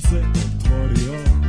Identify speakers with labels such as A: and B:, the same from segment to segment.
A: srce tvorio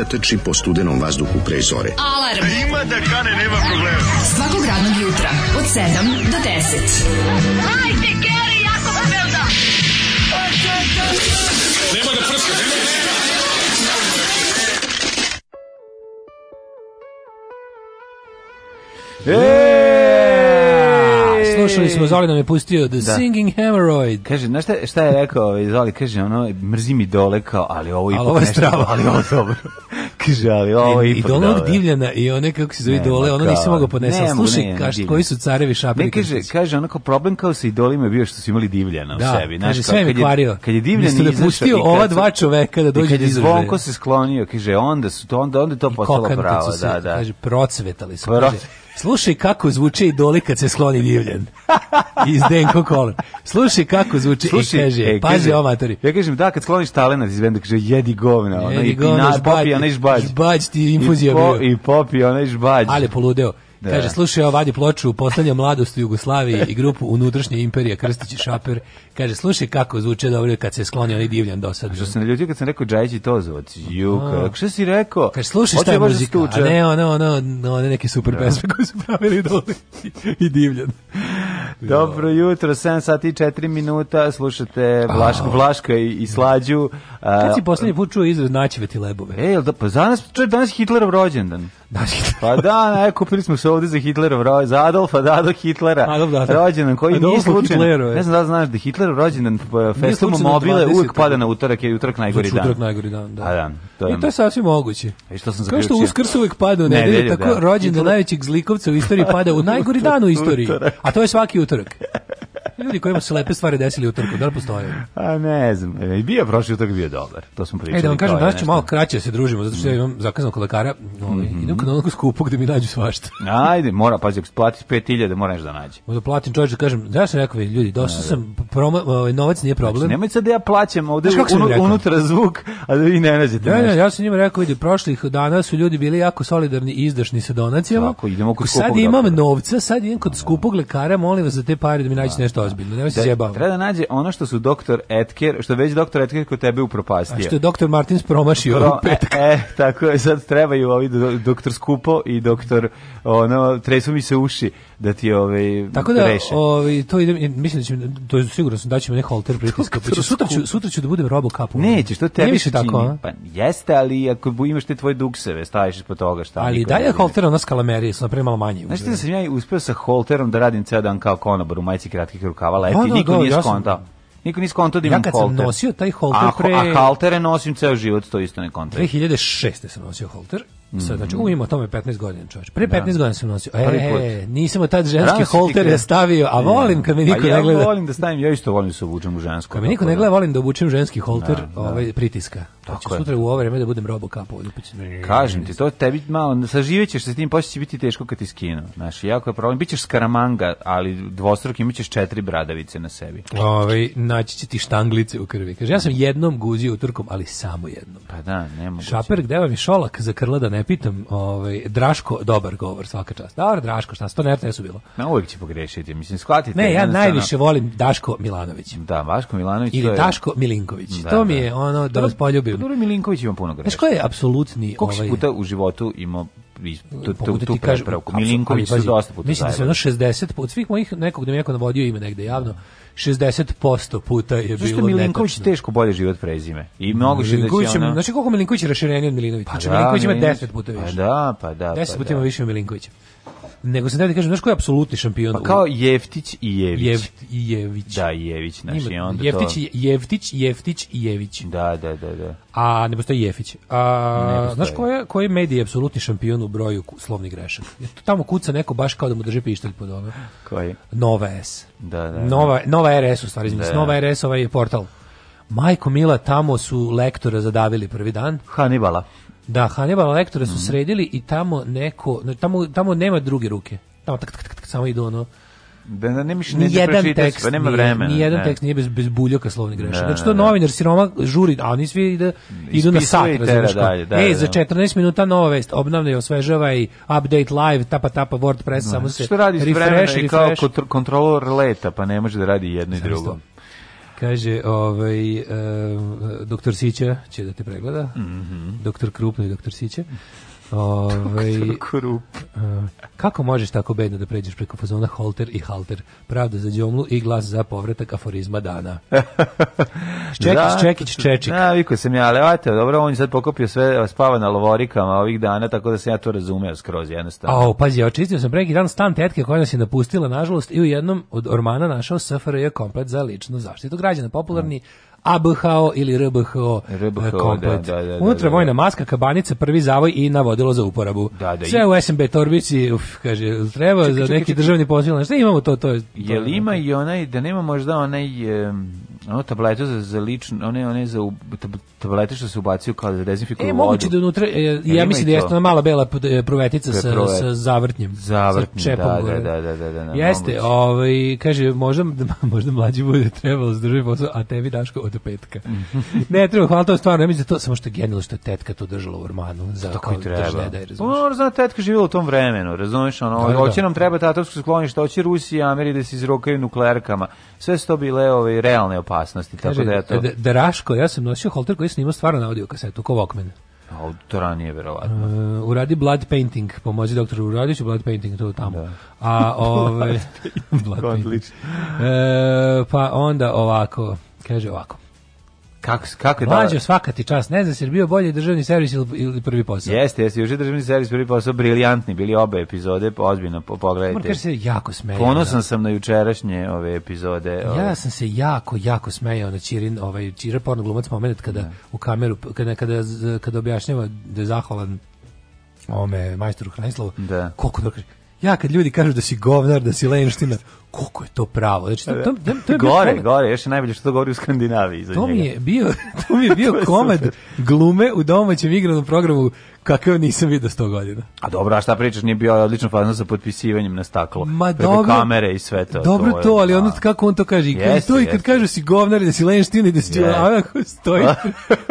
A: mladića trči po studenom vazduhu pre zore. Alarm! A ima da kane, nema problema.
B: Svakog radnog jutra, od 7 do 10. Hajde, Keri, jako se velda! Nema
A: da
B: prska, nema da prska! Eee! Slušali smo, Zoli nam je pustio The da. Singing Hemorrhoid.
C: Kaže, znaš šta, šta je rekao ovaj, Zoli? Kaže, ono, mrzi mi dole kao, ali ovo je ipak nešto,
B: ali ovo je dobro. Kaže, ali ovo I do onog divljana i one, kako se zove, ne, dole, ono nisi mogao podnesati. Slušaj, kaže, koji su carevi šapiri.
C: Ne,
B: kaže,
C: kaže, onako, problem kao sa idolima je bio što su imali divljana
B: da, u
C: sebi.
B: Da, kaže, sve mi kvario. Kad je divljan nije da pustio ova dva čoveka da dođe iz
C: je
B: da zvonko
C: se sklonio, kaže, onda
B: su
C: to, onda, onda to postalo pravo. Da, da. Kaže,
B: procvetali su. kaže. Slušaj kako zvuči idoli kad se skloni divljen. iz Denko Kolor. Slušaj kako zvuči e, Slušaj, i kaže, e, pazi ovo matori.
C: Ja kažem, da, kad skloniš talenac iz benda, kaže, jedi govna. Jedi ona, govna, i ti na, žbađ, popi, ona žbađ. Žbađ ti infuzija I, po, I popi, ona žbađ.
B: Ali poludeo. Da. Kaže, slušaj, ja vadi ploču, postavlja mladost u Jugoslaviji i grupu unutrašnje imperije Krstići Šaper. Kaže, slušaj kako zvuče dobro kad se skloni onaj divljan dosad.
C: Što
B: se
C: ne ljudi kad sam rekao Džajić i Tozovac, juka, šta si rekao?
B: Kaže, slušaj šta je da muzika, a ne ono, ono, ono, neke super da. pesme koje su pravili dole i divljan.
C: Dobro jutro, 7 sati i 4 minuta, slušate Vlaška, Vlaška i, i Slađu.
B: Kad si poslednji put čuo izraz naćiveti lebove?
C: E, da, pa danas, čovjek, danas Hitlerov rođendan. Da, Hitlerov. Pa da, ne, kupili smo se pričao ovde za Hitlerov, za Adolfa Dado Hitlera, Adolf Dado. Da. rođendan koji Adolfo nije slučajno, Hitleru, ne znam da znaš da Hitlerov rođendan pa, festom mobile uvek pada na utorak, je utorak
B: najgori znači, dan. Utorak najgori dan, da. A pa dan to I to je sasvim moguće. I što sam Kao što Uskrs uvijek pada u nedelju, nedelju tako da. rođen do najvećih zlikovca u istoriji pada u najgori dan u istoriji. A to je svaki utorak. Ljudi kojima se lepe stvari desili u utorku, da li postoje?
C: A ne znam, e,
B: i
C: bio prošli utorak bio dobar. To smo pričali. E
B: da vam kažem, danas ću malo kraće da se družimo, zato što ja imam zakazan kod lekara. Ovaj, mm -hmm. Idem kod onog skupog gde mi nađu svašta.
C: Ajde, mora, pazi, platiš 5000, moraš da nađe.
B: Možda platim čovječe, kažem, da ja sam rekao, ljudi, dosta sam, da. promo, ovaj, novac nije problem. Znači,
C: nemoj sad da ja plaćam ovde unutra zvuk, a da vi ne nađete. Ne,
B: Nenad, ja sam njima rekao, ide, prošlih dana su ljudi bili jako solidarni i izdašni sa donacijama. Tako, idemo kod Sad imam doktora. novca, sad idem kod skupog lekara, molim vas za te pare da mi nađete da. nešto ozbiljno. Nema
C: se da, zjebavamo. Treba da nađe ono što su doktor Etker, što već doktor Etker kod tebe upropastio.
B: A
C: što je
B: doktor Martins promašio Pro,
C: petak. E, e, tako je, sad trebaju ovi doktor Skupo i doktor, ono, tresu mi se uši da ti ovaj
B: Tako
C: da, treše.
B: ovaj to idem, mislim da će to je sigurno sam da ćemo neki halter pritiska. sutra ću, sutra ću da budem robo kapu. Neće,
C: što tebi ne više tako, Pa jes, jeste, ali ako imaš te tvoje dukseve, staviš ispod toga šta.
B: Ali dalje je holter ona skalamerije, su napravili malo manje. Znaš ti da
C: sam ja uspio sa holterom da radim ceo dan kao konobar u majici kratkih rukava, leti, da, no, no, da, niko do, da, nije ja skontao. Sam... Niko nisi konto da imam
B: holter. Ja kad holter. sam nosio taj holter pre...
C: A, a haltere nosim ceo život, to isto ne konto.
B: 2006. sam nosio holter Sad, znači, ima tome 15 godina, čovječ. Pre 15 da. godina sam nosio. E, nisam od tad ženske holtere stavio, a volim kad mi niko pa
C: ja
B: ne gleda.
C: volim da stavim, ja isto volim da se obučem u žensko.
B: Kad mi niko ne gleda, da. volim da obučem ženski holter da, da. ovaj, pritiska. Znači, tako je. sutra u ovo da budem robokap ovdje.
C: Da Kažem ti, to tebi malo, saživećeš se s tim, poslije će biti teško kad ti skinu. Znaš, jako je problem. Bićeš skaramanga, ali dvostruk imaćeš četiri bradavice na sebi.
B: Ove, ovaj, naći će ti štanglice u krvi. Kaže, ja sam jednom guzio u Turkom, ali samo jednom.
C: Pa da, ne
B: Šaper, gde vam je šolak za krla da ne ne pitam, ovaj Draško dobar govor svaka čast. Dobar Draško, šta to na rts bilo.
C: Na uvek će pogrešiti, mislim shvatite.
B: Ne, ja najviše volim Daško Milanović.
C: Da,
B: Daško Milanović ili
C: je... Daško Milinković. Da,
B: to mi da. je ono da vas poljubim. Dobro
C: Milinković ima puno grešaka. Znaš
B: je apsolutni
C: Koliko ovaj puta u životu ima tu, tu, da tu prepravku. Milinković su dosta puta.
B: Mislim da se ono 60 puta. svih mojih nekog da mi neko navodio ime negde javno. 60% puta je Zašto bilo
C: Milinković netačno. teško bolje život prezime. I mnogo što da će ono...
B: Znači koliko Milinković je raširenje od Milinovića? Znači, pa znači da, Milinković ima 10 puta više.
C: Pa da, pa da. 10
B: puta pa ima više od Milinkovića nego sam da kažem, znaš ko je apsolutni šampion? Pa
C: kao Jeftić i Jević.
B: Jev, i Jević.
C: Da, Jević, znaš, i onda
B: Jeftić,
C: to...
B: Jeftić, Jeftić i Jević.
C: Da, da, da, da.
B: A ne postoji Jefić. A, ne znaš ko je, koji medij je apsolutni šampion u broju slovnih grešaka? Tamo kuca neko baš kao da mu drži pištolj pod ono.
C: Koji?
B: Nova S.
C: Da, da,
B: da. Nova, Nova RS u stvari, da. Nova RS ovaj je portal. Majko Mila, tamo su lektora zadavili prvi dan.
C: Hanibala
B: da Hannibal Lektora su mhm. sredili i tamo neko, tamo, tamo nema druge ruke. Tamo tak, tak, tak, tak samo idu ono da, da ne nemiš ne jedan tekst, pa nema vremena. Ni jedan tekst nije bez bez buljoka slovni grešak. Da, znači to da, novinar siroma žuri, a oni svi ide, idu na sat, razumeš? Ej, za 14 minuta nova vest, obnavljaj, osvežavaj, update live, tapa tapa WordPress, samo se Što radi s vremenom i kao
C: kontrolor leta, pa ne može da radi jedno i drugo.
B: Kaže, ovaj, e, doktor Sića će da te pregleda, mm -hmm. doktor Krupno doktor Sića.
C: Ove, e,
B: kako možeš tako bedno da pređeš preko fazona Holter i Halter? Pravda za džomlu i glas za povratak aforizma dana. Čekić, Čekić, Čečik.
C: Navikao da, sam ja, ali ajte, dobro, on je sad pokopio sve spava na lovorikama ovih dana, tako da sam ja to razumeo skroz jednostavno.
B: Au, pazi, očistio sam preki dan stan tetke koja nas je napustila, nažalost, i u jednom od ormana našao SFRJ komplet za ličnu zaštitu građana. Popularni hmm ABHO ili RBHO, RBHO da, da, komplet. Da, da, da, da, Unutra vojna maska, kabanica, prvi zavoj i navodilo za uporabu. Da, da, Sve u SMB torbici, uf, kaže, treba čekaj, za neki čekaj, državni posjel. Šta imamo to? to, to je, je
C: li ima i onaj, da nema možda onaj... Um Ono tablete za, za lično, one, one za tablete što se ubacuju kao da dezinfikuju e,
B: vodu. E, moguće da unutra, e, ja, ja mislim da jeste na mala bela e, provetica sa, prove... sa zavrtnjem. Zavrtnjem, sa da, čepom da,
C: gore. da, da, da, da, da,
B: Jeste, ovaj, kaže, možda, možda mlađi bude trebalo zdržati posao, a tebi Daško od petka. ne, treba, hvala to stvarno, ja mislim da to samo što je genijalno što je tetka to držala u ormanu. Za, Tako da i treba. Da je,
C: ono, zna, tetka živela u tom vremenu, razumeš, ono, da, da hoće da. nam treba tatarsko sklonište, hoće Rusija, Ameri da se izrokaju nuklearkama. Sve su to bile ove, ovaj, realne opasnosti opasnosti, Kaže, tako da ja to... Da, da, da,
B: Raško, ja sam nosio holter koji snimao stvarno na audio kasetu, ko Walkman.
C: A to ranije verovatno.
B: Uh, uradi blood painting, pomozi doktoru Uradiću blood painting to tamo. Da. A ove blood painting. Uh, pa onda ovako, kaže ovako.
C: Kako, kako
B: je Mlađo, da... svaka ti čast. Ne znam, si bio bolji državni servis ili, ili prvi posao?
C: Jeste, jeste. Još je državni servis prvi posao. Briljantni bili obe epizode, ozbiljno pogledajte. Moram
B: se jako smejao.
C: Ponosan da. sam na jučerašnje ove epizode.
B: Ove. Ja sam se jako, jako smejao na Čirin, ovaj, Čira porno glumac moment kada ne. Da. u kameru, kada, kada, kada objašnjava da je zahvalan ome majstoru Hranislavu, da. koliko da kaže, ja kad ljudi kažu da si govnar, da si lenština, koliko je to pravo. Znači, to, to, to,
C: to je gore, komad, gore, još
B: je
C: najbolje što to govori u Skandinaviji. Za
B: to, mi je bio, to mi je bio komad glume u domaćem igranom programu kakav nisam video 100 godina.
C: A dobro, a šta pričaš, nije bio odlično fazno sa potpisivanjem na staklo. Ma Preko dobro, kamere i sve to.
B: Dobro to, je, ali da. ono kako on to kaže, i kad to i kad kaže da si govnar, da si lenštin i da si yes. onako stoji,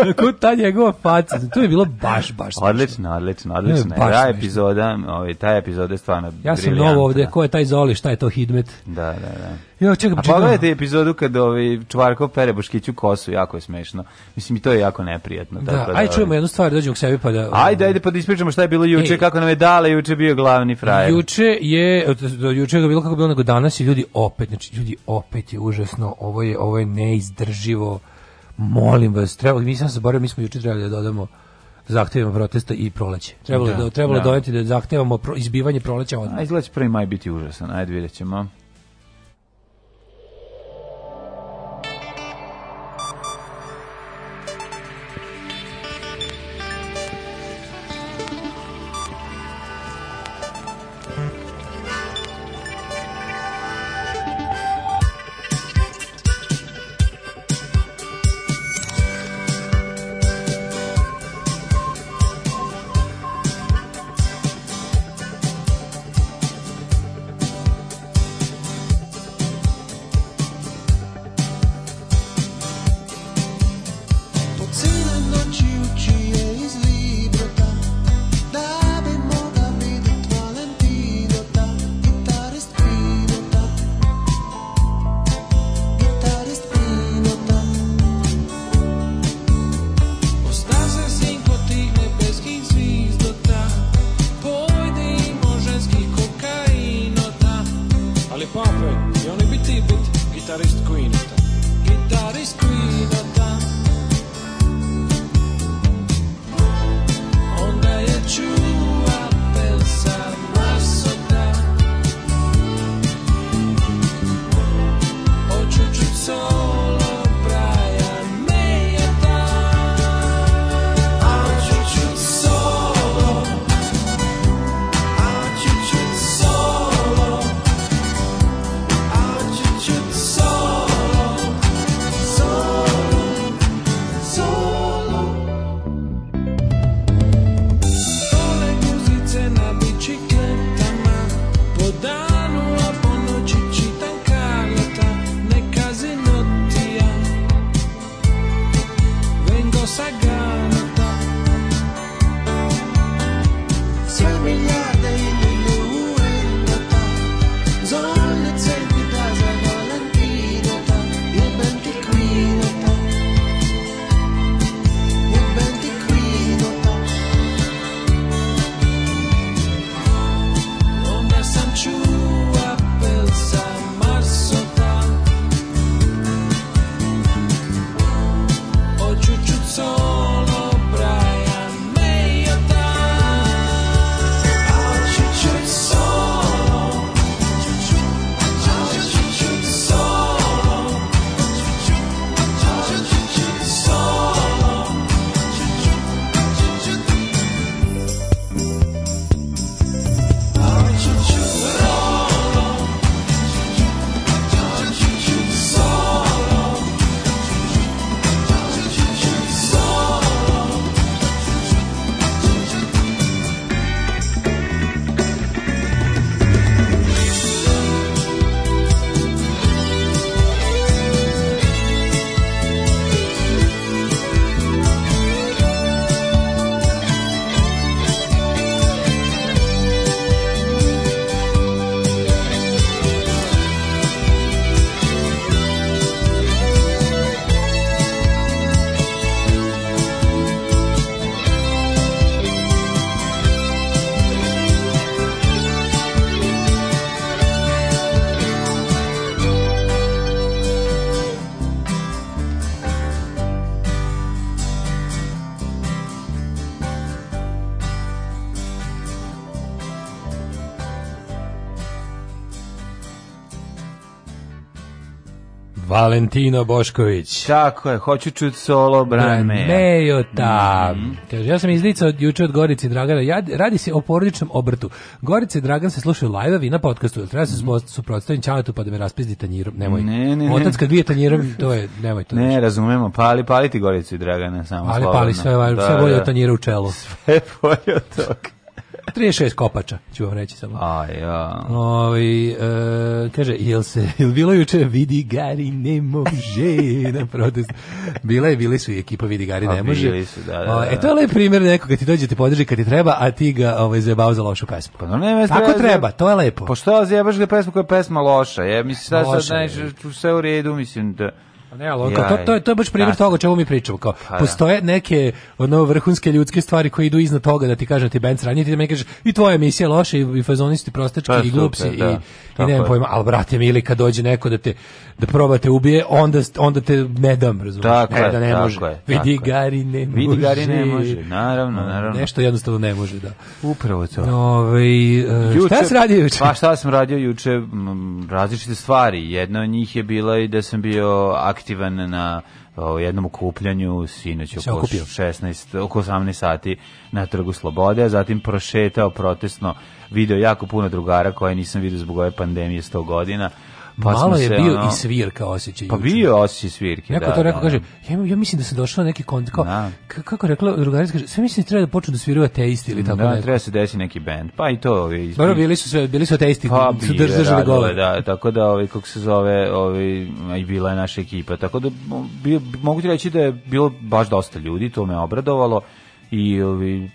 B: onako ta njegova faca, to je bilo baš, baš
C: Odlično, odlično, odlično. Ne, ta epizoda, ovaj, ta epizoda je stvarno Ja
B: sam novo ovde, ko je taj Zoli, šta je to Hidmet?
C: Da, da, da.
B: Jo, čekam, pa čekam.
C: pogledajte epizodu kad ovaj Čvarko pere Boškiću kosu, jako je smešno. Mislim i to je jako neprijatno.
B: Da, da, aj čujemo ovaj. jednu stvar, dođemo k sebi pa da...
C: Ovaj. Ajde,
B: ajde
C: pa da ispričamo šta je bilo juče, ej, kako nam je dale, juče bio glavni frajer.
B: Juče je, juče je bilo kako bilo, nego danas i ljudi opet, znači ljudi opet je užasno, ovo je, ovo je neizdrživo, molim vas, treba, mi sam zaboravio, mi smo juče trebali da dodamo zahtevima protesta i proleće. Trebalo da, da trebalo da. doneti da zahtevamo pro, izbivanje proleća odmah. A izgleda
C: će prvi maj biti užasan, ajde vidjet Valentino Bošković. Tako je, hoću čuti solo Brian Meja.
B: Mejota. Mm -hmm. Kaže, ja sam izdicao od juče od Gorice i Dragana. Ja, radi se o porodičnom obrtu. Gorice Dragan se slušaju live vi na podcastu. Treba da se mm -hmm. suprotstavim čaletu pa da me raspizdi tanjirom. Nemoj. Ne,
C: ne,
B: Otac kad bije tanjirom, to je, nemoj to.
C: Ne,
B: nešto.
C: razumemo. Pali, pali ti Goricu i Dragana samo. Pali,
B: slobodno. pali sve, sve da, bolje da. od tanjira u čelu. Sve bolje od toga. 36 kopača, ću vam reći samo.
C: A ja.
B: Ovi, ovaj, e, kaže, jel se, jel bilo juče vidi Gari ne može na protest. Bila je, bili su i ekipa vidi Gari ne može. Bili su, da, da, ovaj, da. E to je lep primjer nekoga ti dođe te podrži kad ti treba, a ti ga ovaj, zjebao za lošu pesmu. Pa, no, ne, Tako treba, to je lepo.
C: Pošto pa zajebaš ga pesmu koja je pesma loša, je, mislim, sad, sad, ne, sve u redu, mislim da...
B: Pa ne, ali to, to, je, to je baš primjer toga o čemu mi pričamo. Kao, pa da. postoje neke ono, vrhunske ljudske stvari koje idu iznad toga da ti kažem da ti band sranje, ti da meni kažeš i tvoja emisija je loša i, i fazonisti prostački pa i glupsi da. i, i nemam pojma, ali brate mi ili kad dođe neko da te da probate ubije, onda, onda te ne dam, razumiješ, tako ne, je, da ne tako može. Je, vidi gari ne vidi može. Gari ne može,
C: naravno, naravno.
B: Nešto jednostavno ne može, da.
C: Upravo to. Ove,
B: ovaj,
C: juče, šta
B: si radio juče? Pa
C: šta sam radio juče, različite stvari. Jedna od njih je bila i da sam bio aktivan na o, jednom okupljanju sinoć oko okupio. 16 oko 18 sati na trgu Slobode, a zatim prošetao protestno, video jako puno drugara koje nisam vidio zbog ove pandemije 100 godina
B: Pa Malo je se, bio ono, i svirka osjećaj.
C: Pa bio osjećaj svirke, Neko da, to
B: rekao, da, kaže, da. ja, ja mislim da se došlo neki kont, kao, da. kako rekla drugarica, kaže, sve mislim da treba da počnu da sviraju ateisti ili da, tako da, neko.
C: treba se desi neki bend, pa i to.
B: Ovi, iz... Dobro, bili su sve, bili su ateisti, pa, su držali gole.
C: Da, tako da, ovi, kako se zove, ovi, i bila je naša ekipa, tako da, bio, mogu ti reći da je bilo baš dosta ljudi, to me obradovalo i ovi,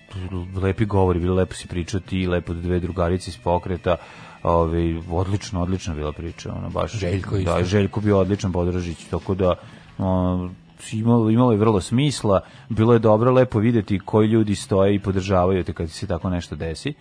C: lepi govori, bilo lepo si pričati, lepo da dve drugarice iz pokreta, Ove, ovaj, odlično, odlična bila priča, ono baš.
B: Željko
C: da, isto. Da, Željko bio odličan podržić, tako da o, imalo, imalo je vrlo smisla, bilo je dobro, lepo videti koji ljudi stoje i podržavaju te kad se tako nešto desi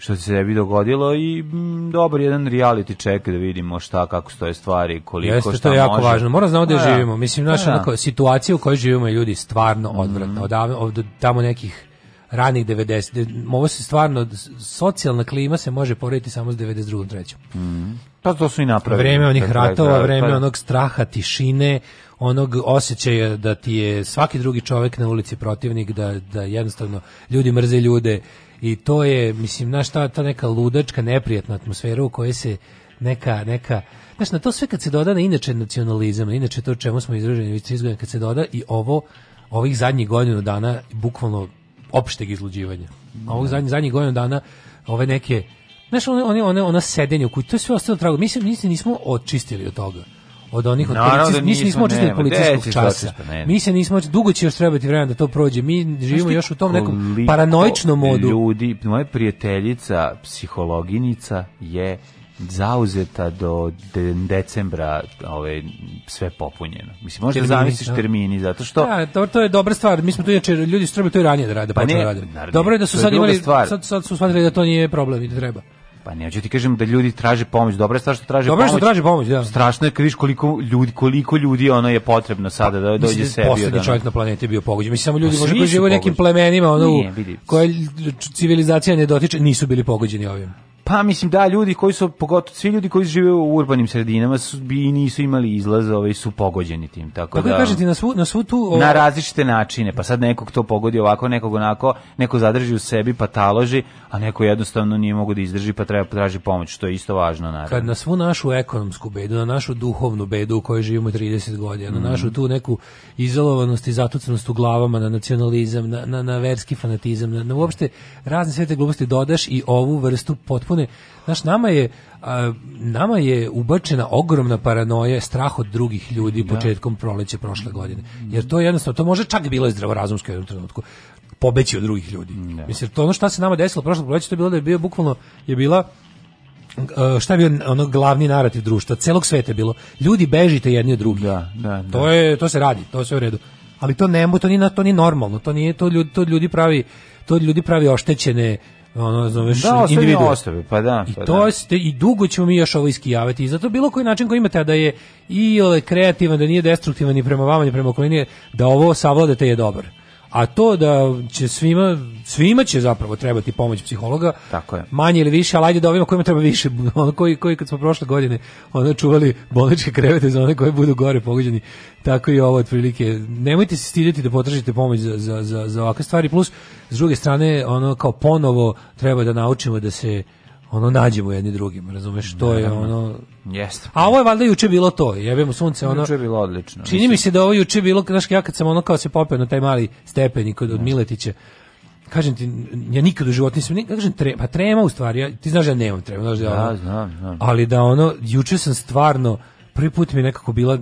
C: što se ne dogodilo i m, dobar jedan reality check da vidimo šta kako stoje stvari koliko Jeste, šta to je jako može. važno
B: mora znamo
C: gde
B: da. živimo mislim naša da. situacija u kojoj živimo je ljudi stvarno odvratna mm -hmm. od, od tamo nekih ranih 90 ovo se stvarno socijalna klima se može porediti samo s 92. trećom. Mhm.
C: Pa to su i napravili. Vreme onih da,
B: ratova, da, vreme onog straha, tišine, onog osjećaja da ti je svaki drugi čovjek na ulici protivnik, da, da jednostavno ljudi mrze ljude i to je, mislim, znaš, ta, ta neka ludačka, neprijatna atmosfera u kojoj se neka, neka, znaš, na to sve kad se doda na inače nacionalizam, na inače to čemu smo izraženi, kad se doda i ovo, ovih zadnjih godinu dana, bukvalno opšteg izluđivanja. A ovog zadnjih zadnjih godina dana ove neke Znaš, one, one, one, ona sedenja u kući, to je sve ostalo trago. Mislim, mi se nismo očistili od toga od onih od da policijskih, mi se nismo očistili policijskog časa. Mi se nismo dugo će još trebati vremena da to prođe. Mi živimo još u tom nekom paranoičnom modu.
C: Ljudi, moja prijateljica, psihologinica je zauzeta do de decembra ovaj sve popunjeno. Mislim možeš da zamisliš da. termini zato što
B: Da, to,
C: to
B: je dobra stvar. Mi smo tu inače ljudi su trebali to i ranije da rade, pa ne, da rade. Naravno, Dobro je da su sad imali stvar. sad sad su smatrali da to nije problem i da treba.
C: Pa ne, hoću ti kažem da ljudi traže pomoć.
B: Dobro je
C: stvar što
B: traže
C: Dobro
B: pomoć. Dobro što traže pomoć,
C: da. Strašno je kad vidiš koliko ljudi, koliko ljudi ono je potrebno sada da pa, dođe sebi. Mislim,
B: sebi. Poslednji čovjek na planeti je bio pogođen. Mislim, samo ljudi pa možda koji žive u nekim plemenima ono, Nije, koje civilizacija ne dotiče, nisu bili pogođeni ovim.
C: Pa mislim da ljudi koji su pogotovo svi ljudi koji žive u urbanim sredinama su i nisu imali izlaza, ovaj su pogođeni tim. Tako pa,
B: da,
C: Kako
B: da kažete na svu na svu tu
C: o... na ovaj, različite načine, pa sad nekog to pogodi ovako, nekog onako, neko zadrži u sebi pa taloži, a neko jednostavno nije mogu da izdrži pa treba potraži pomoć, što je isto važno
B: naravno.
C: Kad
B: na svu našu ekonomsku bedu, na našu duhovnu bedu u kojoj živimo 30 godina, mm na mhm. našu tu neku izolovanost i zatucanost u glavama, na nacionalizam, na na, na verski fanatizam, na, na uopšte razne sve te gluposti dodaš i ovu vrstu potpuno pobune. Znaš, nama je, a, nama je ubačena ogromna paranoja, strah od drugih ljudi da. početkom proleća prošle godine. Jer to je jednostavno, to može čak bilo i zdravorazumsko u jednom trenutku pobeći od drugih ljudi. Da. Mislim, to ono što se nama desilo prošle proleće, to je bilo da je bio bukvalno, je bila šta je bio ono glavni narativ društva celog sveta je bilo ljudi bežite jedni od drugih
C: da, da, da.
B: to je to se radi to sve u redu ali to ne to ni to ni normalno to nije to ljudi to ljudi pravi to ljudi pravi oštećene ono zoveš
C: da,
B: individu. Osobe,
C: pa da, pa
B: I to
C: da.
B: Ste, i dugo ćemo mi još ovo iskijavati. I zato bilo koji način koji imate da je i kreativan, da nije destruktivan ni prema vama ni prema okolini, da ovo savladate je dobro. A to da će svima, svima će zapravo trebati pomoć psihologa. Tako je. Manje ili više, ali ajde da ovima kojima treba više, ono koji, koji kad smo prošle godine ono čuvali bolničke krevete za one koje budu gore pogođeni, tako i ovo otprilike. Nemojte se stidjeti da potražite pomoć za, za, za, za ovakve stvari, plus s druge strane, ono kao ponovo treba da naučimo da se ono nađemo jedni drugim, razumeš, to je ono...
C: Jeste.
B: A ovo je valjda juče bilo to, jebemo sunce, ono...
C: Juče
B: je
C: bilo odlično.
B: Čini mi se da ovo juče bilo, znaš, ja kad sam ono kao se popeo na taj mali stepenik od, od Miletića, kažem ti, ja nikad u životu nisam, nikad, kažem, tre, pa trema u stvari, ja, ti znaš da ja nemam trema, znaš da, ja,
C: da,
B: ono,
C: znam, znam.
B: ali da ono, juče sam stvarno, prvi put mi nekako bila,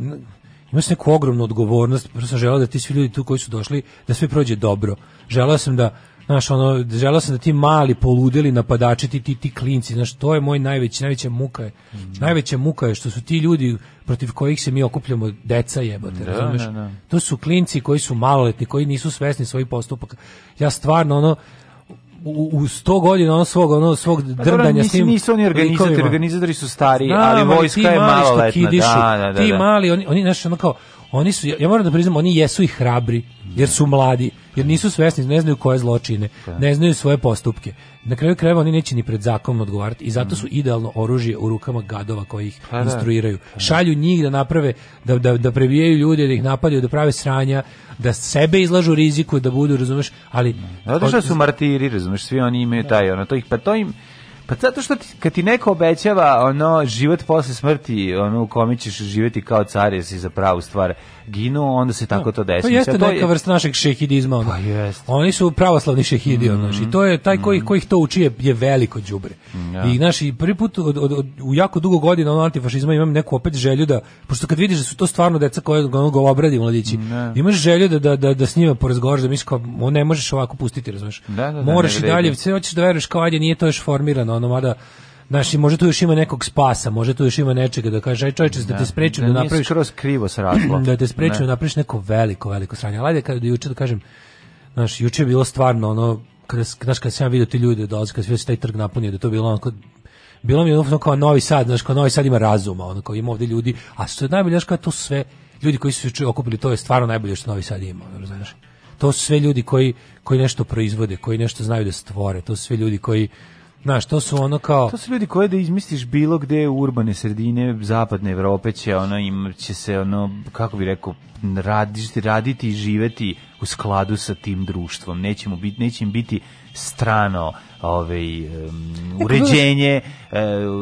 B: imao sam neku ogromnu odgovornost, prosto sam želao da ti svi ljudi tu koji su došli, da sve prođe dobro. Želao sam da, znaš, ono, želao sam da ti mali poludeli napadači, ti, ti, ti klinci, znaš, to je moj najveći, najveća muka je, mm najveća muka je što su ti ljudi protiv kojih se mi okupljamo deca jebote, da, razumeš? Da, da. To su klinci koji su maloletni, koji nisu svesni svojih postupaka. Ja stvarno, ono, u, u 100 godina ono svog ono svog pa drdanja s tim nisu oni
C: organizatori likovima. organizatori su stari Znam, ali vojska je malo letna da, da, da, ti da. mali
B: oni oni znaš ono kao oni su ja, ja moram da priznam oni jesu i hrabri jer su mladi jer nisu svesni, ne znaju koje zločine, da. ne znaju svoje postupke. Na kraju krajeva oni neće ni pred zakonom odgovarati i zato mm. su idealno oružje u rukama gadova koji ih pa, da. instruiraju. Pa, da. Šalju njih da naprave, da, da, da prebijaju ljude, da ih napadaju, da prave sranja, da sebe izlažu riziku, da budu, razumeš, ali...
C: Zato što su martiri, razumeš, svi oni imaju taj, ono, to ih, pa to im, pa zato što ti, kad ti neko obećava ono život posle smrti, ono u kome ćeš živjeti kao car, jesi za pravu stvar ginu, onda se tako to pa desi. To
B: jeste to neka je... vrsta našeg šehidizma. Ono. Pa jeste. Oni su pravoslavni šehidi, mm -hmm. i to je taj koji, mm koji to uči je, je veliko đubre. Ja. Da. I naši prvi put od, od, od, u jako dugo godina ono antifašizma imam neku opet želju da pošto kad vidiš da su to stvarno deca koje ono golobradi mladići, ne. Da. imaš želju da, da, da, da s njima porazgovaraš, da misliš kao ne možeš ovako pustiti, razumeš. Da, da, da Moraš i dalje, sve hoćeš da veruješ kao ajde nije to još formirano, ono mada Naši i možda tu još ima nekog spasa, možda tu još ima nečega da kaže, aj čovječe, da te sprečim da, da napraviš...
C: Skroz krivo sraslo.
B: da te sprečim ne. da napraviš neko veliko, veliko sranje. Ali ajde, kada juče da kažem, znaš, juče je bilo stvarno ono, kada, znaš, kada sam video vidio ti ljude dolaze, kada se taj trg napunio, da to bilo onako bilo mi je ono kao Novi Sad, znaš, kao Novi Sad ima razuma, ono kao ima ovde ljudi, a što je najbolje, kao to sve ljudi koji su se okupili, to je stvarno najbolje što Novi Sad ima, znaš. To su sve ljudi koji, koji nešto proizvode, koji nešto znaju da stvore, to su sve ljudi koji Znaš, to su ono kao...
C: To su ljudi
B: koje
C: da izmisliš bilo gde u urbane sredine zapadne Evrope će, ono, im, će se, ono, kako bi rekao, raditi, raditi i živeti u skladu sa tim društvom. Neće, mu biti, neće im biti strano ovaj, um, uređenje, uh,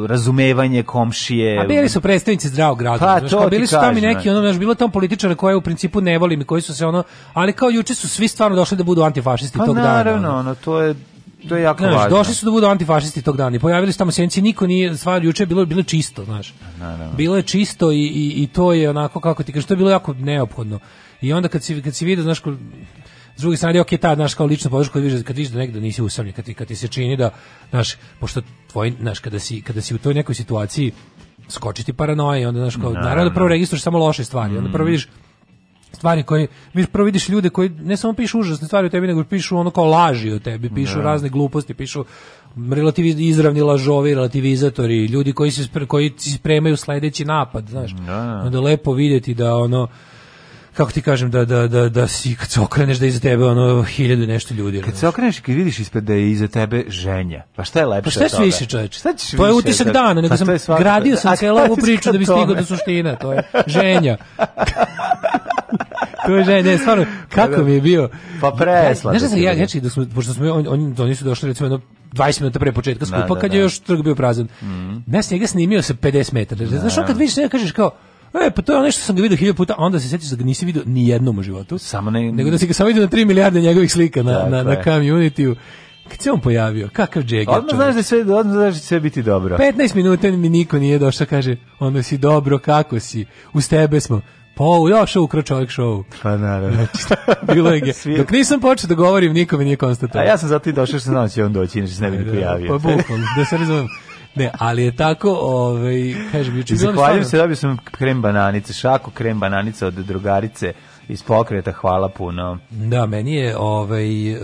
C: razumevanje komšije.
B: A bili su predstavnici zdravog razuma. Pa, to kao, bili su tamo i neki, da. ono, znaš, bilo tamo političara koje u principu ne volim i koji su se ono, ali kao juče su svi stvarno došli da budu antifašisti pa, tog
C: naravno, dana.
B: Ono.
C: ono, to je to je jako znaš, važno.
B: Došli su da budu antifašisti tog dana i pojavili su tamo senci, niko nije, stvar juče je bilo, bilo čisto, znaš.
C: Naravno.
B: Bilo je čisto i, i, i, to je onako, kako ti kažeš, to je bilo jako neophodno. I onda kad si, kad si vidio, znaš, ko, s druge strane, ok, ta, znaš, kao lično podršku, kad vidiš, kad vidiš da negdje nisi usamljen, kad, kad ti se čini da, znaš, pošto tvoj, znaš, kada si, kada si u toj nekoj situaciji, skočiti paranoje, onda, znaš, kao, naravno, da prvo registruješ samo loše stvari, onda prvo mm. vidiš stvari koje mi prvo vidiš ljude koji ne samo pišu užasne stvari o tebi nego pišu ono kao laži o tebi pišu yeah. Da. razne gluposti pišu relativiz izravni lažovi relativizatori ljudi koji se spre, koji spremaju sledeći napad znaš yeah. Da. onda lepo videti da ono kako ti kažem da da da da si kad se okreneš da iza tebe ono hiljadu nešto ljudi.
C: Kad se okreneš i vidiš ispred da je iza tebe ženja. Pa šta je lepše? Pa
B: šta je više čoveče? Šta ćeš To je utisak dana, nego pa sam gradio sam celu ovu priču da bi stigao do suštine, to je ženja. Kuže, ne, stvarno, kako mi je bio?
C: Pa preslatko.
B: Znaš da ja, znači, da smo, pošto smo, on, on, oni su došli, recimo, jedno 20 minuta pre početka skupa, da, da, kad je da. još trg bio prazan. Mm. ne sam njega snimio sa 50 metara. Da. Znaš, on kad vidiš njega, kažeš kao, E, pa to je nešto sam ga vidio hiljadu puta, onda se sjećaš da ga nisi vidio ni jednom u životu.
C: Samo ne... Nego
B: da si ga samo vidio na 3 milijarde njegovih slika na, dakle. na, na community-u. Kad se on pojavio, kakav džegar.
C: Odmah znaš da sve, odmah znaš da sve biti dobro.
B: 15 minuta mi niko nije došao, kaže, onda si dobro, kako si, uz tebe smo. Po, pa ja u ukro show.
C: Pa naravno. Znači,
B: bilo je. Dok nisam počeo da govorim, nikome nije konstatovao.
C: A ja sam zato i došao što znam da će on doći, inače se ne bi ni pojavio. Pa,
B: pa bukvalno, da se razumem. Ne, ali je tako, ovaj, kažem, juče...
C: Zahvaljujem se, dobio sam krem bananice, šako krem bananice od drugarice iz pokreta, hvala puno.
B: Da, meni je, ovaj, uh,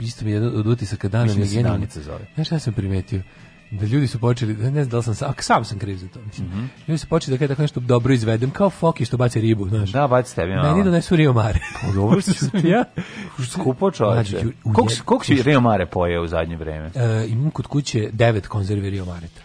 B: isto mi je od utisaka dana... Mislim da se danica
C: zove.
B: Znaš šta sam primetio? da ljudi su počeli, da ne znam da li sam sam, sam sam kriv za to, mislim. Mm -hmm. Ljudi su počeli da kada tako nešto dobro izvedem, kao foki što bace ribu, znaš.
C: Da, baci tebi, mama. Meni
B: donesu Rio Mare.
C: Pa dobro što ti ja. Skupo čovječe. Koliko si Rio Mare pojeo u zadnje vreme?
B: E, imam kod kuće devet konzervi Rio Mareta.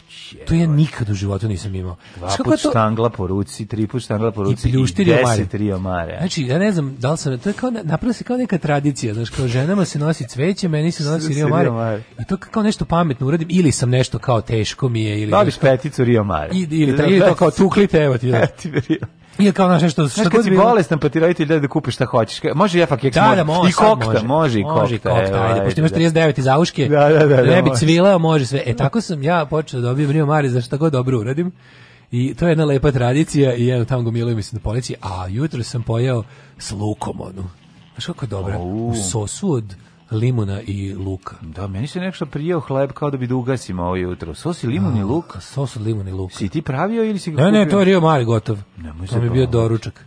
B: To ja nikad u životu nisam imao.
C: Dva Znaš, put to... štangla po ruci, tri put štangla po ruci i, i deset riomare.
B: Znači, ja ne znam, da li sam, to je kao, napravila se kao neka tradicija, znaš, kao ženama se nosi cveće, meni se nosi riomare. I to kao nešto pametno uradim, ili sam nešto kao teško mi je, ili...
C: Dobiš peticu riomare.
B: I, ili, ili, ili to kao tuklite, evo ti. Ja. Da. Ili kao naše
C: što što god bilo. bolestan pa ti roditelji da kupiš šta hoćeš. Može jefak eks da, da, može, i kokta, može, može i kokta. Može, kokta, e, ajde, ajde,
B: pošto imaš 39 iz auške. Da, da, da, ne bi cvileo, može sve. E tako sam ja počeo da dobijem Rio Mari za šta god dobro uradim. I to je jedna lepa tradicija i jedno tamo gomiluju mislim na polici, a jutro sam pojeo s lukom onu. Znaš kako je dobro? U sosu od limuna i luka.
C: Da, meni se nešto prijeo hleb kao da bi da ugasimo ovo jutro. Sos i limun i luk? Sos,
B: limun i luk. Si
C: ti pravio ili si ga Ne,
B: kupio? ne, to je Rio Mari gotov. Nemoj to mi je bio doručak.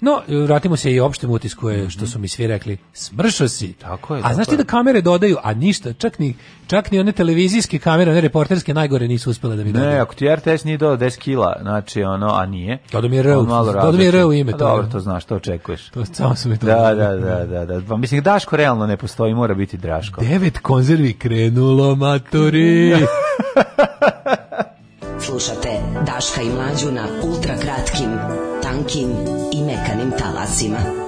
B: No, vratimo se i opštem utisku je, što su mi svi rekli, smršao si. Tako je. A znaš ti da kamere dodaju, a ništa, čak ni, čak ni one televizijske kamere, one reporterske najgore nisu uspjele da mi dodaju. Ne,
C: ako ti RTS nije dodao 10 kila, znači ono, a nije.
B: Dodao mi je reu, dodao mi je reu ime. Pa
C: to,
B: dobro, da.
C: to znaš, to očekuješ.
B: To, samo su mi
C: to. Da, da, da, da, da. Pa, mislim, Daško realno ne postoji, mora biti Draško.
B: Devet konzervi krenulo, maturi. Slušate Daška i Mlađuna, ultra kratkim tankim i mekanim talasima.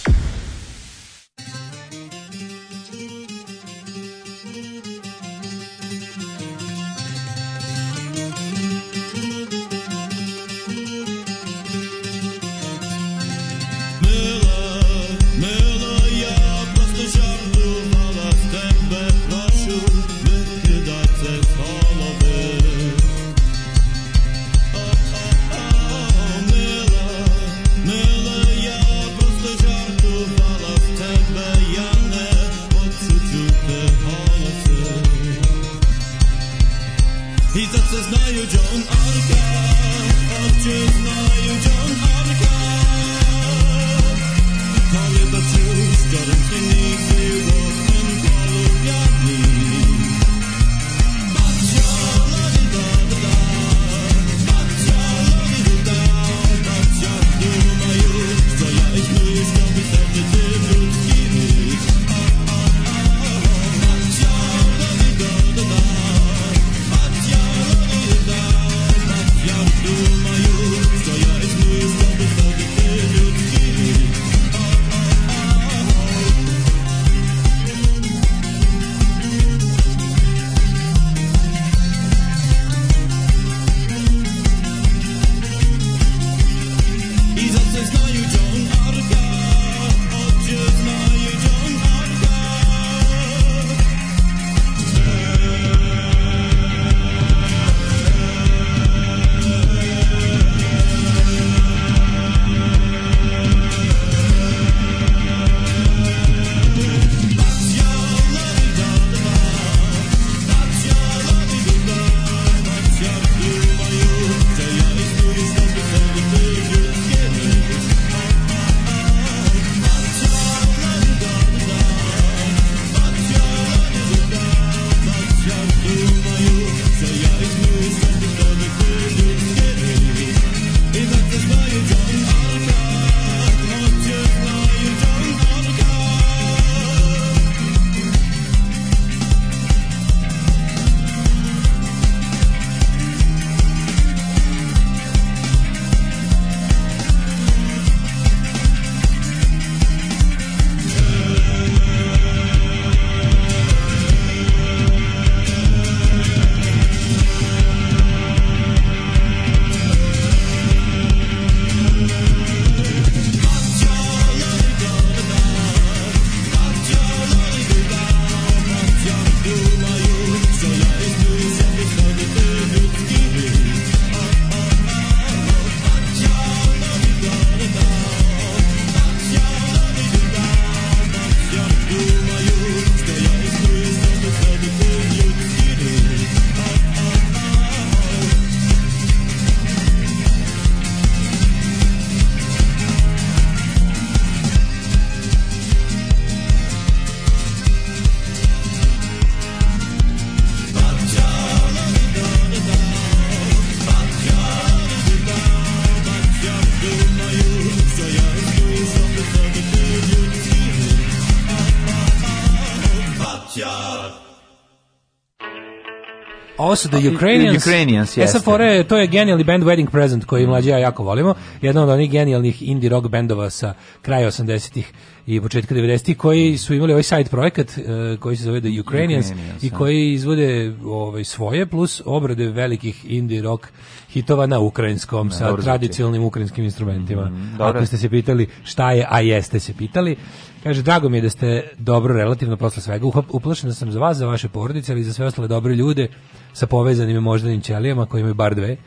C: ovo su The Ukrainians. Ukrainians, e jeste. E
B: to je genijalni band Wedding Present koji mlađi ja jako volimo jedna od onih genijalnih indie rock bendova sa kraja 80-ih i početka 90-ih koji mm. su imali ovaj side projekat uh, koji se zove The Ukrainians, Ukrainians i da. koji izvode ovaj svoje plus obrade velikih indie rock hitova na ukrajinskom ne, da, sa tradicionalnim ukrajinskim instrumentima. Mm Ako ste se pitali šta je, a jeste se pitali, Kaže, drago mi je da ste dobro relativno posle svega. Uplašen sam za vas, za vaše porodice, ali i za sve ostale dobre ljude sa povezanim moždanim ćelijama koji imaju bar dve.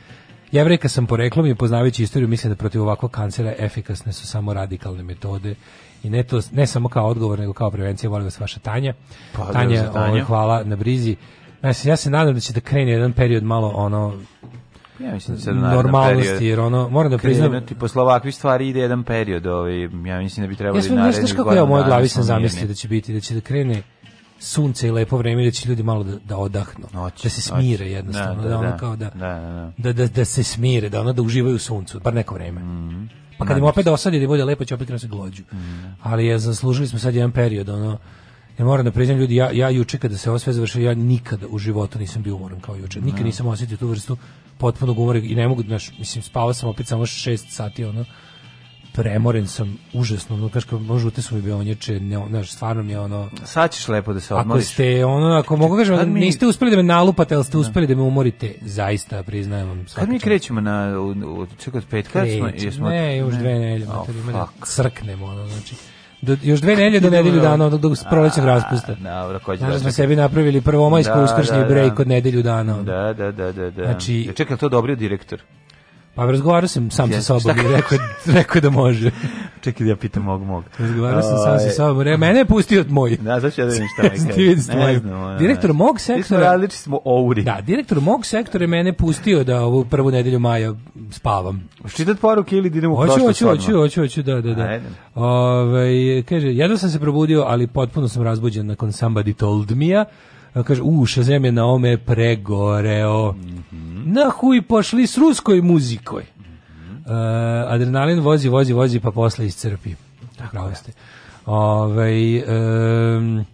B: Jevrejka sam poreklom i poznavajući istoriju mislim da protiv ovakvog kancera efikasne su samo radikalne metode i ne, to, ne samo kao odgovor nego kao prevencija. Volim vas vaša Tanja. Pa, Tanja, ovo, ovaj, hvala na brizi. Ja se, ja se nadam da će da krene jedan period malo ono
C: ja mislim da se
B: normalnosti, jer ono, moram da
C: priznam... Krenuti posle ovakvih stvari ide jedan period, ovaj, ja mislim da bi trebalo...
B: Ja
C: sam,
B: nešto kako ja u mojoj glavi da sam zamislio da će biti, da će da krene sunce i lepo vreme da će ljudi malo da, da odahnu, noć, da se smire noć. jednostavno, da, da, da, ono kao da, da, da, da, se smire, da ono da uživaju u suncu, bar neko vreme. Mm -hmm. Pa kad im opet osadi da bude lepo, će opet krenuti glođu. Mm -hmm. Ali je, zaslužili smo sad jedan period, ono, ja moram da priznam ljudi, ja, ja juče kada se ovo sve završio, ja nikada u životu nisam bio umoran kao juče. Nikad nisam osjetio tu vrstu potpunog umora i ne mogu, znaš, mislim, spavao sam opet samo šest sati, ono, premoren sam užasno, ono kaš kao žute su mi beonječe, ne, znaš, stvarno mi je ono...
C: Sad ćeš lepo da se
B: odmoriš. Ako ste, ono, ako mogu kažem, mi... niste uspeli da me nalupate, ali ste da. uspeli da me umorite, zaista, priznajem vam.
C: Kad mi krećemo na, u, u, čekaj, od petka? Krećemo,
B: jesmo, ne, još ne. dve nelje, oh, da crknemo ono, znači. Do, još dve nedelje do nedelju dana od do prolećnog raspusta.
C: Dobro,
B: ko
C: će.
B: Znači, sebi napravili prvomajsko da, uskršnji da, da, break od nedelju dana. Ono.
C: Da, da, da, da, da. Znači, čekaj, to dobri direktor.
B: Pa razgovarao sam sam
C: sa
B: sobom i rekao, rekao da može.
C: Čekaj da ja pitam mog mog.
B: Razgovarao sam sam sa ovaj, sobom, rekao, mene je pustio moj.
C: Da, znači ja
B: da vidim šta je. Direktor mog sektora... Mi različiti smo ouri. Da, direktor mog sektora je mene pustio da ovu prvu nedelju maja spavam.
C: Čitat poruke ili da idemo u
B: prošlost? Hoću, hoću, hoću, hoću, da, da, da. Ove, ovaj, kaže, jedno sam se probudio, ali potpuno sam razbuđen nakon Somebody Told Me-a kaže, u, Shazam je na ome pregoreo. Mm -hmm. Na huj pošli s ruskoj muzikoj. Mm -hmm. uh, adrenalin vozi, vozi, vozi, pa posle iscrpi. Tako ste. Ove, ovaj, um,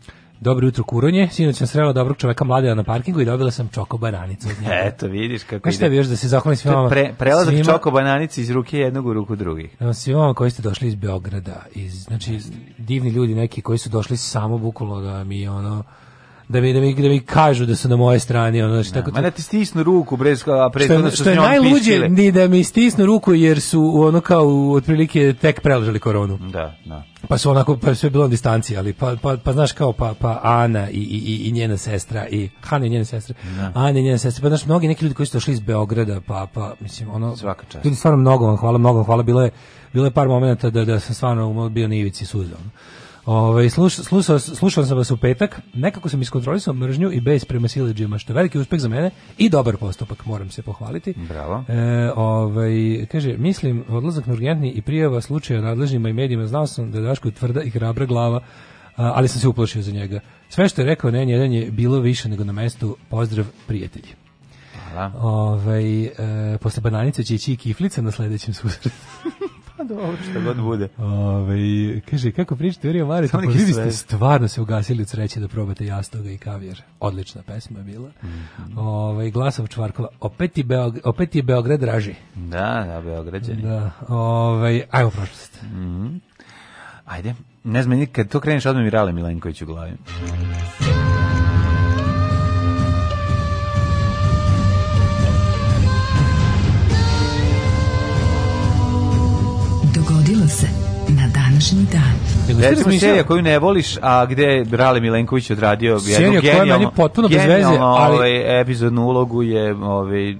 B: Dobro jutro Kuronje, sinoć sam srela dobrog čoveka mladena na parkingu i dobila sam čoko bananicu od njega.
C: Eto, vidiš kako Kaš
B: ide. Kaš još da se zahvalim svima vama? Pre,
C: prelazak svima, čoko bananici iz ruke jednog u ruku drugih.
B: Svima vama koji ste došli iz Beograda, iz, znači divni ljudi neki koji su došli samo bukvalno da mi ono da mi da mi da mi kažu da su na moje strani ono znači da, tako.
C: Ma da ti stisnu ruku bre, a pre
B: što, što je najluđe ni da mi stisnu ruku jer su ono kao otprilike tek preležali koronu.
C: Da, da.
B: Pa su onako pa sve bilo na distanci, ali pa, pa, pa znaš kao pa pa Ana i, i, i njena sestra i Hana i njena sestra. Da. Ana i njena sestra, pa znaš mnogi neki ljudi koji su došli iz Beograda, pa pa mislim ono
C: svaka čast.
B: Ljudi stvarno mnogo, hvala mnogo, hvala bilo je bilo je par momenata da da sam stvarno bio na ivici suza. Ovaj sluš, slušao, slušao sam vas u petak, nekako sam iskontrolisao mržnju i bez prema sileđima, što je veliki uspeh za mene i dobar postupak, moram se pohvaliti.
C: Bravo.
B: E, ovaj, kaže, mislim, odlazak na urgentni i prijava slučaja nadležnjima i medijima, znao sam da je Daško tvrda i hrabra glava, ali sam se uplašio za njega. Sve što je rekao Nen jedan je bilo više nego na mestu. Pozdrav, prijatelji. Hvala. Ovaj, e, posle bananice će ići i kiflica na sledećem susretu.
C: dobro, šta god bude.
B: Ove, ovaj, kaže, kako pričate o Rio Maretu, pa vidi ste stvarno se ugasili od sreće da probate jastoga i kavijer. Odlična pesma je bila. Mm Ove, ovaj, glasov čvarkova, opet, i
C: Beog,
B: opet je Beograd draži.
C: Da, da, Beograđani. Da,
B: ove, ovaj, ajmo prošlost.
C: Mm -hmm. Ajde, ne znam, kad to kreneš odmah mi Rale Milenković u glavi. dogodilo se na današnji dan. Reci mi serija koju ne voliš, a gde je Rale Milenković odradio
B: jednu
C: genijalnu, potpuno
B: bez
C: ali ovaj, epizodnu ulogu je ovaj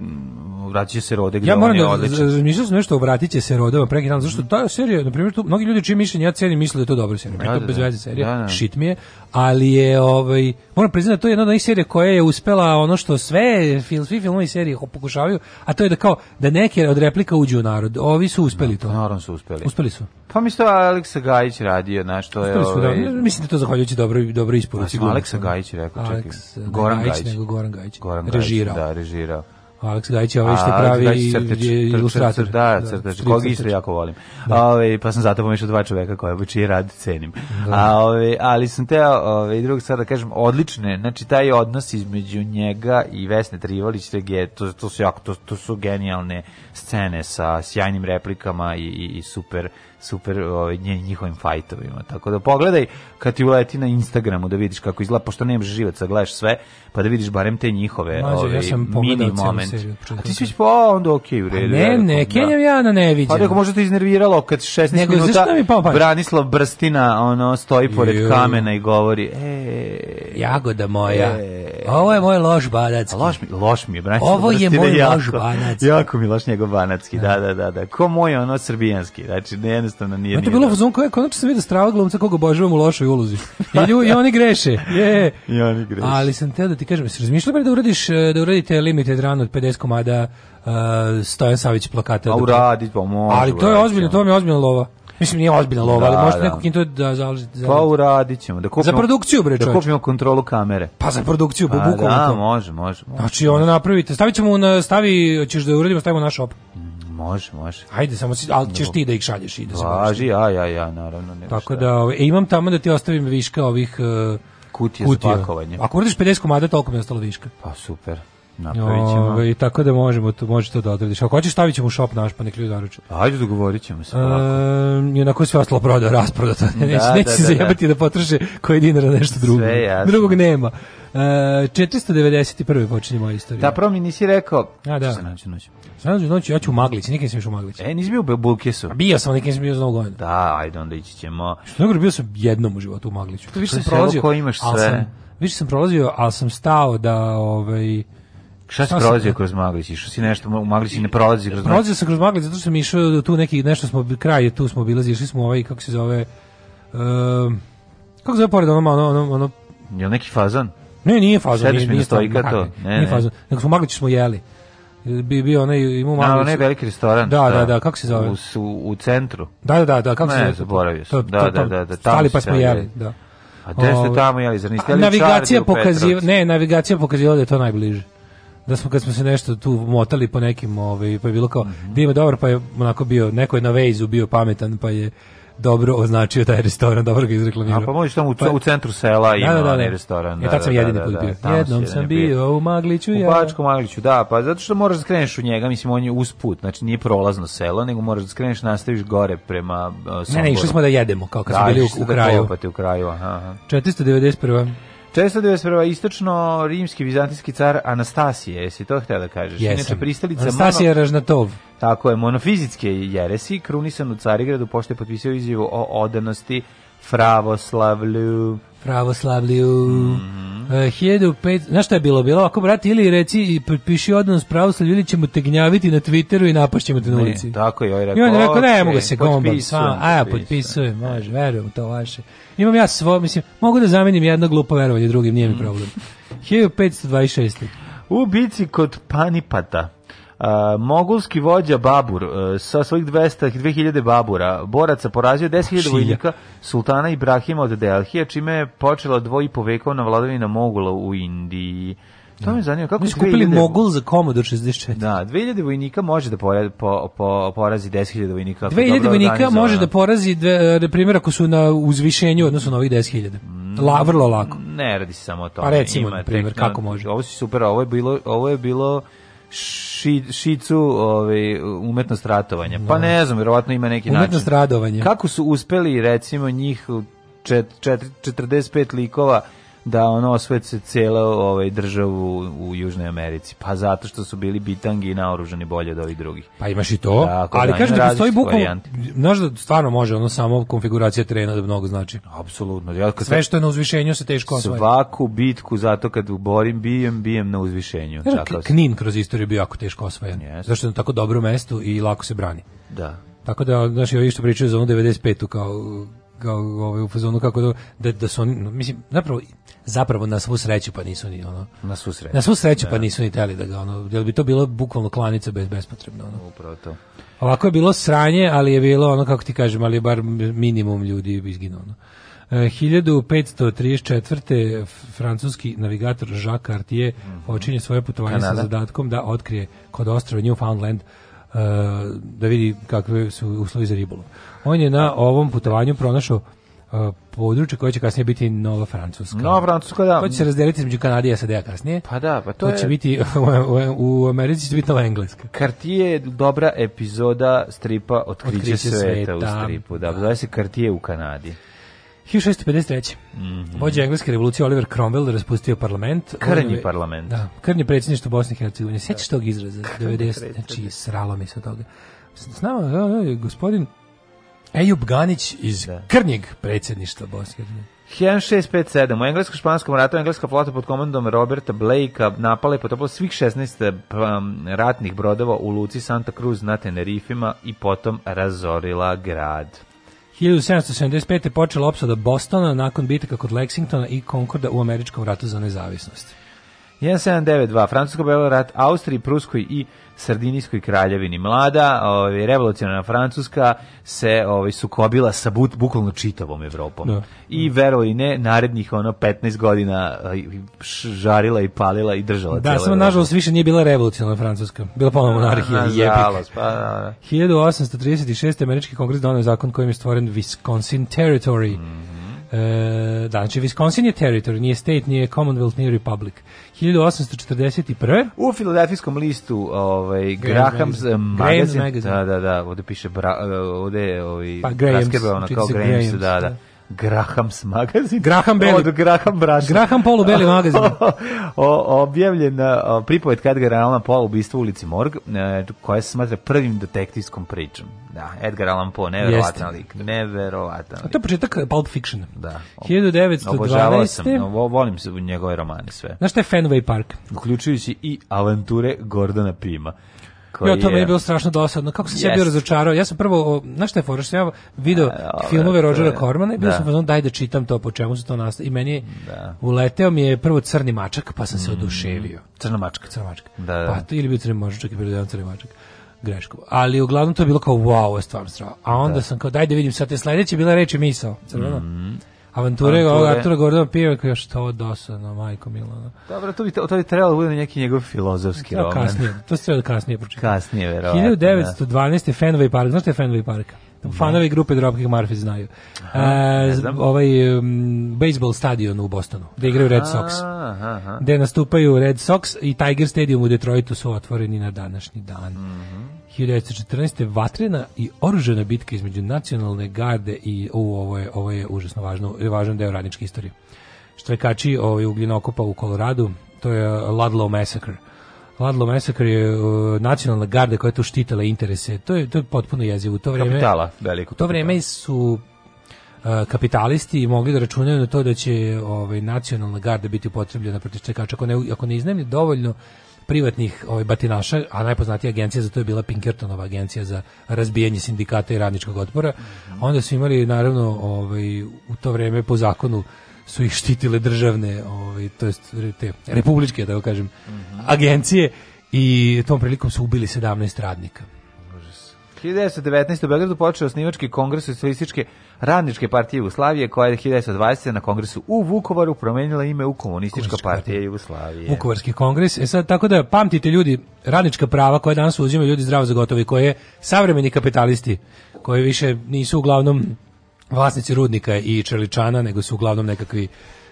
C: vratit će se rode
B: gde ja moram on da, mislio sam nešto obratit će se rodama preki dan, zašto ta serija, na primjer, tu, mnogi ljudi čije mišljenje ja cenim misle da je to dobra serija, da, to da, bez da. veze serija, da, da. shit mi je, ali je, ovaj, moram priznati, da to je jedna od onih serija koja je uspela ono što sve, film, svi filmovi serije pokušavaju, a to je da kao, da neke od replika uđu u narod, ovi su uspeli da, to.
C: Naravno su uspeli.
B: Uspeli su.
C: Pa da. Ovaj- mislim da Aleksa Gajić radio, znaš, to je... Su, ovaj... da,
B: mislim da to zahvaljujući dobro, dobro pa isporuci.
C: Aleksa Gajić rekao, čekaj. Goran Gajić. Nego Goran Gajić. Goran Gajić, režirao. da, režirao.
B: Aleks Gajić je ovaj što pravi Gajić, crteč,
C: je ilustrator. Da, crtač, koga isto jako volim. Da. Ove, pa sam zato pomešao dva čoveka koja čiji rad cenim. Da. A, ove, ali sam teo ove, i drugog sada da kažem, odlične, znači taj odnos između njega i Vesne Trivalić, to, da je, to, to, su, jako, to, to su genijalne scene sa sjajnim replikama i, i, i super super ovaj, njihovim fajtovima. Tako da pogledaj kad ti uleti na Instagramu da vidiš kako izgleda, pošto nemaš živaca, gledaš sve, pa da vidiš barem te njihove Mađe, ovaj, ja mini moment. Seriju, A ti si već, pa onda okej, okay,
B: u redu. Ne, ne, da. Kenjam ja na ne vidim.
C: Pa rekao, možda te iznerviralo kad 16 Nego, minuta mi Branislav Brstina ono, stoji pored Juj. kamena i govori, e,
B: jagoda moja, e, ovo je moj loš banacki.
C: Loš mi, loš mi je, Branislav Ovo je moj jako, loš banacki. Jako mi loš njegov banacki, da. da, da, da, da. Ko moj ono srbijanski, znači, ne, jednostavno nije. Meni
B: da. je bilo fazon koje konačno sam vidio strava glumca koga obožavam u lošoj ulozi. I ljudi i oni greše. Je. I oni greše. Ali sam te da ti kažem, jesi razmišljao pre da uradiš e, da uradite limited run od 50 komada uh, Stojan Savić plakata. A
C: uradi, pa može.
B: Ali to je ozbiljno, to mi je ozbiljna lova. Mislim nije ozbiljna lova, da, ali možete da. neko kinto da založi. Pa
C: da za... Pa uradićemo, da kupimo.
B: Za produkciju bre, da čoveče. Da
C: kupimo kontrolu kamere.
B: Pa za produkciju, pa bukvalno.
C: Da, može, može,
B: može. Znači ono napravite, stavićemo na stavi, hoćeš da uradimo, stavimo naš op.
C: Mm Može, može.
B: Ajde, samo si, ali ćeš ti da ih šalješ Ide,
C: se Važi, ja, ja, ja, naravno. Ne
B: Tako da, ove, e, imam tamo da ti ostavim viška ovih... Uh,
C: kutije, kutije. za pakovanje.
B: Ako uradiš 50 komada, toliko mi je ostalo viška.
C: Pa super. I ovaj,
B: tako da možemo, to, može to da odrediš. Ako hoćeš, stavit ćemo u shop naš, pa nek ljudi naruče.
C: Ajde, dogovorit ćemo se.
B: Um, I onako sve ostalo proda, rasproda to. Neće, da, neće da, se da, da. zajebati da, da potroše koji dinara nešto drugo. Drugog nema. Uh, e, 491. počinje moja istorija.
C: Da, prvo mi nisi rekao.
B: A, da. Se noć. Znači, noći, ja ću u Maglici, nikad nisam još u Maglici.
C: E, nisi bio u Bulkesu.
B: A bio sam, nikad nisam bio za novu godinu.
C: Da, ajde, onda ići ćemo.
B: Što nego bio sam jednom u životu u Magliću.
C: To više sam prolazio. Ko imaš sve.
B: Sam, više sam prolazio, ali sam stao da, ovaj,
C: Šta si prolazio da. kroz Maglić? Što si nešto u Maglić ne prolazi kroz Maglić?
B: Prolazio
C: sam
B: kroz Maglić zato što sam išao da tu neki, nešto smo, kraj tu smo obilazili, išli smo ovaj, kako se zove, um, kako se zove pored ono, ono, ono, ono
C: Je neki fazan?
B: Ne, nije
C: fazan. Sediš mi
B: na stojka to?
C: Ne, nije ne. fazan.
B: Nego smo Maglić smo jeli bi bio onaj imao
C: malo.
B: Na
C: onaj veliki restoran.
B: Da, da, da, da, kako se zove?
C: U, u, u centru.
B: Da, da, da, da, kako ne,
C: se zove? Zaboravio sam. Da, da,
B: da, da. Stali pa smo jeli, da. A gde ste ovaj, tamo jeli, zar niste jeli Navigacija pokaziva, ne, navigacija pokazivala da je to najbliže da smo kad smo se nešto tu motali po nekim, ovaj, pa je bilo kao, mm -hmm. da ima pa je onako bio, neko je na Vejzu bio pametan, pa je dobro označio taj restoran, dobro ga izreklamirao.
C: A pa možeš tamo u, pa, u centru sela da, da, ima da, da, e, da, restoran. Da,
B: ja, tad sam jedini da, put da, bio. Da, Jednom sam bio u Magliću.
C: Ja. U Bačku Magliću, da, pa zato što moraš da skreneš u njega, mislim, on je uz put, znači nije prolazno selo, nego moraš da skreneš, nastaviš gore prema uh,
B: e, Somboru. Ne, ne, išli smo da jedemo, kao kad da, smo bili u, u kraju. Da, u kraju,
C: aha. 491. 491. istočno-rimski vizantijski car Anastasije, jesi to htio da kažeš?
B: Jesam. Inače,
C: pristalica
B: Anastasije mono... Ražnatov.
C: Tako je, monofizitske jeresi, krunisan u Carigradu, pošto je potpisao izjavu o odanosti Pravoslavlju.
B: Pravoslavlju. Mm E, uh, 1500, znaš šta je bilo? Bilo ovako, brate, ili reci, i piši odnos pravoslavlju, ili ćemo te gnjaviti na Twitteru i napašćemo te na ulici. Ne,
C: tako
B: je,
C: ovaj
B: rekao. I on je rekao, ne mogu da se gombam s vama. A ja potpisujem, može, verujem to vaše. Imam ja svo, mislim, mogu da zamenim jedno glupo verovanje drugim, nije mi problem. 1526. Mm.
C: U bici kod Panipata mogulski vođa Babur e, sa svojih 200 2000 babura boraca porazio 10.000 vojnika sultana Ibrahima od Delhija čime je počela dvoji povekovna vladavina Mogula u Indiji. To me da. zanima kako
B: su kupili 2000... Mogul za Commodore 64.
C: Da, 2000 vojnika može da porazi, po, po, porazi 10.000 vojnika.
B: 2000 vojnika može da porazi dve, e, da primjer ako su na uzvišenju odnosno na ovih 10.000. Mm, La vrlo lako.
C: Ne radi se samo o tome.
B: Pa recimo Ima, na primjer kako može.
C: Ovo je super, ovo je bilo ovo je bilo ši, šicu ovaj, umetnost ratovanja. Pa da. ne znam, vjerovatno ima neki
B: umetnost način. Umetnost radovanja.
C: Kako su uspeli, recimo, njih čet, čet, 45 likova da ono osvece cijelo ovaj, državu u Južnoj Americi. Pa zato što su bili bitangi i naoružani bolje od ovih drugih.
B: Pa imaš i to, Tako, ali da, kažem da postoji bukvalno, znaš da stvarno može ono samo konfiguracija terena da mnogo znači.
C: Apsolutno.
B: Ja, Sve što je na uzvišenju se teško osvaja.
C: Svaku bitku, zato kad borim, bijem, bijem na uzvišenju.
B: Znaš, da Knin kroz istoriju bio jako teško osvajan. Yes. Zašto je na tako dobro mesto i lako se brani.
C: Da.
B: Tako da, znaš, ovi što pričaju za onu 95-u kao kao ovaj u fazonu kako da da da su oni mislim napravo, zapravo na svu sreću pa nisu ni ono
C: na svu sreću
B: na svu sreću pa da. nisu ni teli da ga ono jel bi to bilo bukvalno klanica bez bespotrebno ono
C: upravo to
B: ovako je bilo sranje ali je bilo ono kako ti kažem ali je bar minimum ljudi izginulo ono. 1534. E, francuski navigator Jacques Cartier mm -hmm. počinje svoje putovanje Kanada. sa zadatkom da otkrije kod ostrava Newfoundland uh, da vidi kakve su uslovi za ribolov. On je na ovom putovanju pronašao područje koje će kasnije biti Nova Francuska.
C: Nova Francuska, da.
B: To će se razdeliti između Kanadije i SAD-a kasnije.
C: Pa da, pa
B: to, to je... će biti, u, u Americi će biti Nova Engleska.
C: Cartier je dobra epizoda stripa Otkriće, Otkriće sveta, sveta, u stripu. Da. da, da. zove se Cartier u Kanadi.
B: 1653. Mm -hmm. Vođa engleske revolucije Oliver Cromwell raspustio parlament.
C: Krnji Oliver, parlament. Da,
B: krnji predsjedništvo Bosne i Hercegovine. Sjećaš da. tog izraza? Krnji 90. Znači, sralo mi se od toga. S nama, gospodin Ejub Ganić iz da. Krnjeg predsjedništva Bosne
C: 1657. U englesko-španskom ratu engleska flota pod komandom Roberta Blakea napala i potopila svih 16 um, ratnih brodova u luci Santa Cruz na Tenerifima i potom razorila grad.
B: 1775. počela opsada Bostona nakon bitaka kod Lexingtona i Concorda u američkom ratu za nezavisnost.
C: 1792, Francusko-Belo rat, Austriji, Pruskoj i Sardinijskoj kraljevini. Mlada, ovaj, revolucionarna Francuska se ovaj, sukobila sa but, bukvalno čitavom Evropom. Da. I vero i ne, narednih ono 15 godina ovaj, žarila i palila i držala
B: da, samo nažalost više nije bila revolucionarna Francuska. Bila ponovno monarhija. Nažalost, pa da. 1836. Da. američki kongres donio zakon kojim je stvoren Wisconsin Territory. Mm -hmm E, da, znači Wisconsin je teritorij, nije state, nije Commonwealth, nije Republic. 1841.
C: U filozofijskom listu ovaj, Graham's, Graham's magazin, Graham's Da, da, da, ovde piše bra, ovde ovaj, pa, Graham's, kao Graham's, da, da. da Grahams magazin. Graham Beli.
B: Od Graham Brašna. Graham Polu Beli magazin.
C: objavljen pripoved Edgar Allan Poe ubistvo u ulici Morg, e, koja se smatra prvim detektivskom pričom. Da, Edgar Allan Poe, neverovatan Jeste. lik. Neverovatan lik. A
B: to je početak e, Pulp Fiction.
C: Da.
B: 1912. Obožavao sam,
C: volim njegove romane sve.
B: Znaš što je Fenway Park?
C: Uključujući i avanture Gordona Pima
B: koji jo, to je... meni bilo strašno dosadno. Kako sam yes. se bio razočarao? Ja sam prvo, znaš šta je fora, ja video A, filmove Rodgera Kormana i bio da. sam fazon daj da čitam to po čemu se to nastaje. I meni da. uleteo mi je prvo crni mačak, pa sam se mm. oduševio. Crna mačka, crna mačka. Da, da. Pa to ili bio crni mačak, ili bio crni mačak grešku. Ali uglavnom to je bilo kao wow, je stvarno strava. A onda da. sam kao daj da vidim sa te sledeće bila reči misao, crveno. Mm. Avanture, Avanture. ovog Artura Gordona Piva, koji što to dosadno, majko Milano.
C: Dobro, to bi, to bi trebalo da bude neki njegov filozofski da, roman.
B: Kasnije, to se treba kasnije pročitati.
C: Kasnije, verovatno.
B: 1912. Da. Fenway Park, znaš što je Fenway Park? Fanovi grupe Dropkick Murphys znaju. Aha, uh, ovaj um, baseball stadion u Bostonu, gde igraju Red Sox. Aha, aha. Gde nastupaju Red Sox i Tiger Stadium u Detroitu su otvoreni na današnji dan. Mm -hmm. 1914. vatrena i oružena bitka između nacionalne garde i u, ovo, je, ovo je užasno važno, važan deo radničke istorije. Štrajkači ovaj, ugljenokopa u Koloradu, to je Ludlow Massacre. Ludlow Massacre je uh, nacionalna garda koja je tu štitila interese. To je, to je potpuno jezivo. U to vrijeme. kapitala, veliko. U to vrijeme su uh, kapitalisti mogli da računaju na to da će ovaj, nacionalna garda biti upotrebljena protiv štrajkača. Ako ne, ako ne iznemlje dovoljno privatnih ovaj, batinaša, a najpoznatija agencija za to je bila Pinkertonova agencija za razbijanje sindikata i radničkog otpora. Onda su imali, naravno, ovaj, u to vreme po zakonu su ih štitile državne, ovaj, to jest te republičke, da kažem, mhm. agencije i tom prilikom su ubili 17 radnika.
C: 1919. u Beogradu počeo snimački kongres socijalističke radničke partije Jugoslavije, koja je 1920. na kongresu u Vukovaru promenila ime u komunistička partija Jugoslavije.
B: Vukovarski kongres. E sad, tako da pamtite ljudi, radnička prava koja danas uzimaju ljudi zdravo za gotovi, koje savremeni kapitalisti, koji više nisu uglavnom vlasnici rudnika i čeličana, nego su uglavnom nekakvi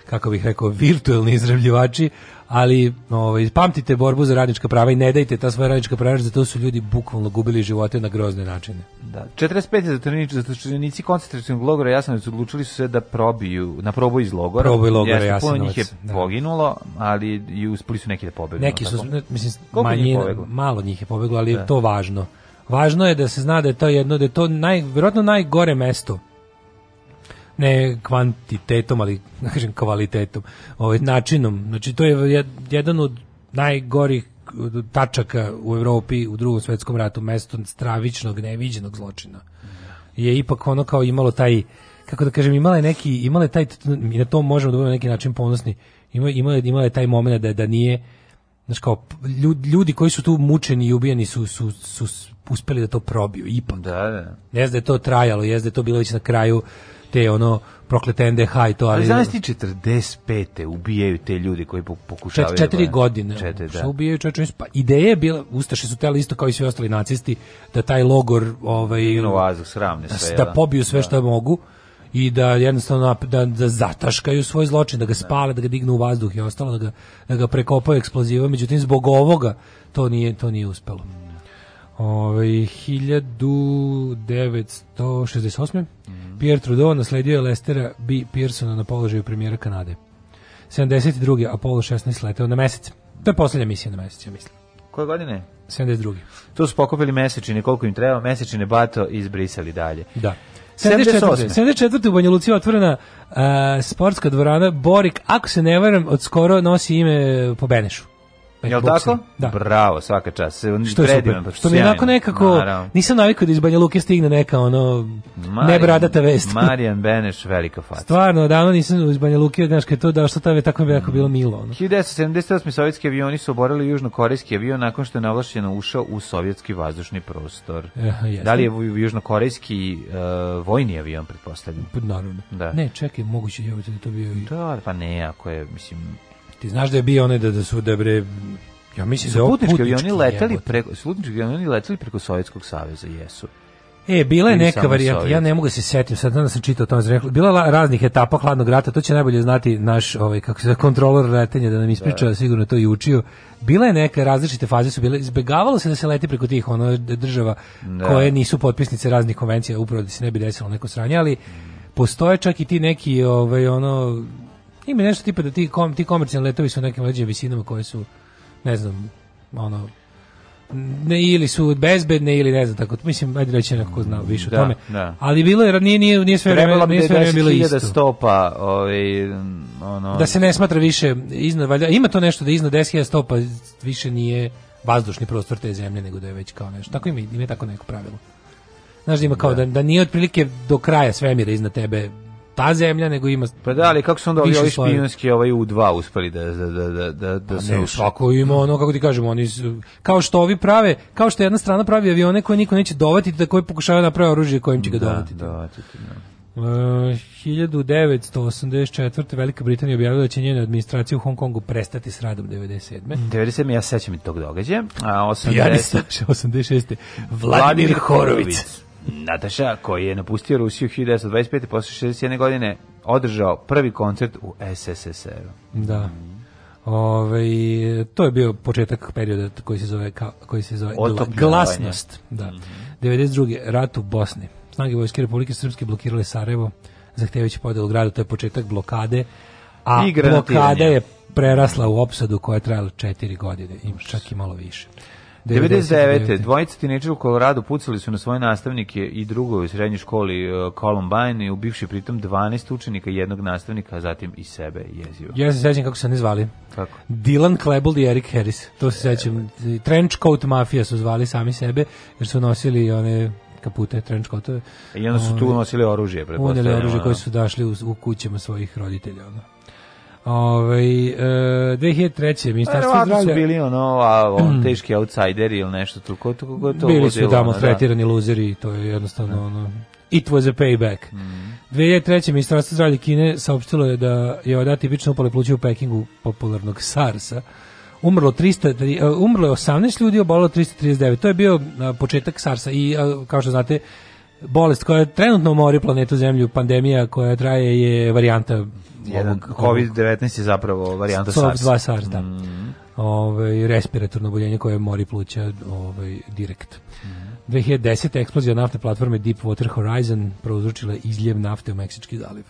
B: kako bih rekao, virtuelni izrabljivači, ali ovaj, pamtite borbu za radnička prava i ne dajte ta svoja radnička prava, za to su ljudi bukvalno gubili živote na grozne načine.
C: Da. 45. zatočenici koncentracijnog logora jasno Jasanovac odlučili su se da probiju, na probu iz logora.
B: Proboj logora Jasanovac. Puno
C: njih je da. poginulo, ali i uspeli su neki da pobegnu. Neki su,
B: ne, mislim, manjina, njih malo njih je pobeglo, ali da. je to važno. Važno je da se zna da je to jedno, da je to naj, verovatno najgore mesto ne kvantitetom, ali da kažem kvalitetom, ovaj načinom. Znači to je jedan od najgorih tačaka u Evropi u Drugom svetskom ratu, mesto stravičnog, neviđenog zločina. Je ipak ono kao imalo taj kako da kažem, imale neki, imale taj, i na to možemo da budemo neki način ponosni, imala, imala, je, imala je taj momenat da, da nije, znači kao, ljudi koji su tu mučeni i ubijeni su, su, su uspeli da to probiju, ipak. Da, da.
C: Jezda
B: to trajalo, jezda to bilo već na kraju, te ono prokletende haj to ali, ali
C: znaš ti 45. ubijaju te ljudi koji pokušavaju
B: četiri da godine četiri, da. ubijaju četiri, pa ideja je bila ustaše su tele isto kao i svi ostali nacisti da taj logor ovaj
C: vazu, sramne
B: sve, da, da pobiju sve da. što mogu i da jednostavno da, da zataškaju svoj zločin, da ga spale, da ga dignu u vazduh i ostalo, da ga, da ga prekopaju eksplozivom. Međutim, zbog ovoga to nije, to nije uspelo. Ove, 1968. Mm -hmm. Pierre Trudeau nasledio je Lestera B. Pearsona na položaju premijera Kanade. 72. Apollo 16 leteo na mesec. To je poslednja misija na mesec, ja mislim.
C: Koje godine?
B: 72.
C: Tu su pokupili mesečine, koliko im treba, mesečine bato i izbrisali dalje.
B: Da. 74. 74. u Banja Lucija otvorena uh, sportska dvorana Borik, ako se ne varam, od skoro nosi ime po Benešu.
C: Pa Jel tako?
B: Da.
C: Bravo, svaka čast. Što je Predivan, super.
B: Što mi je onako nekako, Naravno. nisam navikao da iz Banja Luke stigne neka ono Marijan, nebradata vest.
C: Marijan Beneš, velika faca.
B: Stvarno, davno nisam iz Banja Luke, znaš kad je to da što tave tako bi jako bilo milo. Ono.
C: 1978. sovjetski avioni su oborili južnokorejski avion nakon što je navlašeno ušao u sovjetski vazdušni prostor. Aha, da li je južnokorejski uh, vojni avion, pretpostavljam?
B: Pa naravno. Da. Ne, čekaj, moguće
C: je
B: da to bio i...
C: Da, pa ne, ako je, mislim,
B: Ti znaš da je bio onaj da, da su da bre ja
C: mislim
B: da
C: putnički avioni leteli preko putnički avioni leteli preko Sovjetskog saveza jesu.
B: E, bila je neka varijanta, ja ne mogu da se setim, sad danas sam čitao o tome, rekla, bila je raznih etapa hladnog rata, to će najbolje znati naš ovaj, kako se kontrolor letenja, da nam ispriča, da. sigurno to i učio. Bila je neka, različite faze su bile, izbegavalo se da se leti preko tih ono, država da. koje nisu potpisnice raznih konvencija, upravo da se ne bi desilo neko sranje, ali postoje čak i ti neki ovaj, ono, Ima nešto tipa da ti, kom, ti komercijalni letovi su nekim leđe visinama koje su, ne znam, ono, ne, ili su bezbedne ili ne znam tako mislim ajde reći neko zna više o da, tome da. ali bilo je nije nije nije sve vreme nije
C: sve
B: vreme bilo isto
C: stopa ovaj ono
B: da se ne smatra više iznad valja, ima to nešto da iznad 10.000 stopa više nije vazdušni prostor te zemlje nego da je već kao nešto tako ima ima tako neko pravilo znaš da ima kao da, da, da nije otprilike do kraja svemira iznad tebe ta zemlja, nego ima
C: Pa da, ali kako su onda ovi, ovi špijunski ovaj U2 uspeli da, da, da, da, da se... Ne,
B: svako ima ono, kako ti kažemo, oni su, kao što ovi prave, kao što jedna strana pravi avione koje niko neće dovati da koji pokušavaju da prave oružje kojim će ga dovati Da, dovatiti, da. Uh, 1984. Velika Britanija objavila da će njena administracija u Hong Kongu prestati s radom 97.
C: 97. ja sećam i tog događaja.
B: A 80... Ja ne 86. Vladimir, Vladimir Horovic. Horovic
C: Nataša, koji je napustio Rusiju 1925. posle 61. godine, održao prvi koncert u sssr
B: Da. Ove, to je bio početak perioda koji se zove, koji se zove glasnost. Da. Mm -hmm. 92. rat u Bosni. Snage Vojske Republike Srpske blokirale Sarajevo, zahtevajući u grada, to je početak blokade, a blokada je prerasla u opsadu koja je trajala četiri godine, i čak i malo više.
C: 99. Dvojica tineđera u Koloradu pucali su na svoje nastavnike i drugove u srednjoj školi e, Columbine i ubivši pritom 12 učenika jednog nastavnika, a zatim i sebe jezivo.
B: Ja se sećam kako se ne zvali. Kako? Dylan Klebold i Eric Harris. To se sećam. Trenchcoat mafija su zvali sami sebe, jer su nosili one kapute, trenčkotove.
C: I onda su tu ovaj, nosili oružje, pretpostavljam. Uneli oružje
B: koji su dašli u, u kućama svojih roditelja. Ono. Ove, ovaj, e,
C: 2003. ministarstvo zdravlja...
B: bili ono, a, on, mm. teški outsideri ili nešto tu, ko, to, ko to Bili su tamo da. tretirani da. luzeri, to je jednostavno ne. Da. ono... It was a payback. Mm. 2003. ministarstvo zdravlja Kine saopštilo je da je od atipične upale pluća u Pekingu popularnog SARS-a. Umrlo, 300, e, umrlo je 18 ljudi, obolilo 339. To je bio početak SARS-a i, kao što znate, bolest koja je trenutno mori planetu Zemlju, pandemija koja traje je varijanta
C: Jedan, COVID-19 je zapravo varijanta SARS.
B: Dva SARS, da. Mm. Ove, ovaj, respiratorno boljenje koje mori pluća ove, ovaj, direkt. Mm. 2010. eksplozija nafte platforme Deepwater Horizon prouzručila izljev nafte u Meksički zaliv.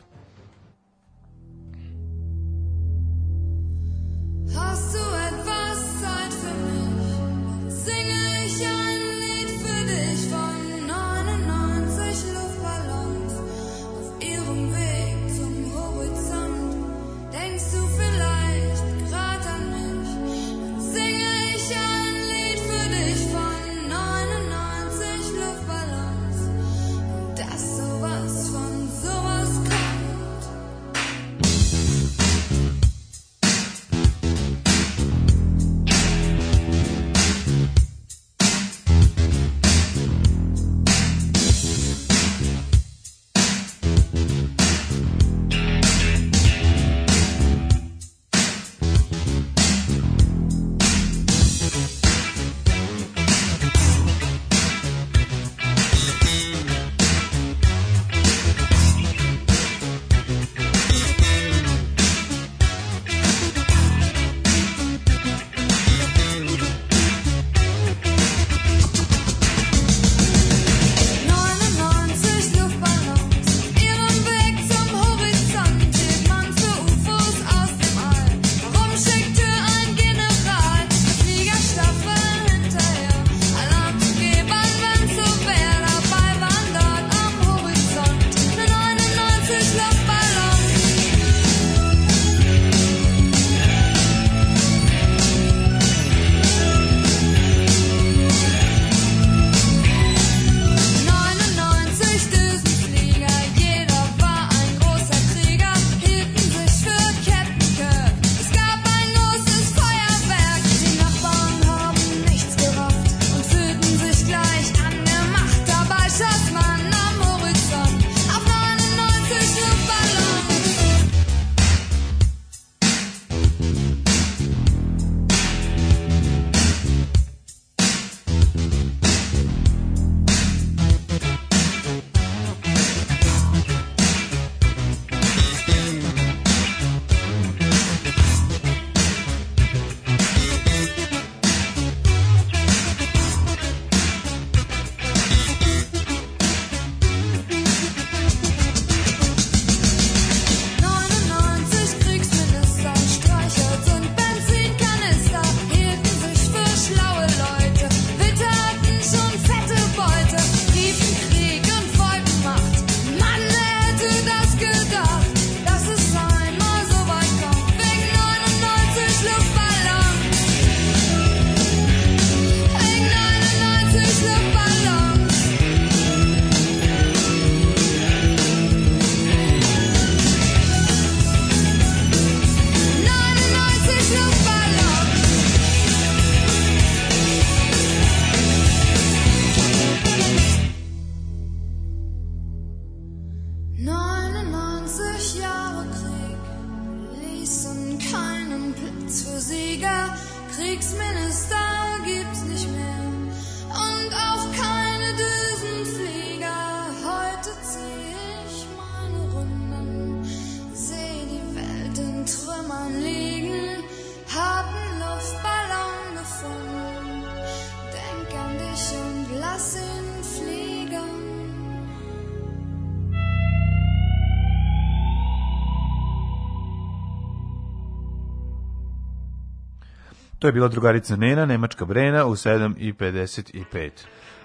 C: je bila drugarica Nena, nemačka Brena u 7.55.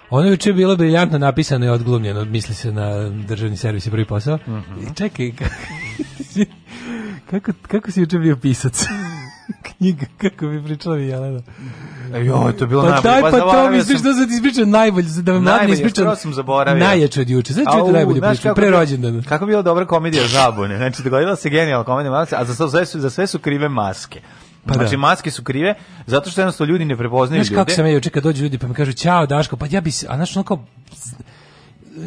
B: Ono juče je bilo briljantno napisano i odglumljeno, misli se na državni servis i prvi posao. Mm -hmm. I čekaj, kako, kako si juče bio pisac? knjiga, kako bi pričala i Jelena.
C: E, jo, to je bilo pa najbolje. Taj, pa,
B: pa to mi ispriča, sam... da sam ti ispričao najbolje, da me mladni ispričao. Najbolje, sam
C: zaboravio. Najjače
B: od juče,
C: znači
B: ću najbolje pričao, pre rođendana.
C: Kako je bila dobra komedija Žabune, znači dogodila se genijalna komedija Maske, a za sve, za sve su krive maske. Pa da. znači, da. maske su krive, zato što jednostavno ljudi ne prepoznaju znaš,
B: ljude. Znaš kako sam ja juče kad dođu ljudi pa mi kažu, ćao Daško, pa ja bi, a znaš, ono kao,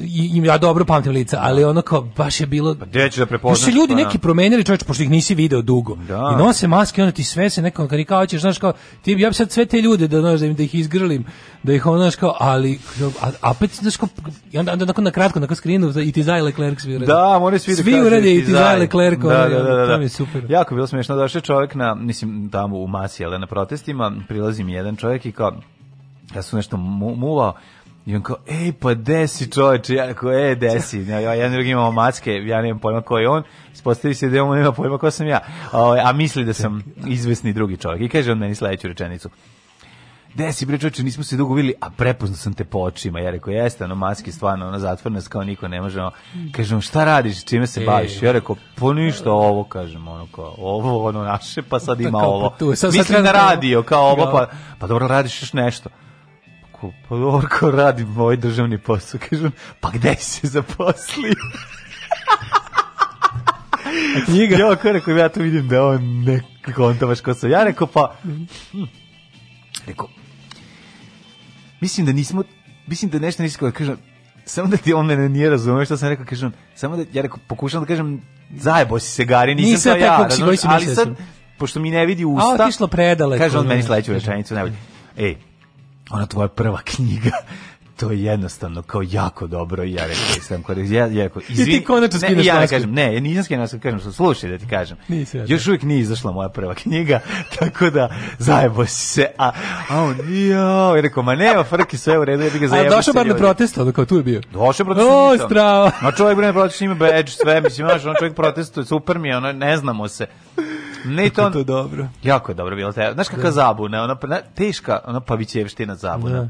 B: i, ja dobro pamtim lica, da. ali ono kao baš je bilo pa
C: će da prepoznaš. se
B: ljudi pa da. neki promenili, čoveče, pošto ih nisi video dugo. Da. I nose maske, onda ti sve se nekako kad kao znaš kao ti ja bi sad sve te ljude da znaš da im da ih izgrlim, da ih onaš kao, ali a, opet znaš kao i onda onda nakon na kratko nakon skrinu i ti Zajle Clerks svi urede.
C: Da, oni
B: svi
C: da svi urede i ti Zajle
B: Leclerc, da, da, da, da, je super.
C: Jako bilo smešno da je čovjek na mislim tamo u masi, ali na protestima prilazi mi jedan čovjek i kao ja su nešto muvao I on kao, ej, pa desi čoveče, ja kao, ej, desi. Ja, ja jedan drugi imamo macke, ja nemam pojma ko je on, ispostavi se da on nema pojma ko sam ja, a, ovaj, a misli da sam izvesni drugi čovjek. I kaže on meni sledeću rečenicu. Desi, bre čoveče, nismo se dugo videli, a prepoznao sam te po očima. Ja rekao, jeste, ono, maski stvarno, ono, zatvorne, kao niko ne može, ono, kaže on, šta radiš, čime se e. baviš? Ja rekao, po pa ništa ovo, kažem, ono, kao, ovo, ono, naše, pa sad ima pa ovo. Mislim na da- radio, kao ovo, da. pa, pa dobro, radiš još nešto. Orko, pa Orko radi moj državni posao. Kažem, pa gde si se zaposlio? Njega. Ja, ko rekao, ja to vidim da on ne konta baš ko sam. Ja rekao, pa... Hm, rekao, mislim da nismo... Mislim da nešto nisam kažem, samo da ti on mene nije razumeo što sam rekao, kažem, samo da, ja rekao, pokušam da kažem, zajebo si se, Gari, nisam, nisam to ja, razumeš, da ali sad, pošto mi ne vidi usta... A,
B: otišlo predaleko. Kaže on
C: meni sledeću rečenicu, najbolje. Ej, ona tvoja prva knjiga to je jednostavno kao jako dobro i ja rekao da sam kod ja ja kao izvin, I ti konačno skinaš ja ne kažem ne ja nisam skinao sam kažem slušaj da ti kažem nisam, još uvijek nije izašla moja prva knjiga tako da zajebo se a a on jo ja rekao ma nema frke sve u redu ja bih ga zajebao a došao bar
B: na protest onda kao tu je bio
C: došao protest o strava ma čovjek bre protest ima badge sve mislim on čovjek protestuje super mi je ono ne znamo se Ne to, dobro. Jako je dobro bilo. Znaš kakva da. zabuna, ona pa, teška, ona pavićevština zabuna. Da.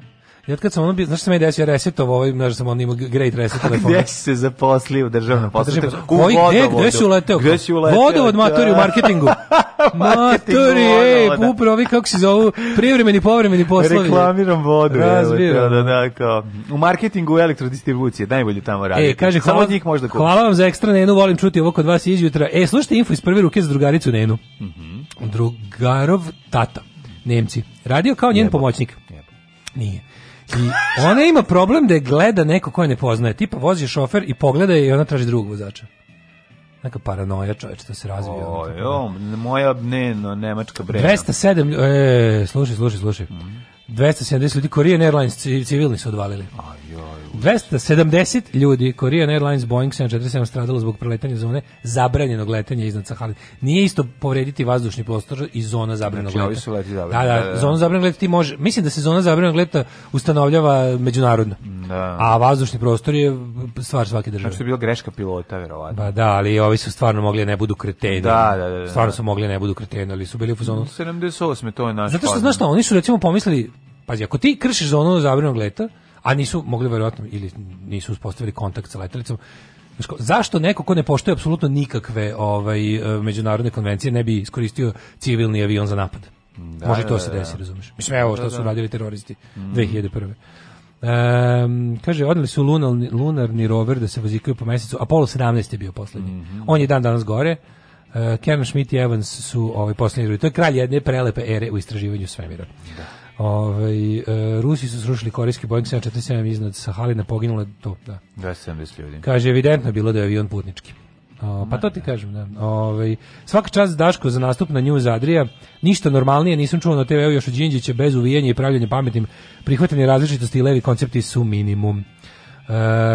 B: I od kad sam ono bio, znaš što se meni desio resetovo, ovaj, znaš da sam ono imao great reset telefona.
C: Gde si se zaposlio u državnom pa poslu?
B: U Koji, gde,
C: gde si
B: uleteo? Gde si uleteo? Vodovod maturi u marketingu. maturi, ej, pa upravo ovi kako se zovu, privremeni, povremeni poslovi.
C: Reklamiram vodu.
B: Razbiram. Da, da, da, kao.
C: U marketingu u elektrodistribucije, najbolje tamo radite.
B: E, kaže, hvala, njih možda hvala vam za ekstra Nenu, volim čuti ovo kod vas izjutra. E, slušajte info iz prve ruke za drugaricu Nenu. Mm -hmm. Drugarov tata, Nemci. Radio kao njen Jebo. pomoćnik. Jebo. Nije. I ona ima problem da je gleda neko koje ne poznaje. Tipa vozi šofer i pogleda je i ona traži drugog vozača. Neka paranoja čoveče što da se razvija. Oj,
C: da. moja ne, no, nemačka brena.
B: 207, e, slušaj, slušaj, slušaj. Mm. 270 ljudi Korean Airlines civilni su odvalili. Ajoj. 270 ljudi Korean Airlines Boeing 747 stradalo zbog preletanja zone zabranjenog letenja iznad Sahale. Nije isto povrediti vazdušni prostor i zona zabranjenog znači, leta. Su leti
C: da da,
B: da, da, zona zabranjenog leta ti može. Mislim da se zona zabranjenog leta ustanovljava međunarodno. Da. A vazdušni prostor je stvar svake države. Znači
C: je bila greška pilota, verovatno. Ba
B: pa da, ali ovi su stvarno mogli da ne budu kreteni. Da, da, da, da. Stvarno su mogli ne budu kreteni, ali su bili u fazonu
C: 78, to je naš. Zato
B: što znaš šta, oni su recimo pomislili Pazi, ako ti kršiš zonu zabranog leta, a nisu mogli verovatno ili nisu uspostavili kontakt sa letelicom, zašto neko ko ne poštuje apsolutno nikakve ovaj eh, međunarodne konvencije ne bi iskoristio civilni avion za napad? Da, Može da, to se da, da. desiti, da. razumeš? Mislim, evo što da, su radili teroristi mm. 2001. Um, kaže, odneli su lunalni, lunarni rover da se vozikaju po mesecu, Apollo 17 je bio poslednji. Mm -hmm. On je dan danas gore. Uh, Kevin Schmidt i Evans su ovaj, poslednji. To je kralj jedne prelepe ere u istraživanju svemira. Da. Ovaj e, Rusi su srušili korejski Boeing 747 iznad Sahalina, poginulo to, da.
C: 270 da, ljudi.
B: Kaže evidentno bilo da je avion putnički. O, pa to ti da. kažem, da. Ove, ovaj, svaka čast Daško za nastup na News Adria. Ništa normalnije nisam čuo na TV-u još od Đinđića bez uvijenja i pravljenja pametnim. Prihvatanje različitosti i levi koncepti su minimum. Uh,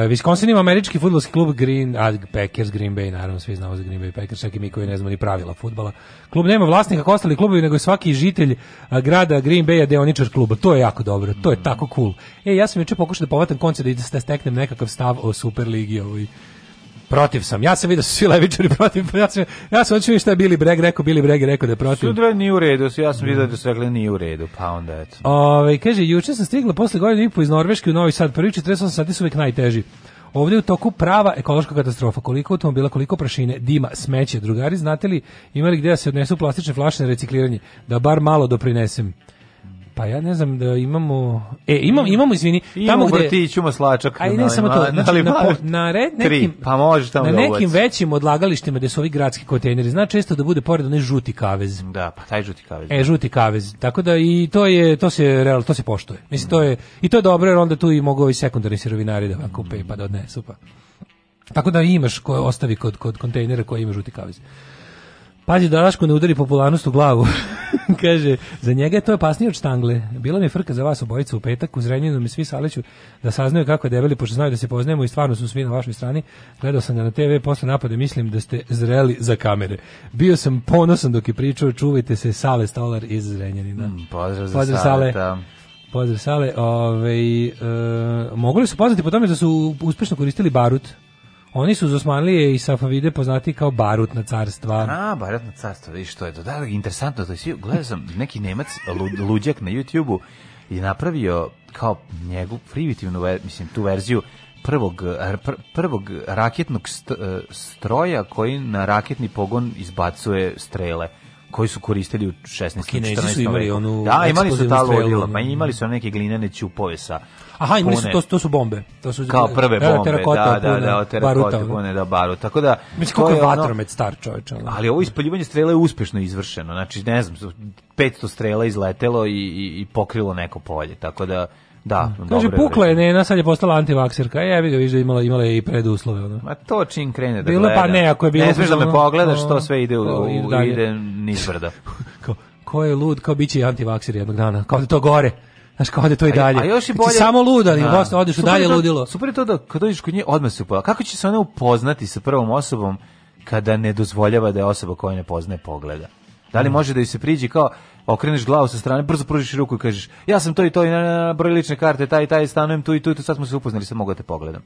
B: Wisconsin ima američki futbolski klub Green, a Packers, Green Bay, naravno svi znamo za Green Bay Packers, čak i mi koji ne znamo ni pravila futbala. Klub nema vlasnika kao ostali klubovi, nego je svaki žitelj a, e, grada Green Bay-a deoničar kluba. To je jako dobro, to je mm. tako cool. E, ja sam juče pokušao da povatam konce i da steknem nekakav stav o Superligi ovoj. Protiv sam. Ja sam vidio da svi levičari protiv. Ja sam ja sam očito šta je Bili Breg rekao, Bili Breg rekao da je protiv.
C: Sutra nije u redu, ja sam vidio da su rekli nije u redu, pa onda eto.
B: Ovaj kaže juče sam stigla posle godine i po iz Norveške u Novi Sad, prvi 48 sati su uvek najteži. Ovde je u toku prava ekološka katastrofa. Koliko automobila, koliko prašine, dima, smeće. Drugari, znate li, imali gde da se odnesu plastične flaše na recikliranje? Da bar malo doprinesem. Pa ja ne znam da imamo... E, imamo, imamo izvini,
C: imamo tamo gde... vrtiću maslačak.
B: A ne samo to, znači, na, po, na red, nekim,
C: tri, pa može tamo
B: na da nekim uvac. većim odlagalištima gde su ovi gradski kontejneri, znači često da bude pored onaj žuti kavez.
C: Da, pa taj žuti kavez.
B: E, da. žuti kavez. Tako da i to je, to se real, to se poštuje. Mislim, mm. to je, i to je dobro jer onda tu i mogu ovi sekundarni sirovinari da kupe mm. pa da odnesu pa. Tako da imaš ko ostavi kod, kod kontejnera koji ima žuti kavez. Pazi da Raško ne udari popularnost u glavu. Kaže, za njega je to opasnije od štangle. Bila mi je frka za vas obojica u petak, u Zrenjinu mi svi saleću da saznaju kako je debeli, pošto znaju da se poznajemo i stvarno su svi na vašoj strani. Gledao sam ga na TV, posle napada mislim da ste zreli za kamere. Bio sam ponosan dok je pričao, čuvajte se, Sale Stolar iz Zrenjanina.
C: Mm, pozdrav
B: za
C: pozdrav Sale. sale. Da.
B: Pozdrav Sale. Ove, ovaj, e, mogu li se poznati po tome da su uspešno koristili barut? Oni su iz Osmanlije i Safavide poznati kao barutna carstva.
C: A, barutna carstva, vidiš što je to. Da, interesantno, to je, gledao sam neki Nemac, luđak na YouTube-u, je napravio kao njegov privitivnu, mislim, tu verziju prvog, pr, prvog raketnog st, e, stroja koji na raketni pogon izbacuje strele koji su koristili u 16. Kinezi 14. su
B: imali onu
C: Da, imali su
B: ta
C: lodila, pa mm. imali su neke glinene ćupove sa
B: Aha, imali su, to, to su bombe. To su
C: kao prve bombe, terakota, da, da, da, od terakote, pune da baru.
B: Tako
C: da,
B: mislim kako je vatromet star čovjek.
C: Ali ovo ispaljivanje strele je uspešno izvršeno. Znači, ne znam, 500 strela izletelo i, i, i pokrilo neko polje. Tako da Da,
B: Kaže, znači, dobro pukla je Nena, sad je postala antivakserka. Ja e, vidio, viš da imala, imala je i preduslove. Ono. Ma
C: to čim krene da bilo, pa gleda.
B: Pa
C: ne,
B: ako je bilo...
C: Ne
B: smiješ
C: da me
B: pogledaš,
C: to sve ide, u, u, u ide nizbrda.
B: ko, ko je lud, kao bit će i antivakser jednog dana. Kao da to gore. Znaš, kao da to i dalje. A još i bolje... samo luda, ali da. da. odeš u dalje
C: to,
B: ludilo.
C: Super je to da kad dođeš kod nje, odmah se upala. Kako će se ona upoznati sa prvom osobom kada ne dozvoljava da je osoba koja ne poznaje pogleda? Da li mm. može da ju se priđi kao, okreneš glavu sa strane, brzo pružiš ruku i kažeš, ja sam to i to i na, na, na broj lične karte, taj i taj, stanujem tu i tu i tu, sad smo se upoznali, sad mogu da te pogledam.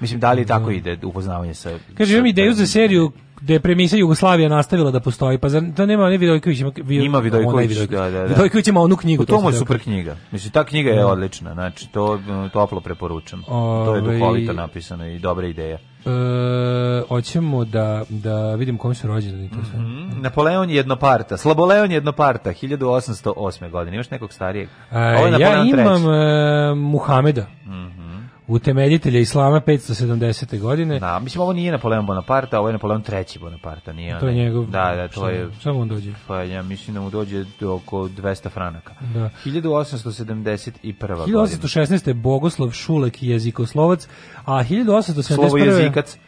C: Mislim, da li tako da. ide upoznavanje sa...
B: Kaže, imam ideju za seriju gde je premisa Jugoslavija nastavila da postoji, pa zar to nema ne Vidojković, ima,
C: Vidojković, ima Vidojković, Vidojković, da, da, da.
B: Vidojković ima onu knjigu. U
C: pa to je super knjiga. Mislim, ta knjiga je da. odlična, znači, to toplo preporučam. Ove... To je ovaj, duhovito napisano i dobra ideja.
B: E, hoćemo da, da vidim kom su rođeni. To sve. Mm -hmm.
C: Napoleon jednoparta, Slaboleon jednoparta, 1808. godine. Imaš nekog starijeg?
B: E, ja imam e, Muhameda. Mm -hmm utemeljitelja islama 570. godine.
C: Da, mislim ovo nije Napoleon Bonaparte, ovo je Napoleon III Bonaparte, nije.
B: To je njegov.
C: Da, da,
B: to je. Samo on dođe.
C: Pa ja mislim da mu dođe
B: do
C: oko 200 franaka. Da. 1871.
B: 1816. Godine. Bogoslav Šulek jezikoslovac, a 1871. Slovo jezikac.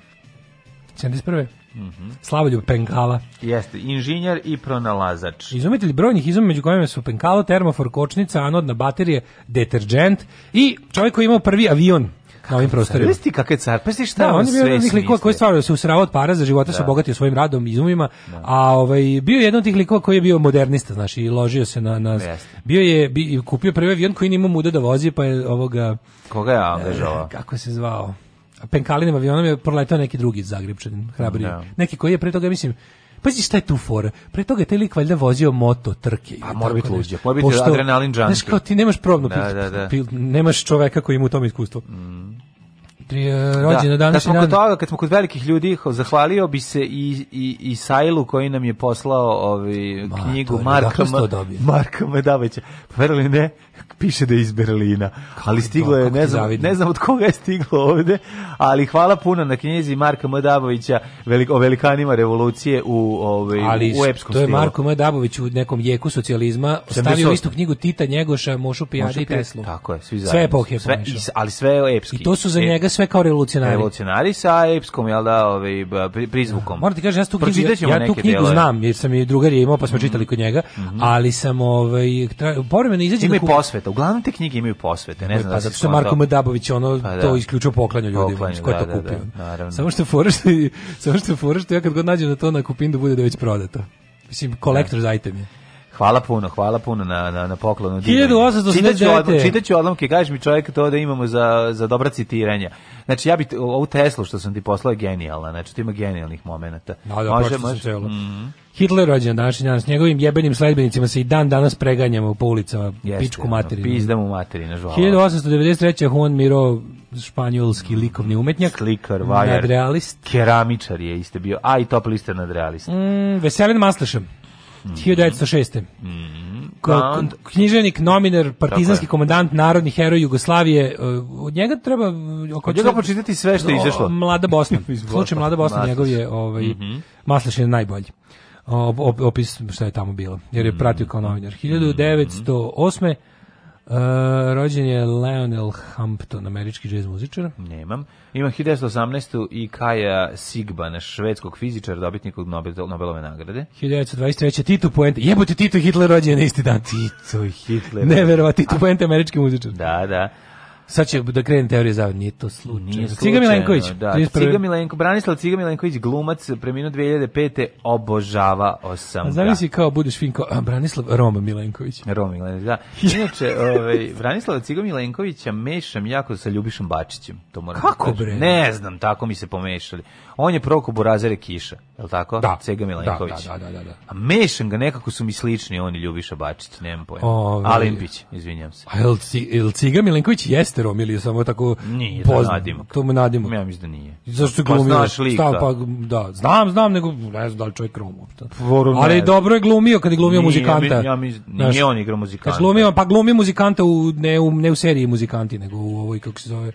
B: 71. Mm -hmm. Slavoljub Penkala.
C: Jeste, inženjer i pronalazač.
B: Izumitelj brojnih izuma među kojima su Penkalo, termofor, kočnica, anodna baterije, deterđent i čovjek koji
C: je
B: imao prvi avion
C: na
B: ovim prostorima. Jesi kakav
C: car? Pa
B: si
C: šta da,
B: on je bio onih likova koji stvarno da se usrao od para za života, da. bogati obogatio svojim radom i izumima, da. a ovaj bio je jedan od tih likova koji je bio modernista, znači i ložio se na na pa bio je bi, kupio prvi avion koji nije imao muda da vozi, pa je ovoga
C: koga je angažovao?
B: Kako se zvao? penkalinim avionom je proletao neki drugi Zagrebčanin, hrabri. No. Da. Neki koji je pre toga, mislim, Pazi šta je tu fora. Pre toga je taj lik valjda vozio moto trke.
C: Pa mora biti luđe, mora biti Pošto, adrenalin džanki. Znaš kao
B: ti nemaš probnu da, pil, da, da. Pil, nemaš čoveka koji ima u tom iskustvu. Mm. Tri, eh, rođena da, da
C: smo kod toga, kad smo kod velikih ljudi, zahvalio bi se i, i, i Sajlu koji nam je poslao ovi, ovaj, Ma, knjigu Marka Marka Medaveća. Pa ne, piše da je iz Berlina. ali stiglo je, ne znam, ne znam od koga je stiglo ovde, ali hvala puno na knjezi Marka Madabovića velik, o velikanima revolucije u, ovaj, ali u epskom stilu. to je Marko
B: Madabović u nekom jeku socijalizma stavio istu knjigu Tita Njegoša, Mošu Pijade i Teslu.
C: Tako je, svi zajedno.
B: Sve
C: epohe sve,
B: ali sve je epski. I to su za e, njega sve kao revolucionari.
C: Revolucionari sa epskom, jel da, ovaj, prizvukom.
B: Morate kažem, ja tu knjigu, ja tu knjigu znam, jer sam i drugar je imao, pa smo mhm. čitali kod njega, mhm. ali sam, ovaj, povremeno izađe
C: na posveta. Uglavnom te knjige imaju posvete,
B: ne znam. Pa da zato što Marko Medabović ono pa, da. to isključio poklanja ljudima, ko je to da, da, kupio. Da, samo što forešte, samo što forešte ja kad god nađem da to na kupindu bude da već prodato. Mislim kolektor za item
C: Hvala puno, hvala puno na, na, na poklonu. 1889. Čitaću odlomke, gaš mi čovjek to da imamo za, za dobra citiranja. Znači, ja bih ovu Teslu što sam ti poslao je genijalna, znači tu ima genijalnih momenata.
B: Da, da, može, može. Mm -hmm. Hitler rođen današnji danas s njegovim jebenim sledbenicima se i dan danas preganjamo po ulicama, Jeste, pičku materinu.
C: Pizdam
B: u
C: materinu, žvala.
B: 1893. Juan Miro, španjolski likovni umetnjak. Slikar, vajar, nadrealist.
C: keramičar je isto bio, a i top lister nadrealist. Mm,
B: Veselin Maslašem. 1906. Mm -hmm. K književnik, nominer, partizanski komandant, narodni heroj Jugoslavije. Uh, od njega treba... Uh,
C: oko od njega počitati sve što je izašlo.
B: Mlada Bosna. Slučaj Mlada Bosna, Maslaš. njegov je ovaj, mm -hmm. Maslašin najbolji. Op, op, opis šta je tamo bilo, jer je mhm. pratio kao novinar. 1908. Mhm. Uh, rođen je Lionel Hampton, američki jazz muzičar.
C: Nemam. Ima 1918. i Kaja Sigba, naš švedskog fizičara, dobitnik Nobel, Nobelove nagrade.
B: 1923. Tito Puente. Jebote, Tito Hitler rođen na isti dan. Tito Hitler. Neverova, Tito A. Puente, američki muzičar.
C: Da, da.
B: Sad će da krene teorije zavere, nije to slučajno. Nije slučajno. Ciga Milenković.
C: Da, Ciga Milenko, Branislav Ciga Milenković, glumac, preminuo 2005. obožava osam.
B: Zamisli kao budeš fin kao Branislav Roma Milenković.
C: Rom Milenković, da. Inače, ovaj, Branislava Ciga Milenkovića mešam jako sa Ljubišom Bačićem. To moram
B: da Kako bre?
C: Ne znam, tako mi se pomešali. On je Proko Burazere Kiša. Jel tako?
B: Da. Cega da, Milenković.
C: Da, da, da, da, A mešan ga nekako su mi slični on i Ljubiša Bačić, nemam pojma. Ove... Alimpić, izvinjam se.
B: A jel, jel Ciga Milenković jeste Rom ili samo tako
C: Nije,
B: pozna,
C: da
B: nadimak. To
C: mu nadimo. Ja mislim da nije.
B: Zašto pa glumio? Znaš
C: lika. Stav, pa,
B: da, znam, znam, nego ne znam da li čovjek Rom uopšte. Ali dobro je glumio kad je glumio nije, muzikanta. Ja, mi,
C: nije on igra muzikanta.
B: Glumio, pa glumio muzikanta u, ne, u, ne u seriji muzikanti, nego u ovoj, kako se zove,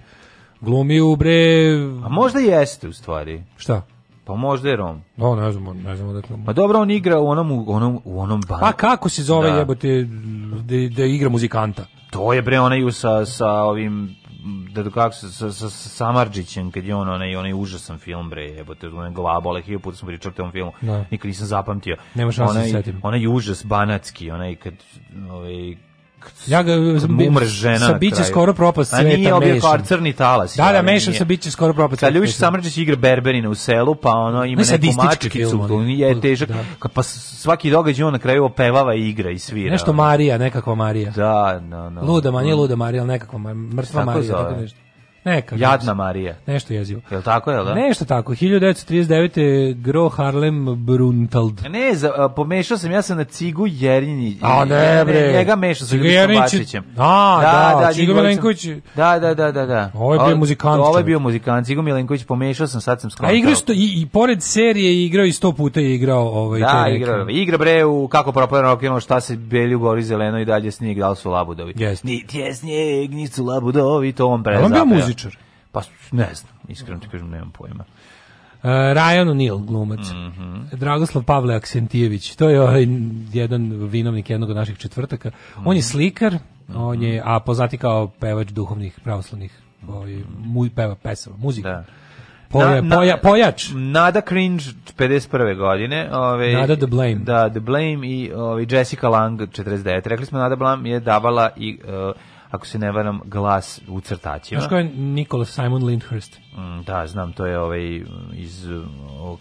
B: glumio bre...
C: A možda jeste u stvari.
B: Šta?
C: Pa možda je Rom. No,
B: ne znam, ne znam odakle.
C: Pa dobro, on igra u onom, onom, u onom
B: bandu. Pa kako se zove da. jebote da, da igra muzikanta?
C: To je bre onaj sa, sa ovim da, da kako sa, sa, sa Samarđićem kad je on onaj onaj užasan film bre jebote onaj glabole hiljadu puta smo pričali o tom filmu no. Da. nikad nisam zapamtio ne da
B: se setim
C: onaj užas banatski onaj kad ovaj
B: Ja ga umreš žena. Da, da, sa biće skoro propast sveta. A nije
C: obje kao crni talas.
B: Da, da, mešam sa biće skoro propast. Da,
C: Ljubiš Samrđić igra Berberina u selu, pa ono ima ne, neku mačkicu, film, je da. težak, da. pa svaki događaj on na kraju opevava i igra i svira.
B: Nešto Marija, nekakva Marija.
C: Da, no, no.
B: Luda, manje Luda Marija, ali nekakva Marija, mrtva Marija,
C: tako nešto. Neka. Jadna Marija.
B: Nešto jezivo.
C: Jel
B: tako,
C: jel da?
B: Nešto tako. 1939. Gro Harlem Bruntald.
C: Ne, za, pomešao sam, ja sam na Cigu Jernini. A ne, bre. Njega mešao sa
B: Ljubišom Bačićem. A, da, da,
C: da
B: Cigo Milenković.
C: Da, da, da, da, da.
B: Ovo
C: je bio
B: muzikant. Ovo je bio
C: muzikant. Cigo Milenković pomešao sam, sad sam skontao.
B: A igrao sto, i, i pored serije igrao i sto puta je igrao
C: ovaj da, igrao. igra bre u kako propada rock šta se beli u gori zeleno i dalje snijeg da li su labudovi. Yes. Ni tjesnijeg, nisu labudovi, to on pre On muzičar? Pa ne
B: znam, iskreno ti kažem,
C: nemam
B: pojma. Uh, Ryan O'Neill glumac. Mm -hmm. Dragoslav Pavle Aksentijević. To je ovaj jedan vinovnik jednog od naših četvrtaka. Mm -hmm. On je mhm. slikar, mm -hmm. on je mhm. a poznati kao pevač duhovnih pravoslavnih ovaj mu peva pesama, muzika. Da. Poja, na, poja, pojač.
C: Nada Cringe 51. godine.
B: Ove, ovaj, Nada The Blame.
C: Da, The Blame i ove, ovaj, Jessica Lang 49. Rekli smo Nada Blame je davala i uh, ako se ne varam, glas u crtačima.
B: Znaš ko je Nikola Simon Lindhurst?
C: Mm, da, znam, to je ovaj mm, iz... Mm,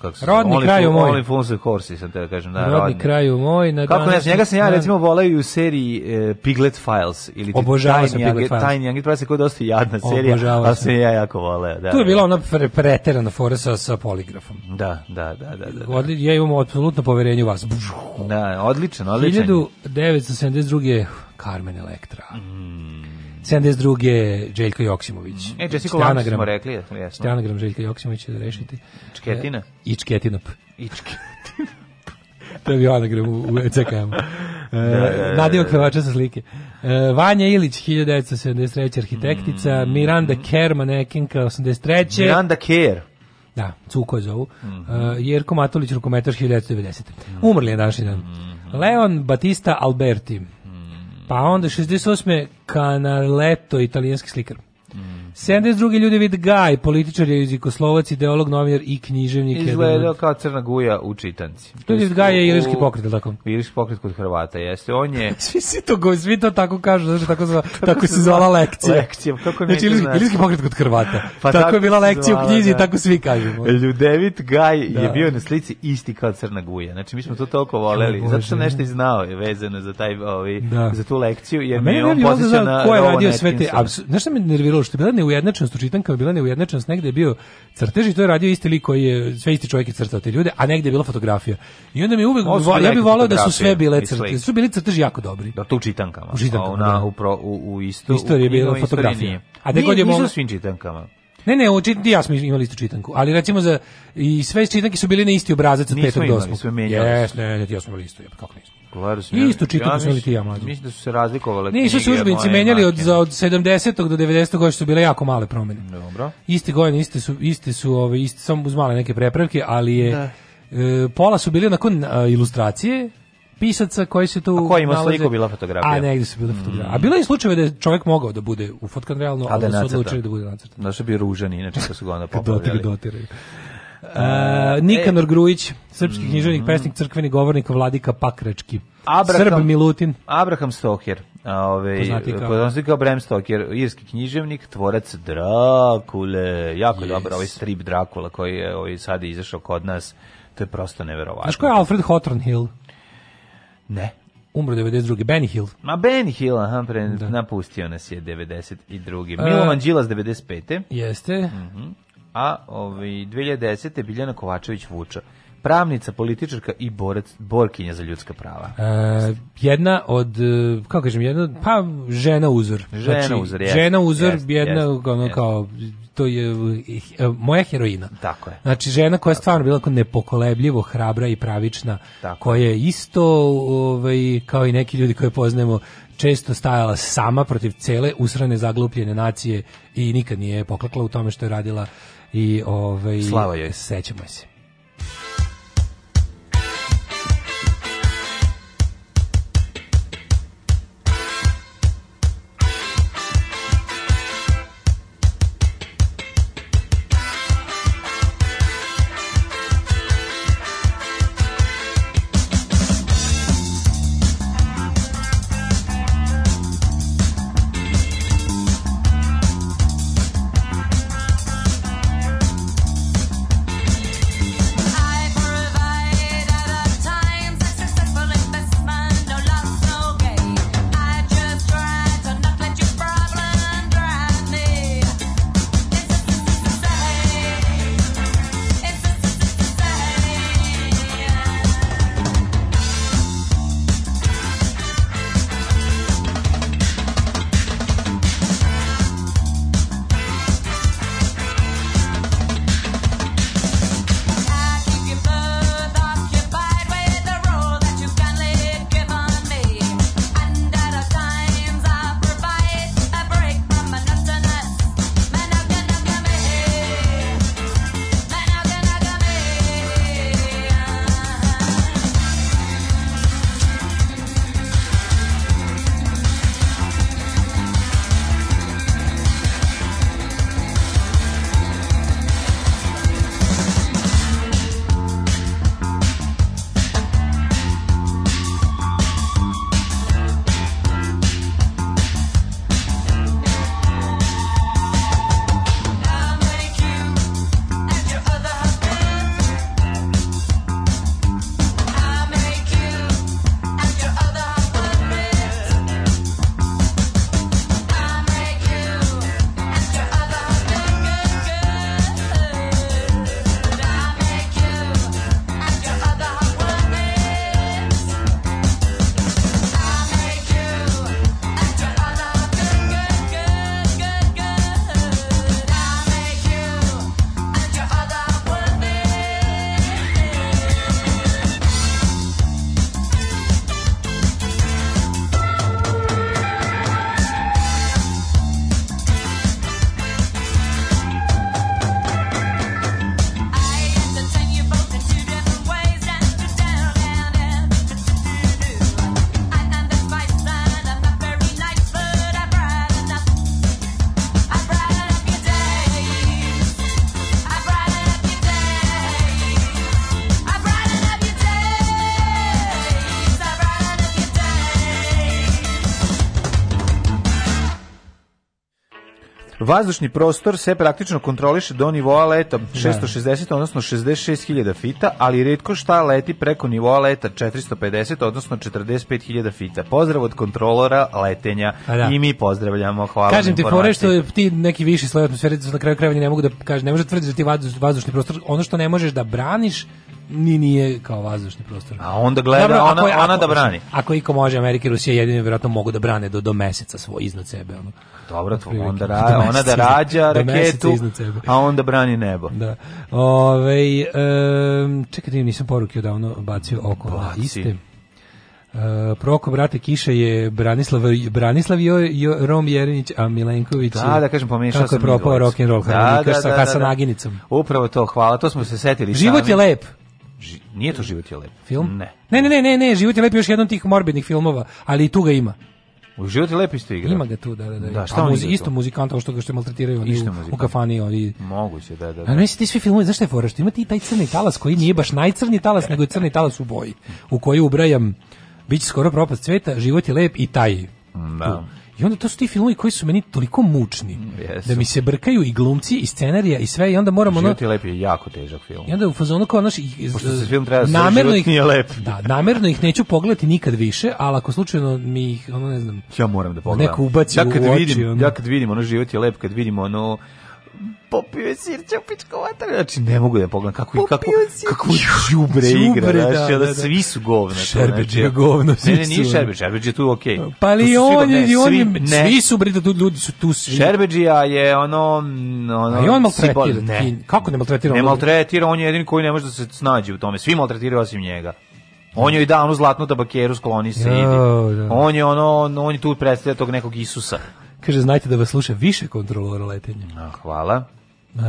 C: kako
B: se, rodni Only kraju
C: moj. Only Fools and Horses, sam te da kažem. Da, rodni, rodni kraju
B: moj.
C: Na kako ne, njega sam ja, recimo, volao u seriji e, Piglet Files. Ili
B: Obožavao sam Piglet
C: Files. Tajni Angel Price je koja je dosta jadna serija, Obožavao ali
B: sam
C: ja jako voleo.
B: Da,
C: tu
B: je da. bila ona pre preterana fora sa, sa poligrafom.
C: Da, da, da. da,
B: da, da. Ja imam apsolutno poverenje u vas.
C: Da, odličan, odličan.
B: 1972. Carmen Electra. Mm. 72. Željko Joksimović.
C: Mm. E, Jessica Lange smo rekli,
B: jesno. Stranagram Željka Joksimovića da rešite.
C: Čketina. E,
B: I Čketinop. to je bio anagram u, u ECKM. Da, e, da, da, Nadio Kvevača sa slike. E, Vanja Ilić, 1973. arhitektica. Mm. Miranda Kerr, manekinka, 83.
C: Miranda Kerr.
B: Da, Cuko je zovu. Mm -hmm. uh, Jerko Matulić, rukometaš 1990. Mm Umrli je današnji dan. Mm -hmm. Leon Batista Alberti, Pa onda 68. Canarleto, italijanski slikar. 72. Ljudevid Gaj, političar je jezikoslovac, ideolog, novinar i književnik.
C: Izgledao kao crna guja u čitanci.
B: Ljudevid Gaj je iriški pokret, ili tako?
C: Iriški pokret kod Hrvata, jeste. On je...
B: svi, si to, svi to tako kažu, znači, tako, zva, tako se zvala lekcija.
C: Lekcija, kako mi znači,
B: je znači, iliški pokret kod Hrvata. Pa tako, je bila lekcija zvala, u knjizi, da. tako svi kažu.
C: Ljudevit Gaj da. je bio na slici isti kao crna guja. Znači, mi smo to toliko voleli. Zato što nešto i znao je vezano za, taj, ovi, ovaj, da. za tu lekciju, jer mi je on posjećao na...
B: Ko je radio sve te... Znaš što me nerviralo? Što je bila neujednačenost u čitankama bila neujednačenost, negde je bio crtež i to je radio isti lik koji je sve isti čovjek je crtao te ljude, a negde je bila fotografija. I onda mi uvek ja bih voleo da su sve bile crteži, su bili crteži jako dobri. Da
C: to u
B: čitankama. U čitankama,
C: na, da. u, pro, u, u
B: isto, istoriji je bila fotografija. A
C: da god je mogla svim čitankama.
B: Ne, ne, u čit, ja smo imali istu čitanku, ali recimo za i sve čitanke su bili na isti obrazac od 5. do 8. Nismo imali, sve
C: menjali. Jes, ne, ne,
B: ja smo imali isto, kako
C: nismo. Gledao
B: Isto čitam ja, sam ti ja mlađi.
C: Mislim da su se razlikovale.
B: Nisu
C: se
B: udžbenici menjali od za od 70. do 90. godine su bile jako male promene.
C: Dobro.
B: Iste godine iste su iste su ove iste samo uz male neke prepravke, ali je da. e, pola su bile nakon e, ilustracije pisaca koji se tu A
C: koji ima
B: nalaze,
C: sliku bila fotografija.
B: A negde su bila fotografija. Mm. A bilo je slučajeva da je čovjek mogao da bude ufotkan realno, ali su odlučili da bude nacrtan.
C: Da bi ružan, inače su ga onda popravljali. dotiraju,
B: dotiraju. Uh, Nikanor e, Grujić, srpski mm, književnik, pesnik, crkveni govornik, vladika Pakrački. Abraham, Srb Milutin.
C: Abraham Stoker. Ove, ovaj, poznati kao, poznati kao Bram Stoker, irski književnik, tvorac Drakule. Jako yes. dobro, ovaj strip Drakula koji je ovaj, sad izašao kod nas. To je prosto neverovatno. Znaš
B: ko je Alfred Hill?
C: Ne.
B: Umro 92. Benny Hill.
C: Ma Benny Hill, aha, pre, da. napustio nas je 92. E. Milovan Đilas 95.
B: Jeste. Mhm. Mm
C: a ovaj, 2010. Biljana Kovačević Vuča pravnica, političarka i borac, borkinja za ljudska prava.
B: E, jedna od, e, kako kažem, jedna, pa žena uzor. Žena znači, uzor, jest, Žena uzor, jest, jedna jest, ono, jest. kao, to je e, moja heroina. Tako je. Znači, žena koja
C: je
B: stvarno bila nepokolebljivo hrabra i pravična, Tako. koja je isto, ovaj, kao i neki ljudi koje poznajemo, često stajala sama protiv cele usrane zaglupljene nacije i nikad nije poklakla u tome što je radila i ovaj, slava joj
C: Sećamo se. Vazdušni prostor se praktično kontroliše do nivoa leta 660, da. odnosno 66.000 fita, ali redko šta leti preko nivoa leta 450, odnosno 45.000 fita. Pozdrav od kontrolora letenja da. i mi pozdravljamo, hvala
B: Kažem ti, fore što ti neki viši sloj atmosfere da na kraju krajeva ne mogu da kaže, ne može tvrditi da ti vazdušni prostor, ono što ne možeš da braniš, ni nije kao vazdušni prostor.
C: A onda gleda Dobro, ona, ako, ona ako, da brani.
B: Ako iko može, Amerika i Rusija jedini vjerojatno mogu da brane do, do meseca svoj iznad sebe. Ono.
C: Dobro, to onda ra, ona da rađa raketu, a onda brani nebo.
B: Da. Ove, um, čekaj, nisam poruke odavno bacio oko na iste. Uh, Proko brate Kiša je Branislav Branislav jo, jo, Rom Jerinić a Milenković da
C: da kažem pomešao kako sam
B: kako je propao rock and roll da, da, da, sa Hasanaginicom
C: upravo to hvala to smo se setili
B: život sami. je lep
C: Ži, nije to život je lep.
B: Film?
C: Ne.
B: Ne, ne, ne, ne, ne, život je lep je još jedan tih morbidnih filmova, ali i tu ga ima.
C: U život je lep isto igra.
B: Ima ga tu, da, da, da. da šta pa muzi, isto muzikanta, što ga što maltretiraju oni u, u kafani. Oni...
C: Moguće, da, da. da.
B: A meni ti svi filmovi, znaš šta je fora, što ima ti taj crni talas koji nije baš najcrni talas, nego je crni talas u boji, u koji ubrajam Biće skoro propast sveta, život je lep i taj. Da. Tu. I onda to su ti filmovi koji su meni toliko mučni yes. Mm, da mi se brkaju i glumci i scenarija i sve i onda moramo ono...
C: Život je jako težak film.
B: I onda u fazonu kao naš... Pošto se film treba namerno
C: ih, nije
B: lep. Da, namerno ih neću pogledati nikad više, ali ako slučajno mi ih, ono ne znam...
C: Ja moram da pogledam. Neko ubaci
B: ja kad u oči. Vidim,
C: ono... Ja kad vidim ono život je lep, kad vidim ono popio je sirća u pičko vatra. Znači, ne mogu da pogledam kako, popio kako, kako džubre igra, da, znači, da, da, svi su govna.
B: Šerbeđ je znači, govno,
C: Ne, ne, nije Šerbeđ, Šerbeđ je tu okej.
B: Okay. Pa li on je, on je, svi su, bre, tu ljudi su tu svi.
C: Šerbeđija je ono, ono,
B: A i on maltretira,
C: ne.
B: kako ne maltretira? Ne
C: maltretira, on je jedini koji ne može da se snađe u tome, svi maltretiraju osim njega. On joj dao onu zlatnu tabakeru, skloni se, ja, da. On je ono, on je tu predstavlja tog nekog Isusa.
B: Kaže, znajte da vas sluša više kontrolora letenja.
C: hvala. Uh,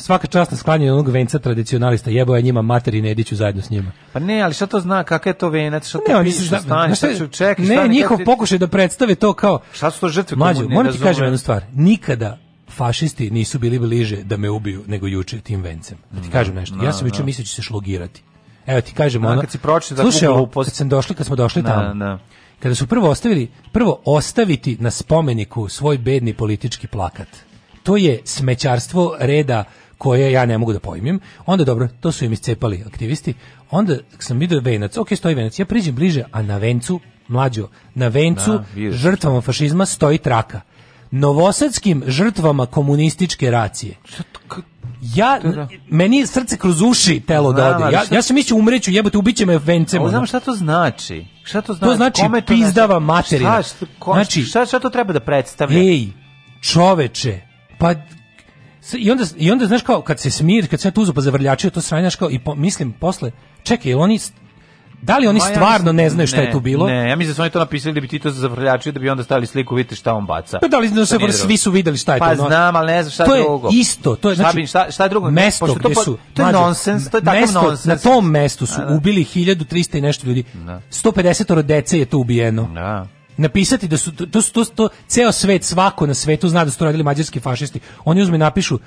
B: svaka čast na sklanjanje onog venca tradicionalista jeboja njima mater i Nediću zajedno s njima.
C: Pa ne, ali šta to zna, kakav je to venac, šta ne, to šta, stani, šta, šta, ček, ne,
B: šta njihov ti... pokušaj da predstave to kao
C: Šta su to žrtve?
B: Mlađe, moram ti kažem jednu stvar. Nikada fašisti nisu bili bliže da me ubiju nego juče tim vencem. Da ti kažem nešto. No, ja sam da, juče da. mislio da se šlogirati. Evo ti kažem no, da, ono. Kad si da Slušaj, kad sam došli, kad smo došli tamo kada su prvo ostavili, prvo ostaviti na spomeniku svoj bedni politički plakat. To je smećarstvo reda koje ja ne mogu da pojmim. Onda dobro, to su im iscepali aktivisti. Onda sam vidio venac, ok, stoji venac, ja priđem bliže, a na vencu, mlađo, na vencu da, žrtvama fašizma stoji traka. Novosadskim žrtvama komunističke racije. Ja, da? meni srce kroz uši telo da ode. Ja, ja sam mislio umreću, jebote, ubiće me vencem.
C: Ali znam šta to znači? Šta
B: to znači? To znači Kome to pizdava znači? materina.
C: Šta, ko, znači, šta, šta to treba da predstavlja?
B: Ej, čoveče, pa i onda, i onda znaš kao kad se smir, kad se ja tuzu pa zavrljačio to sranjaš kao i po, mislim posle čekaj, oni Da li oni Ma, ja stvarno ne znaju šta ne, je tu bilo?
C: Ne, ja
B: mislim
C: da su oni to napisali da bi Tito to zavrljačio, da bi onda stavili sliku, vidite šta on baca.
B: Pa da li da se svi su videli šta je pa,
C: to? Pa znam, ali ne znam šta to drugo. To je isto, to je znači šta šta je drugo?
B: Mesto gde su
C: to je nonsens, to je takav nonsens. Na
B: tom mestu su da. ubili 1300 i nešto ljudi. 150 da. dece je to ubijeno. Da napisati da su to, to, to, to ceo svet svako na svetu zna da su to radili mađarski fašisti. Oni uzme i napišu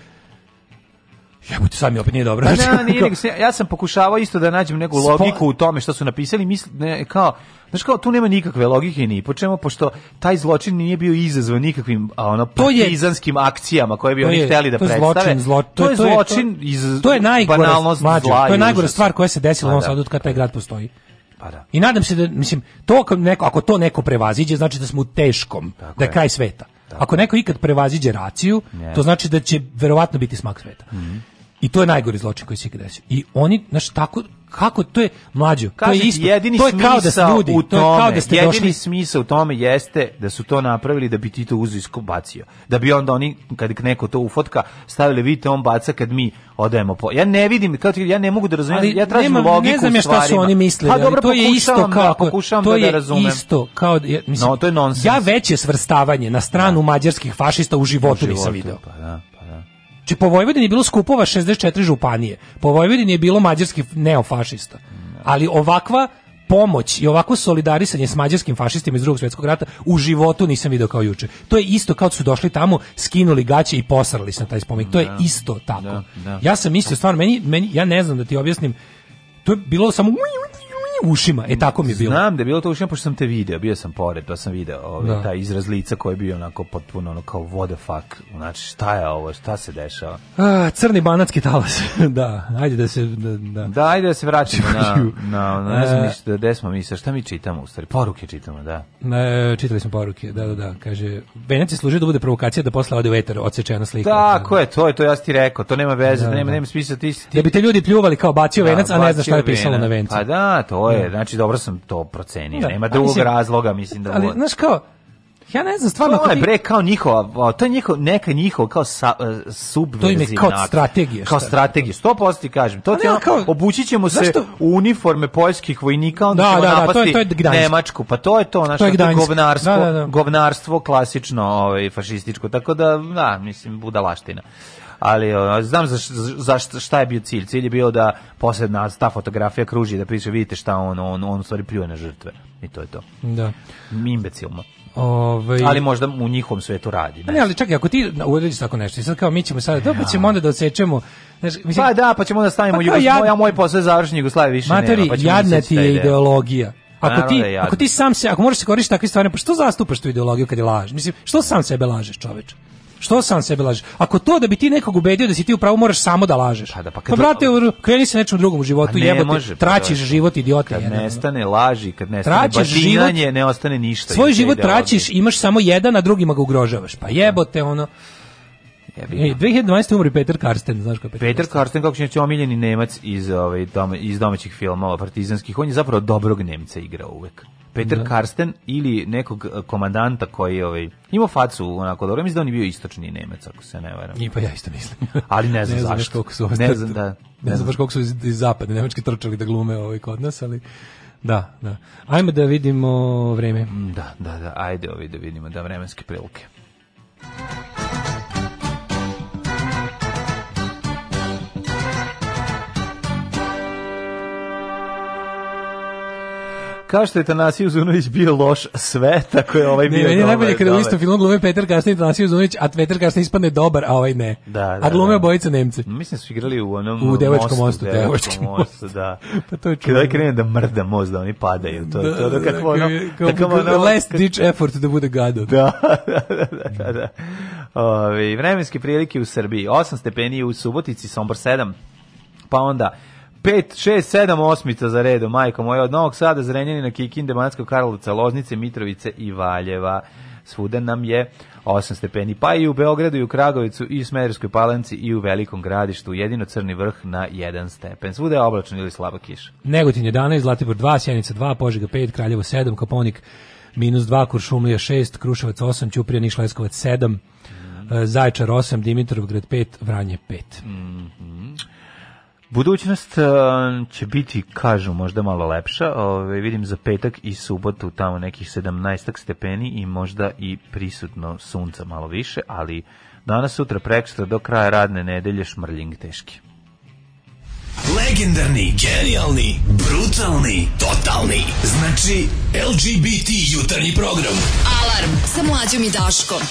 B: Jebote, sad mi opet nije dobro. Pa, ne, znači, nije, nego,
C: ja sam pokušavao isto da nađem neku logiku u tome što su napisali, misli, ne, kao, Znaš kao, tu nema nikakve logike ni po čemu, pošto taj zločin nije bio izazvan nikakvim a ono, partizanskim je, akcijama koje bi oni hteli da to predstave. Zločin, zlo, to, to, je zločin to, iz to
B: je najgore,
C: zla. To
B: je najgora stvar koja se desila u ovom pa da. sadu kad taj grad postoji. Pa da. I nadam se da, mislim, to ako, neko, ako to neko prevaziđe, znači da smo u teškom, Tako da je kraj sveta. Ako neko ikad prevaziđe raciju, yeah. to znači da će verovatno biti smak sveta. Mm -hmm. I to je najgori zločin koji se ikad desio. I oni, znaš, tako, kako to je mlađo Kažete, to je isto jedini to je kao da ste ljudi u tome, to je kao da ste jedini došli... smisao
C: u tome jeste da su to napravili da bi ti to uzu iskobacio da bi onda oni kad neko to ufotka stavili vidite on baca kad mi odajemo po ja ne vidim kao ja ne mogu da razumem ja tražim nema, logiku ne znam
B: ja šta su oni mislili pa ali, to je isto da- da da kao da, to je da da isto kao ja, mislim, no, to je nonsens ja veće svrstavanje na stranu mađarskih fašista u životu, u životu nisam video pa da Znači, po Vojvodini je bilo skupova 64 županije. Po Vojvodini je bilo mađarski neofašista. Ali ovakva pomoć i ovako solidarisanje s mađarskim fašistima iz drugog svjetskog rata u životu nisam video kao juče. To je isto kao da su došli tamo, skinuli gaće i posarali se na taj spomenik. To je da. isto tako. Da, da. Ja sam mislio, stvarno, meni, meni, ja ne znam da ti objasnim, to je bilo samo u ušima. E tako mi je
C: bilo. Znam da je bilo to u ušima, pošto sam te video, bio sam pored, pa sam video ovaj, da. taj izraz lica koji je bio onako potpuno ono kao what the fuck, znači šta je ovo, šta se dešava?
B: A, crni banatski talas, da, ajde da se...
C: Da, da. da ajde da se vraćamo na, na, na, ne znam e. ništa, da, gde smo mi, šta mi čitamo u stvari, poruke čitamo, da.
B: Ne, čitali smo poruke, da, da, da, kaže, Venac služi da bude provokacija da posle ode u eter, odsečena slika.
C: Tako da, je, to je, to ja ti rekao, to nema veze, da, nema, da. nema smisla ti, ti...
B: Da bi te ljudi pljuvali kao bacio venac, a ne znaš šta je pisalo na vencu. Pa
C: da, to to je, da. znači dobro sam to procenio. Da, Nema drugog mislim, razloga, mislim da.
B: Ali mora. znaš kao Ja ne znam, stvarno...
C: To je bre kao njihova, to je njihov, neka njihov kao sa, uh, e, subverzivna. To im je kao
B: strategija.
C: Kao strategija, 100% ti kažem. To ti ono, kao, obući ćemo se u uniforme poljskih vojnika, onda da, ćemo da, napasti da, to je, to je Nemačku. Pa to je to, naš, to je govnarstvo, da, da, da. govnarstvo klasično ovaj, fašističko. Tako da, da, mislim, budalaština ali o, znam za, za, za, šta je bio cilj. Cilj je bio da posebna ta fotografija kruži, da priče vidite šta on, on, on u stvari pljuje na žrtve. I to je to. Da. Imbecilno. Ove... Ovaj- ali možda u njihovom svetu radi.
B: Ne, ali čekaj, ako ti uradiš tako nešto i sad kao mi ćemo sad, ja. pa ćemo onda da odsečemo
C: Znaš, mislim, pa da, pa ćemo onda stavimo pa
B: Jugoslaviju,
C: jad... ja moj posao je završen, Jugoslavije više
B: Matori,
C: nema. Pa
B: jadna ti je ideologija. Ako ti, da je ako ti sam se, ako možeš se koristiti takve stvari, pa što zastupaš tu ideologiju kad je laž? Mislim, što sam sebe lažeš, čoveče? Što sam sebe lažeš? Ako to da bi ti nekog ubedio da si ti u pravu, moraš samo da lažeš. Pa, da, pa, pa kad pa vrate, kreni se nečem drugom u životu, pa ne, jebote, može, pa traćiš da. život idiote.
C: Kad nestane laži, kad nestane batinanje, život, ne ostane ništa.
B: Svoj život traćiš, imaš samo jedan, a drugima ga ugrožavaš. Pa jebote, ono... Ja bih. 2012. umri Peter Karsten, znaš kako Peter,
C: Peter Karsten.
B: Karsten
C: kako će omiljeni Nemac iz, ovaj, doma, iz domaćih filmova partizanskih, on je zapravo dobrog Nemca igrao uvek. Peter da. Karsten ili nekog eh, komandanta koji je ovaj imao facu onako dobro, mislim da on je bio istočni Nemac ako se ne varam.
B: I pa ja isto mislim.
C: Ali da. ne znam, ne znam zašto. Koliko su
B: ne znam da ne, ne znam baš koliko su iz, iz zapadne nemačke trčali da glume ovaj kod nas, ali da, da. Ajmo da vidimo vreme. Mm,
C: da, da, da, ajde ovaj da vidimo da vremenske prilike. Kao što je Tanasij Uzunović bio loš sve, tako je ovaj
B: bio
C: ne, bio
B: dobar. Ne, najbolje kada u istom filmu glume Petar Gaštan i Tanasij Uzunović, a Petar Gaštan ispadne dobar, a ovaj ne. Da, da, a glume da. obojica Nemce.
C: Mislim da su igrali u onom
B: u devočkom mostu,
C: devočkom mostu, da. pa to je čudno. Kada krene da mrda most, da oni padaju, to, da, to, da,
B: to da, kako ono... Kao, tako ono last ditch effort da bude gado.
C: Da, da, da, da. da. Ove, vremenske prilike u Srbiji, 8 stepeni u Subotici, Sombor 7, pa onda 5, 6, 7 osmica za redom, majko moja, od Novog Sada, Zrenjanina, Kikinde, Banatskog Karlovca, Loznice, Mitrovice i Valjeva. Svuda nam je 8 stepeni, pa i u Beogradu i u Kragovicu i u Smederskoj palanci i u Velikom gradištu, jedino crni vrh na 1 stepen. Svuda je oblačno ili slaba kiša.
B: Negotin 11, Zlatibor 2, Sjenica 2, Požega 5, Kraljevo 7, Kaponik minus 2, Kuršumlija 6, Kruševac 8, Ćuprija, Niš, Leskovac 7, mhm. Zaječar 8, Dimitrovgrad 5, Vranje 5. Mm -hmm.
C: Budućnost eh, će biti, kažu, možda malo lepša. Ove, vidim za petak i subotu tamo nekih 17 stepeni i možda i prisutno sunca malo više, ali danas, sutra, prekstra, do kraja radne nedelje šmrljing teški. Legendarni, genijalni, brutalni, totalni. Znači, LGBT jutarnji program. Alarm sa mlađom i Daškom.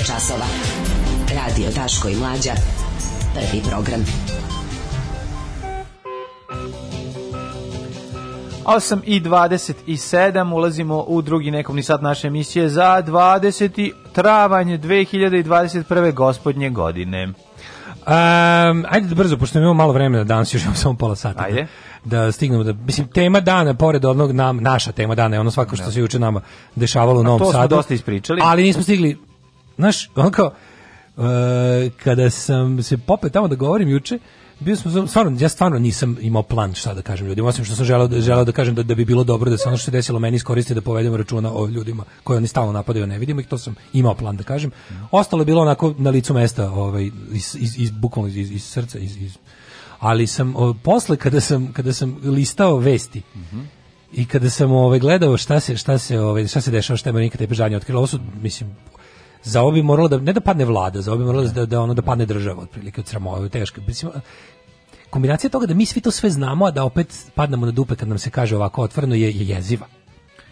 C: je časova. Radio Daško i Mlađa. Prvi program. 8 i 27, ulazimo u drugi nekovni sat naše emisije za 20. travanj 2021. gospodnje godine.
B: Um, ajde da brzo, pošto imamo malo vremena danas, još imamo samo pola sata. Da- ajde. Da, da stignemo da mislim tema dana pored onog nam naša tema dana je ono svako što da. se juče nama dešavalo u Novom Sadu. To smo dosta
C: ispričali.
B: Ali nismo stigli znaš, ono kao, uh, kada sam se popet tamo da govorim juče, bio smo stvarno ja stvarno nisam imao plan šta da kažem ljudima osim što sam želeo da- želeo da kažem da, da bi bilo dobro da se ono što se desilo meni iskoristi da povedemo računa o ljudima koje oni stalno napadaju ne vidimo ih, to sam imao plan da kažem ostalo je bilo onako na licu mesta ovaj iz iz, iz bukvalno iz, iz, srca iz, iz ali sam o, posle kada sam kada sam listao vesti mm -hmm. I kada sam ovaj gledao šta se šta se ovaj šta se dešava šta je Marinika Tepežanje otkrila, ovo su mislim za ovo bi moralo da ne da padne vlada, za ovo bi moralo da, da ono da padne država otprilike od sramove, teško. Mislim, kombinacija toga da mi svi to sve znamo, a da opet padnemo na dupe kad nam se kaže ovako otvoreno je, je jeziva.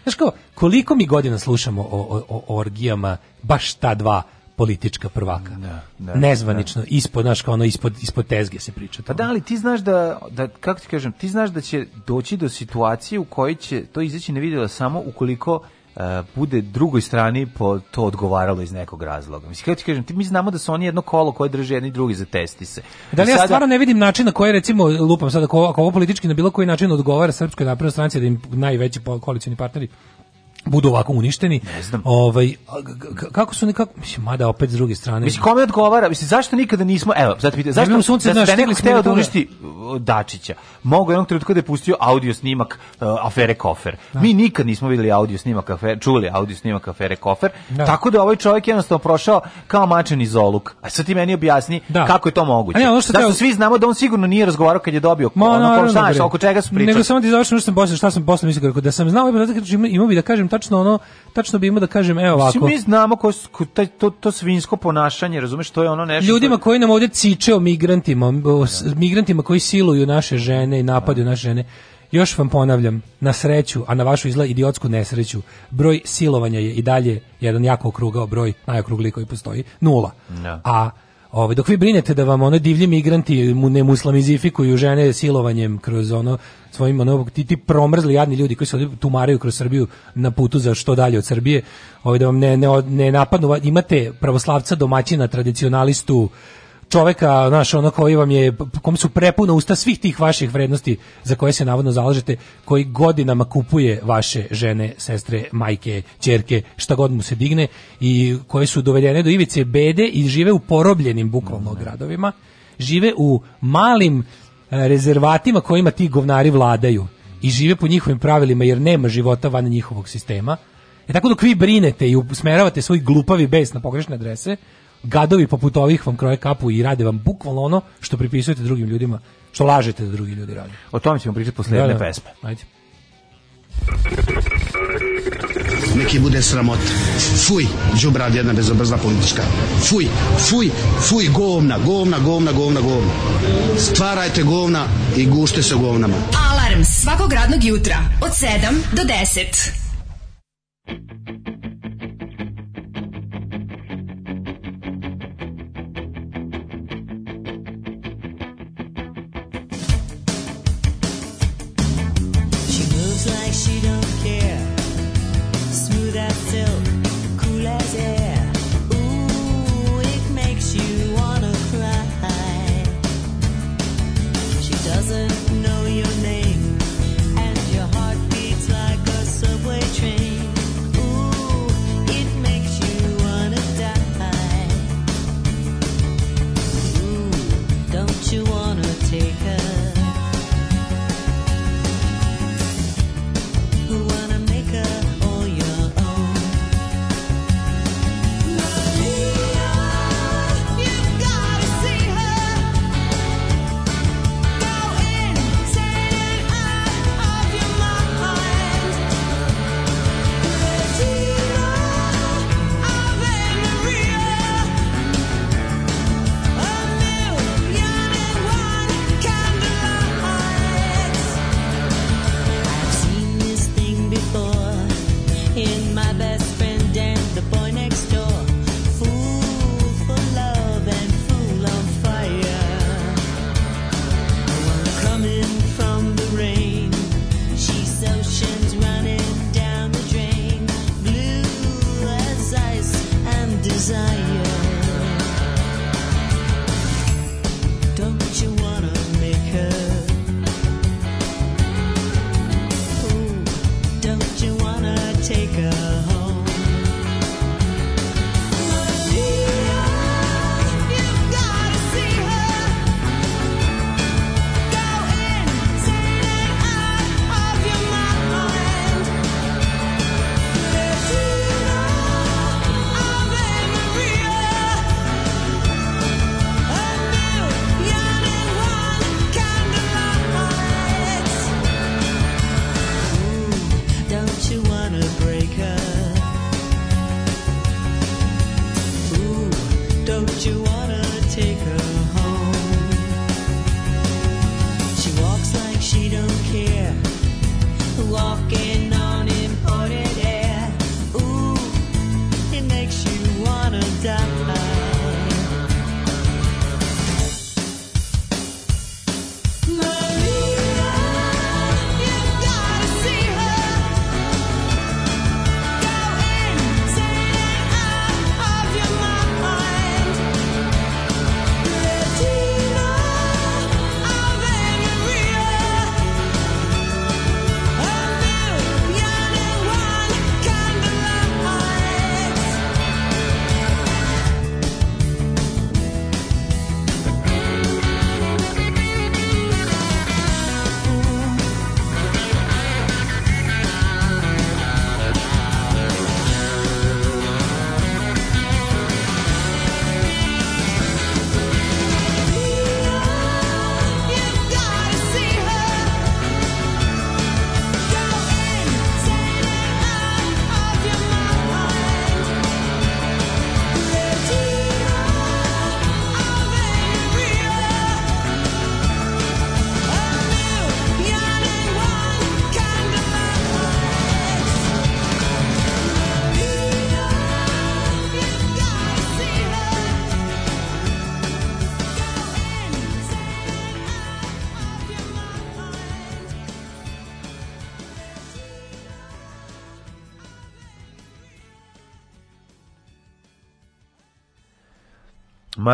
B: Znaš kao, koliko mi godina slušamo o, o, o orgijama baš ta dva politička prvaka. Ne, da, ne, da, Nezvanično, ne. Da. ispod, znaš, kao ono, ispod, ispod tezge se priča.
C: Pa da, ali ti znaš da, da, kako ti kažem, ti znaš da će doći do situacije u kojoj će to izaći na vidjela samo ukoliko E, bude drugoj strani po to odgovaralo iz nekog razloga. Mislim, kako ti kažem, ti mi znamo da su oni jedno kolo koje drže jedni drugi za testi se.
B: Da li ja stvarno ne vidim način na koji, recimo, lupam sada, ako ovo politički na bilo koji način odgovara Srpskoj naprednoj stranci da im najveći koalicijni partneri budu ovako uništeni. Ne znam. Ovaj kako su nekako mislim mada opet s druge strane.
C: Mislim kome odgovara? Mislim zašto nikada nismo evo zato pitanje zašto ne sunce da ste hteo da uništi Dačića. Mogao jednog trenutka da je pustio audio snimak uh, afere Kofer. Da. Mi nikad nismo videli audio snimak afere, čuli audio snimak afere Kofer. Da. Tako da ovaj čovjek jednostavno prošao kao mačen iz oluk. A sad ti meni objasni da. kako je to moguće. Ja, ono što da treba... svi znamo da on sigurno nije razgovarao kad je dobio Ma, ono, no, no, no, znaš, oko čega su pričali. Nego samo ti završim što sam posle, šta sam posle mislio kako
B: da sam znao, ovaj podatak imao bi da kažem tačno ono tačno bi imao da kažem, evo ovako. mi
C: znamo ko, ko taj, to, to svinsko ponašanje, razumeš, to je ono nešto...
B: Ljudima koji, nam ovdje ciče o migrantima, o, s, migrantima koji siluju naše žene i napadaju da. naše žene, još vam ponavljam, na sreću, a na vašu izgled idiotsku nesreću, broj silovanja je i dalje jedan jako okrugao broj, najokrugliji koji postoji, nula. No. Da. A Ovaj dok vi brinete da vam oni divlji migranti mu ne muslamizifikuju žene silovanjem kroz ono svojim ono ti, ti promrzli jadni ljudi koji se tumaraju kroz Srbiju na putu za što dalje od Srbije, ovaj da vam ne ne, ne napadnu imate pravoslavca domaćina tradicionalistu čoveka, znaš, ono koji vam je, kom su prepuna usta svih tih vaših vrednosti za koje se navodno zalažete, koji godinama kupuje vaše žene, sestre, majke, čerke, šta god mu se digne i koje su dovedene do ivice bede i žive u porobljenim bukvalno gradovima, žive u malim e, rezervatima kojima ti govnari vladaju i žive po njihovim pravilima jer nema života van njihovog sistema. E tako dok vi brinete i usmeravate svoj glupavi bes na pogrešne adrese, gadovi poput ovih vam kroje kapu i rade vam bukvalno ono što pripisujete drugim ljudima, što lažete da drugi ljudi rade.
C: O tome ćemo pričati posle jedne da, da. pesme. Ajde. Neki bude sramot. Fuj, džubrad jedna bezobrzna politička. Fuj, fuj, fuj, govna, govna, govna, govna, govna. Stvarajte govna i gušte se govnama. Alarm svakog radnog jutra od 7 do 10. she don't care. Smooth as silk.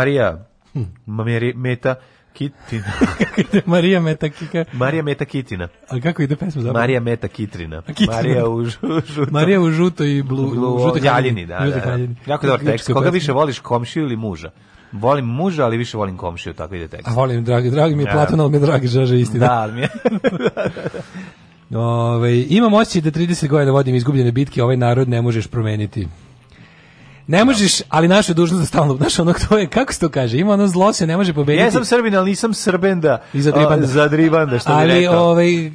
B: Marija hm. meta Kitina.
C: kako ide Marija Meta Kika? Marija Meta Kitina.
B: A kako ide pesma zapravo? Marija Meta
C: Kitrina. Kitrina. Marija u žuto. Marija u žuto i
B: blu, blu, žuto haljini.
C: Da, da, da. Jako dobar tekst. Koga više voliš, komšiju ili muža? Volim muža, ali više volim komšiju, tako ide tekst. A
B: volim, dragi, dragi mi
C: je
B: ja. Da. Platon, ali mi je dragi žaže istina.
C: Da, mi je.
B: Ove, imam osjećaj da 30 godina vodim izgubljene bitke, ovaj narod ne možeš promeniti. Ne možeš, ali naša je dužnost da stalno, znaš, ono to je, kako se to kaže, ima ono zlo se ne može pobediti.
C: Ja sam srbin, ali nisam srbenda. I zadribanda. Uh, zadribanda, što
B: ali, bi rekao. Ali, ovaj,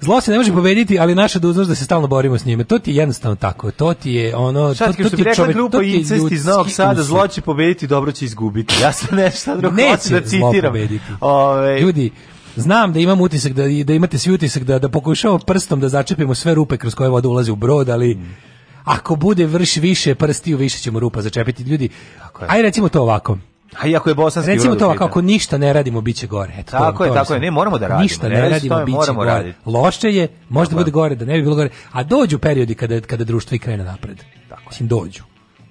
B: zlo se ne može pobediti, ali naša dužnost da se stalno borimo s njime. To ti je jednostavno tako. To ti je ono,
C: Šatke,
B: to, to
C: što ti je čovjek, grupa to ti je ljudski znak sada zlo će pobediti, dobro će izgubiti. Ja sam nešto drugo hoću da citiram. Ove...
B: Ovaj- Ljudi, Znam da imam utisak da da imate svi utisak da da pokušavamo prstom da začepimo sve rupe kroz koje voda ulazi u brod, ali mm ako bude vrš više prstiju, više ćemo rupa začepiti ljudi. Aj recimo to ovako. A i ako je bosanski Recimo to, kako ništa ne radimo, bit će gore. Eto,
C: tako to, je, to tako je, ne moramo da radimo. Ništa
B: ne, ne radimo, bit će gore. Raditi. Loše je, možda tako da bude gore, da ne bi bilo gore. A dođu periodi kada, kada društvo i krene napred. Tako Mislim, dođu.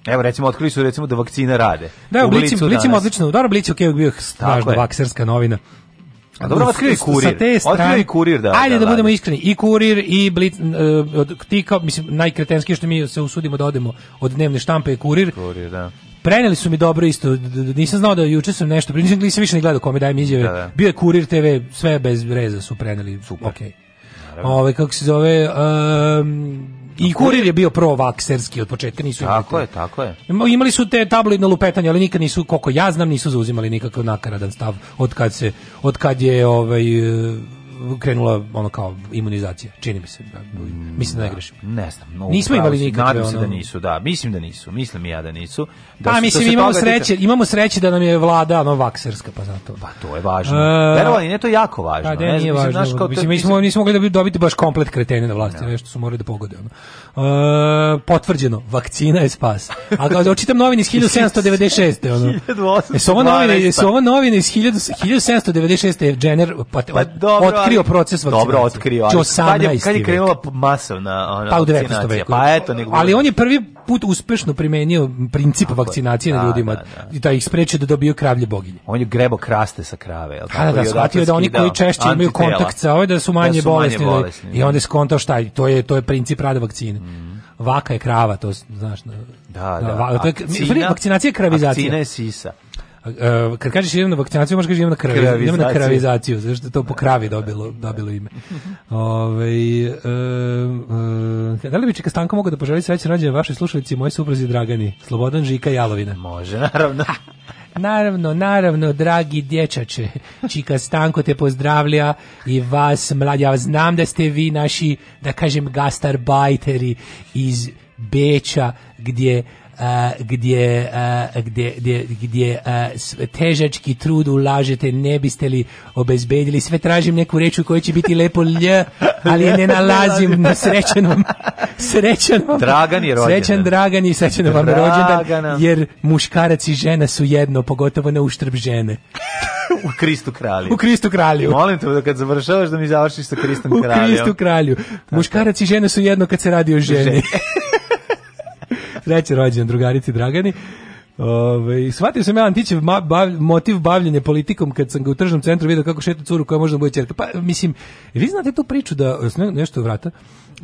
C: Evo recimo otkrili su recimo da vakcine rade.
B: Da, u Blicu, Blicu odlično. Dobro, Blicu, ok, bio snažno vakserska novina.
C: A dobro, otkrio i kurir. Sa te strane, otkrio i kurir, da.
B: Ajde da, da, da budemo da. iskreni, i kurir i blit, uh, ti kao, mislim, najkretenski što mi se usudimo da odemo od dnevne štampe je kurir. Kurir, da. Preneli su mi dobro isto, nisam znao da juče sam nešto, nisam, nisam više ni gledao kome dajem izjave. Da, da. Bio je Kurir TV, sve bez reza su preneli. Super. Okay. Ove, kako se zove, um, I kurir je bio vakserski od početka, nisu
C: Tako je, tako je.
B: Imali su te tabloidne lupetanje, ali nikad nisu, koliko ja znam, nisu zauzimali nikakav nakaradan stav od kad se od kad je ovaj krenula ono kao imunizacija, čini mi se. Da, mm, mislim da
C: ne
B: da. grešim.
C: Ne znam. No,
B: Nismo imali nikakve. Nadam
C: se da ono... da nisu, da. Mislim da nisu. Mislim ja da nisu.
B: Da
C: pa
B: mislim imamo sreće, tiče... imamo sreće da nam je vlada ono vakserska pa zato.
C: Pa to je važno. Uh,
B: Verovali,
C: ne
B: to
C: je jako važno.
B: Da, ne, nije mislim, važno. Kao mislim, mi smo nismo mogli da dobiti baš komplet kretene na vlasti, nešto su morali da pogode ono. Uh, potvrđeno, vakcina je spas. A kao očitam novine iz 1796. ono. 1812. Jesu ovo novine, su ovo novine iz 1796. Jenner pa, pa, pa dobro, otkrio proces vakcinacije.
C: Dobro otkrio. Ali kad je, kad je krenula masovna ona, pa u 19. Pa veku. Pa eto, nego...
B: Ali on je prvi put uspešno primenio princip vakcinacije da, na ljudima da, da. i da ih spreče da dobiju kravlje boginje.
C: On je grebo kraste sa krave, je pa
B: tako? Da, da, shvatio da oni koji češće imaju kontakt sa ovaj da su manje, da su manje bolesni, bolesni. I onda da. je skontao šta je, to je, to je princip rada vakcine. Mm. Vaka je krava, to znaš. Da, da. da, da. Vakcina, vakcinacija je
C: kravizacija. Vakcina
B: je sisa. Uh, kad kažeš idem na vakcinaciju, možeš kažeš idem na, kravi, idem na kravizaciju, zato što to po kravi dobilo, dobilo ime. Ove, e, eh, e, eh, da li bi Čeka Stanko mogao da poželi sreće rađe vašoj slušalici i moj suprazi Dragani, Slobodan Žika Jalovina?
C: Može, naravno.
B: Naravno, naravno, dragi dječače, Čika Stanko te pozdravlja i vas, mlad, ja znam da ste vi naši, da kažem, gastarbajteri iz Beča, gdje gdje, gdje, gdje, gdje težački trud ulažete, ne biste li obezbedili, sve tražim neku reč u kojoj će biti lepo lj, ali ne nalazim na srećan vam,
C: Dragan je rođen.
B: Srećan Dragan i srećan vam rođendan, jer muškarac i žena su jedno, pogotovo na uštrb žene.
C: u Kristu kralju.
B: U Kristu kralju.
C: Molim te da kad završavaš da mi završiš sa Kristom kraljem.
B: U Kristu kralju. Muškarac i žena su jedno kad se radi o ženi. ženi. Treće rođendan drugarici Dragani. Ove, shvatio sam ja Antićev ma, bav, motiv bavljenja politikom kad sam ga u tržnom centru vidio kako šeta curu koja možda bude čerka. Pa, mislim, vi znate tu priču da ne, nešto vrata?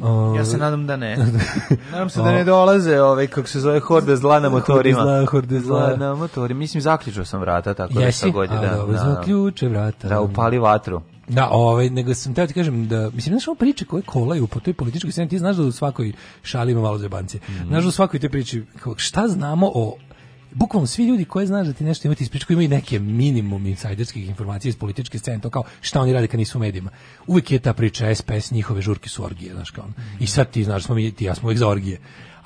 C: O, ja se nadam da ne. nadam se da o, da ne dolaze ove, kako se zove, horde zla na motorima.
B: Horde zla, horde zla. zla na
C: motorima. Mislim, zaključio sam vrata, tako da Jesi? da sad godina. Jesi? A, dobro, da, da,
B: zaključe vrata. Da,
C: upali vatru.
B: Da, ovaj, nego sam teo ti kažem da, mislim, znaš ovo priče koje kolaju po toj političkoj sceni, ti znaš da u svakoj šali ima malo zebancije. Mm -hmm. Znaš da u svakoj te priči, šta znamo o bukvalno svi ljudi koje znaš da ti nešto imate ispričku imaju neke minimum insajderskih informacija iz političke scene, to kao šta oni rade kad nisu u medijima. Uvijek je ta priča SPS, njihove žurke su orgije, znaš kao on. I sad ti znaš, smo mi, ti ja smo uvijek za orgije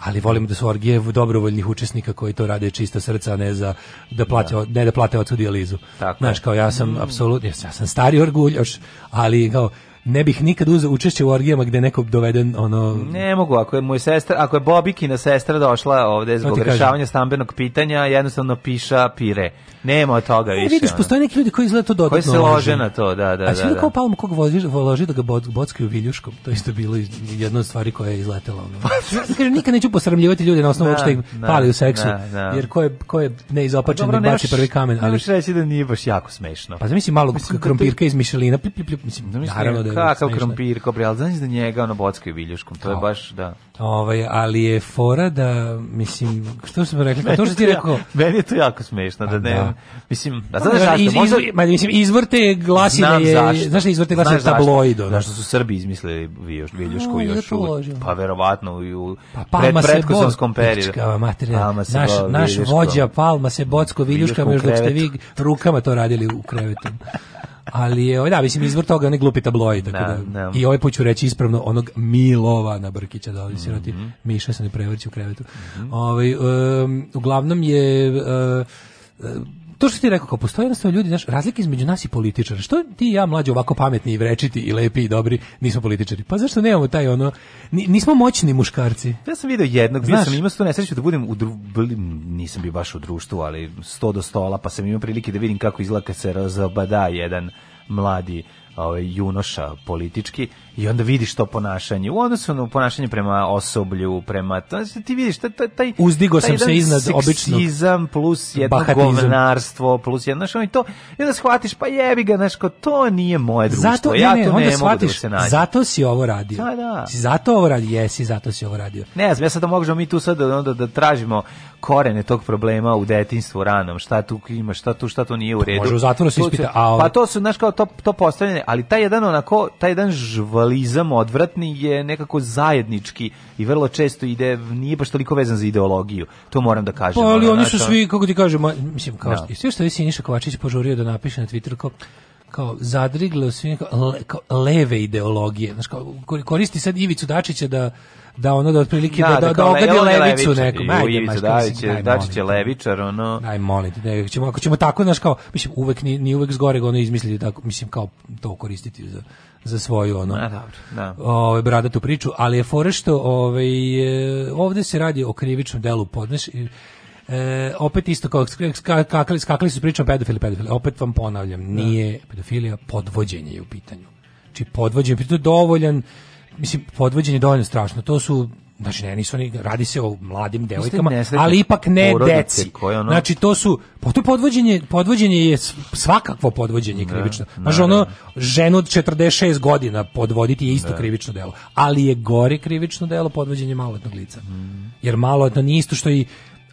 B: ali volimo da su orgije dobrovoljnih učesnika koji to rade čista srca, ne za da plate, da. ne da plate odsud dijalizu. Znaš, kao ja sam mm. apsolutno, ja sam stari orguljoš, ali kao ne bih nikad uzeo učešće u orgijama gde neko doveden ono
C: ne mogu ako je moj sestra ako je Bobikina sestra došla ovde zbog rešavanja stambenog pitanja jednostavno piša pire nema toga e, više e, vidiš
B: postoje neki ljudi koji izgleda to dodatno koji
C: se lože na to da da a
B: da, da. kao palmu kog vozi voloži da ga bockaju viljuškom to isto bilo jedna od stvari koja je izletela ono. Pa, kaže nikad neću posramljivati ljude na osnovu da, što ih da, pali u da, seksu na, na. jer ko je ko je ne izopačen da baci prvi kamen
C: ali reći da nije baš jako smešno
B: pa zamisli malo krompirka iz Mišelina mislim naravno
C: da Kakav krompir, kopri, ali znaš da njega ono bockaju viljuškom, to, to, je baš, da.
B: Ovaj, ali je fora da, mislim, što smo rekli, to što ti rekao...
C: meni je to jako smešno, da ne, da.
B: mislim, a pa
C: znaš da, zašto,
B: iz, možda... mislim, izvrte glasine Znam je, zašto. znaš da izvrte glasine zašto.
C: tabloido. Znaš što su Srbi izmislili viljuš, viljušku još u, pa verovatno i u pa, pred,
B: predkosovskom
C: periodu. Ovaj
B: naš, naš vođa Palma se bocko viljuškama još dok ste vi rukama to radili u krevetu ali je, da, mislim, izvor toga je onaj glupi tabloid. Tako da, da, da. I ovaj put ću reći ispravno onog Milova na Brkića, da ovdje mm -hmm. Miša se ne prevrći u krevetu. Mm -hmm. Ove, ovaj, um, uglavnom je... Uh, to što ti rekao, kao postoje ljudi, znaš, razlike između nas i političara. Što ti i ja mlađi ovako pametni i vrečiti i lepi i dobri nismo političari? Pa zašto nemamo taj ono, nismo moćni muškarci.
C: Ja sam video jednog, znaš, sam imao sto nesreću da budem u dru... nisam bio baš u društvu, ali sto do stola, pa sam imao prilike da vidim kako izgleda se razabada jedan mladi ovaj, junoša politički i onda vidiš to ponašanje u odnosu na ponašanje prema osoblju prema to znači ti vidiš taj taj uzdigo
B: taj sam se iznad običnog
C: plus jedno bahatizam. govnarstvo plus jedno što i to i onda shvatiš pa jebi ga znači to nije moje društvo zato, ja ne, ne, to onda ne shvatiš, mogu da se
B: zato si ovo radio da, da. zato ovo radio jesi zato si ovo radio
C: ne znam ja sad da možemo mi tu sad da, onda da tražimo korene tog problema u detinjstvu ranom šta tu ima šta tu šta tu nije u pa redu
B: može u zatvoru se ispita a
C: pa to su znači kao to to postavljanje ali taj jedan onako taj jedan žv tribalizam odvratni je nekako zajednički i vrlo često ide nije baš toliko vezan za ideologiju. To moram da kažem.
B: Pa ali oni su svi kako ti kažemo, mislim kao no. Da. što, što je Siniša Kovačić požurio da napiše na Twitter kao kao zadrigle su kao, leve ideologije. Znaš, kao, koristi sad Ivicu Dačića da da ono da otprilike da da, da, da, da ogadi levicu
C: nekom. Ajde, Ivica Dačić, Dačić je levičar, ono.
B: Aj molim te, ne, ćemo ako ćemo tako znaš kao mislim uvek ni, ni uvek zgore ono izmisliti tako mislim kao to koristiti za za svoju ono. Na, dobro, da. Ovaj bradatu priču, ali je fore što ovaj e, ovde se radi o krivičnom delu podneš E, opet isto kao skakali, skakali su pričom pedofili, pedofili. Opet vam ponavljam, da. nije pedofilija, podvođenje je u pitanju. Znači podvođenje, pritom dovoljan, mislim, podvođenje je dovoljno strašno. To su Znači, ne, nisu ni, radi se o mladim devojkama, ali ipak ne deci. Ono... Znači, to su, po to podvođenje, podvođenje je svakakvo podvođenje krivično. Može ono, ženu od 46 godina podvoditi je isto da. krivično delo, ali je gore krivično delo podvođenje maloletnog lica. Mm. Jer maloletno nije isto što i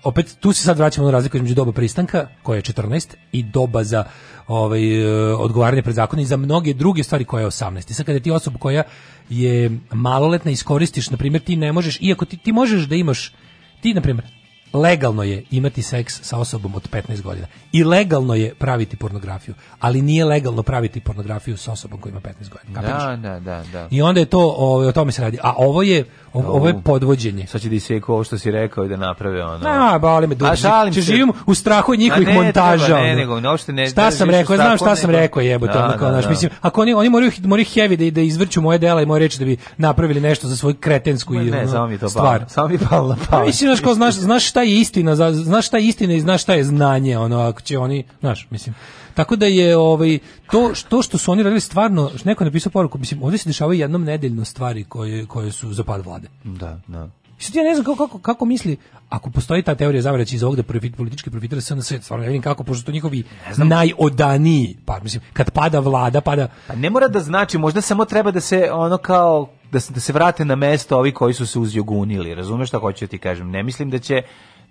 B: opet tu se sad vraćamo na razliku između doba pristanka koja je 14 i doba za ovaj, e, odgovaranje pred zakonom i za mnoge druge stvari koje je 18. I sad kada ti osoba koja je maloletna iskoristiš, na primjer, ti ne možeš, iako ti, ti možeš da imaš, ti, na primjer, legalno je imati seks sa osobom od 15 godina i legalno je praviti pornografiju, ali nije legalno praviti pornografiju sa osobom koja ima 15 godina. Da,
C: da, da, da,
B: I onda je to o, ovaj, o tome se radi. A ovo je ovo, ovo je podvođenje.
C: Sad će da se ovo što si rekao i da naprave ono. Na,
B: da, boli me dugo. Če živimo u strahu njihovih ne, montaža. Treba,
C: ne, ne, ne, ne,
B: šta sam rekao, ja znam šta sam rekao, jebote, da, ono da, da, mislim, ako oni oni moraju moraju heavy da da izvrću moje dela i moje reči da bi napravili nešto za svoju kretensku
C: i ne, samo mi to stvar. Samo mi palo na pa pamet. Mislim, znaš, znaš
B: šta je istina, znaš šta je istina i znaš šta je znanje, ono, ako će oni, znaš, mislim. Tako da je ovaj to što što su oni radili stvarno, što neko je napisao poruku, mislim, ovdje se dešavaju jednom nedeljno stvari koje koje su za pad vlade. Da, da. I sad ja ne znam kako, kako, kako misli, ako postoji ta teorija zavere će iz ovog da profit, politički profitira se na sve, stvarno ne vidim kako, pošto to njihovi najodaniji, pa mislim, kad pada vlada, pada...
C: Pa ne mora da znači, možda samo treba da se ono kao, da se, da se vrate na mesto ovi koji su se uzjogunili, razumeš šta hoću da ti kažem, ne mislim da će,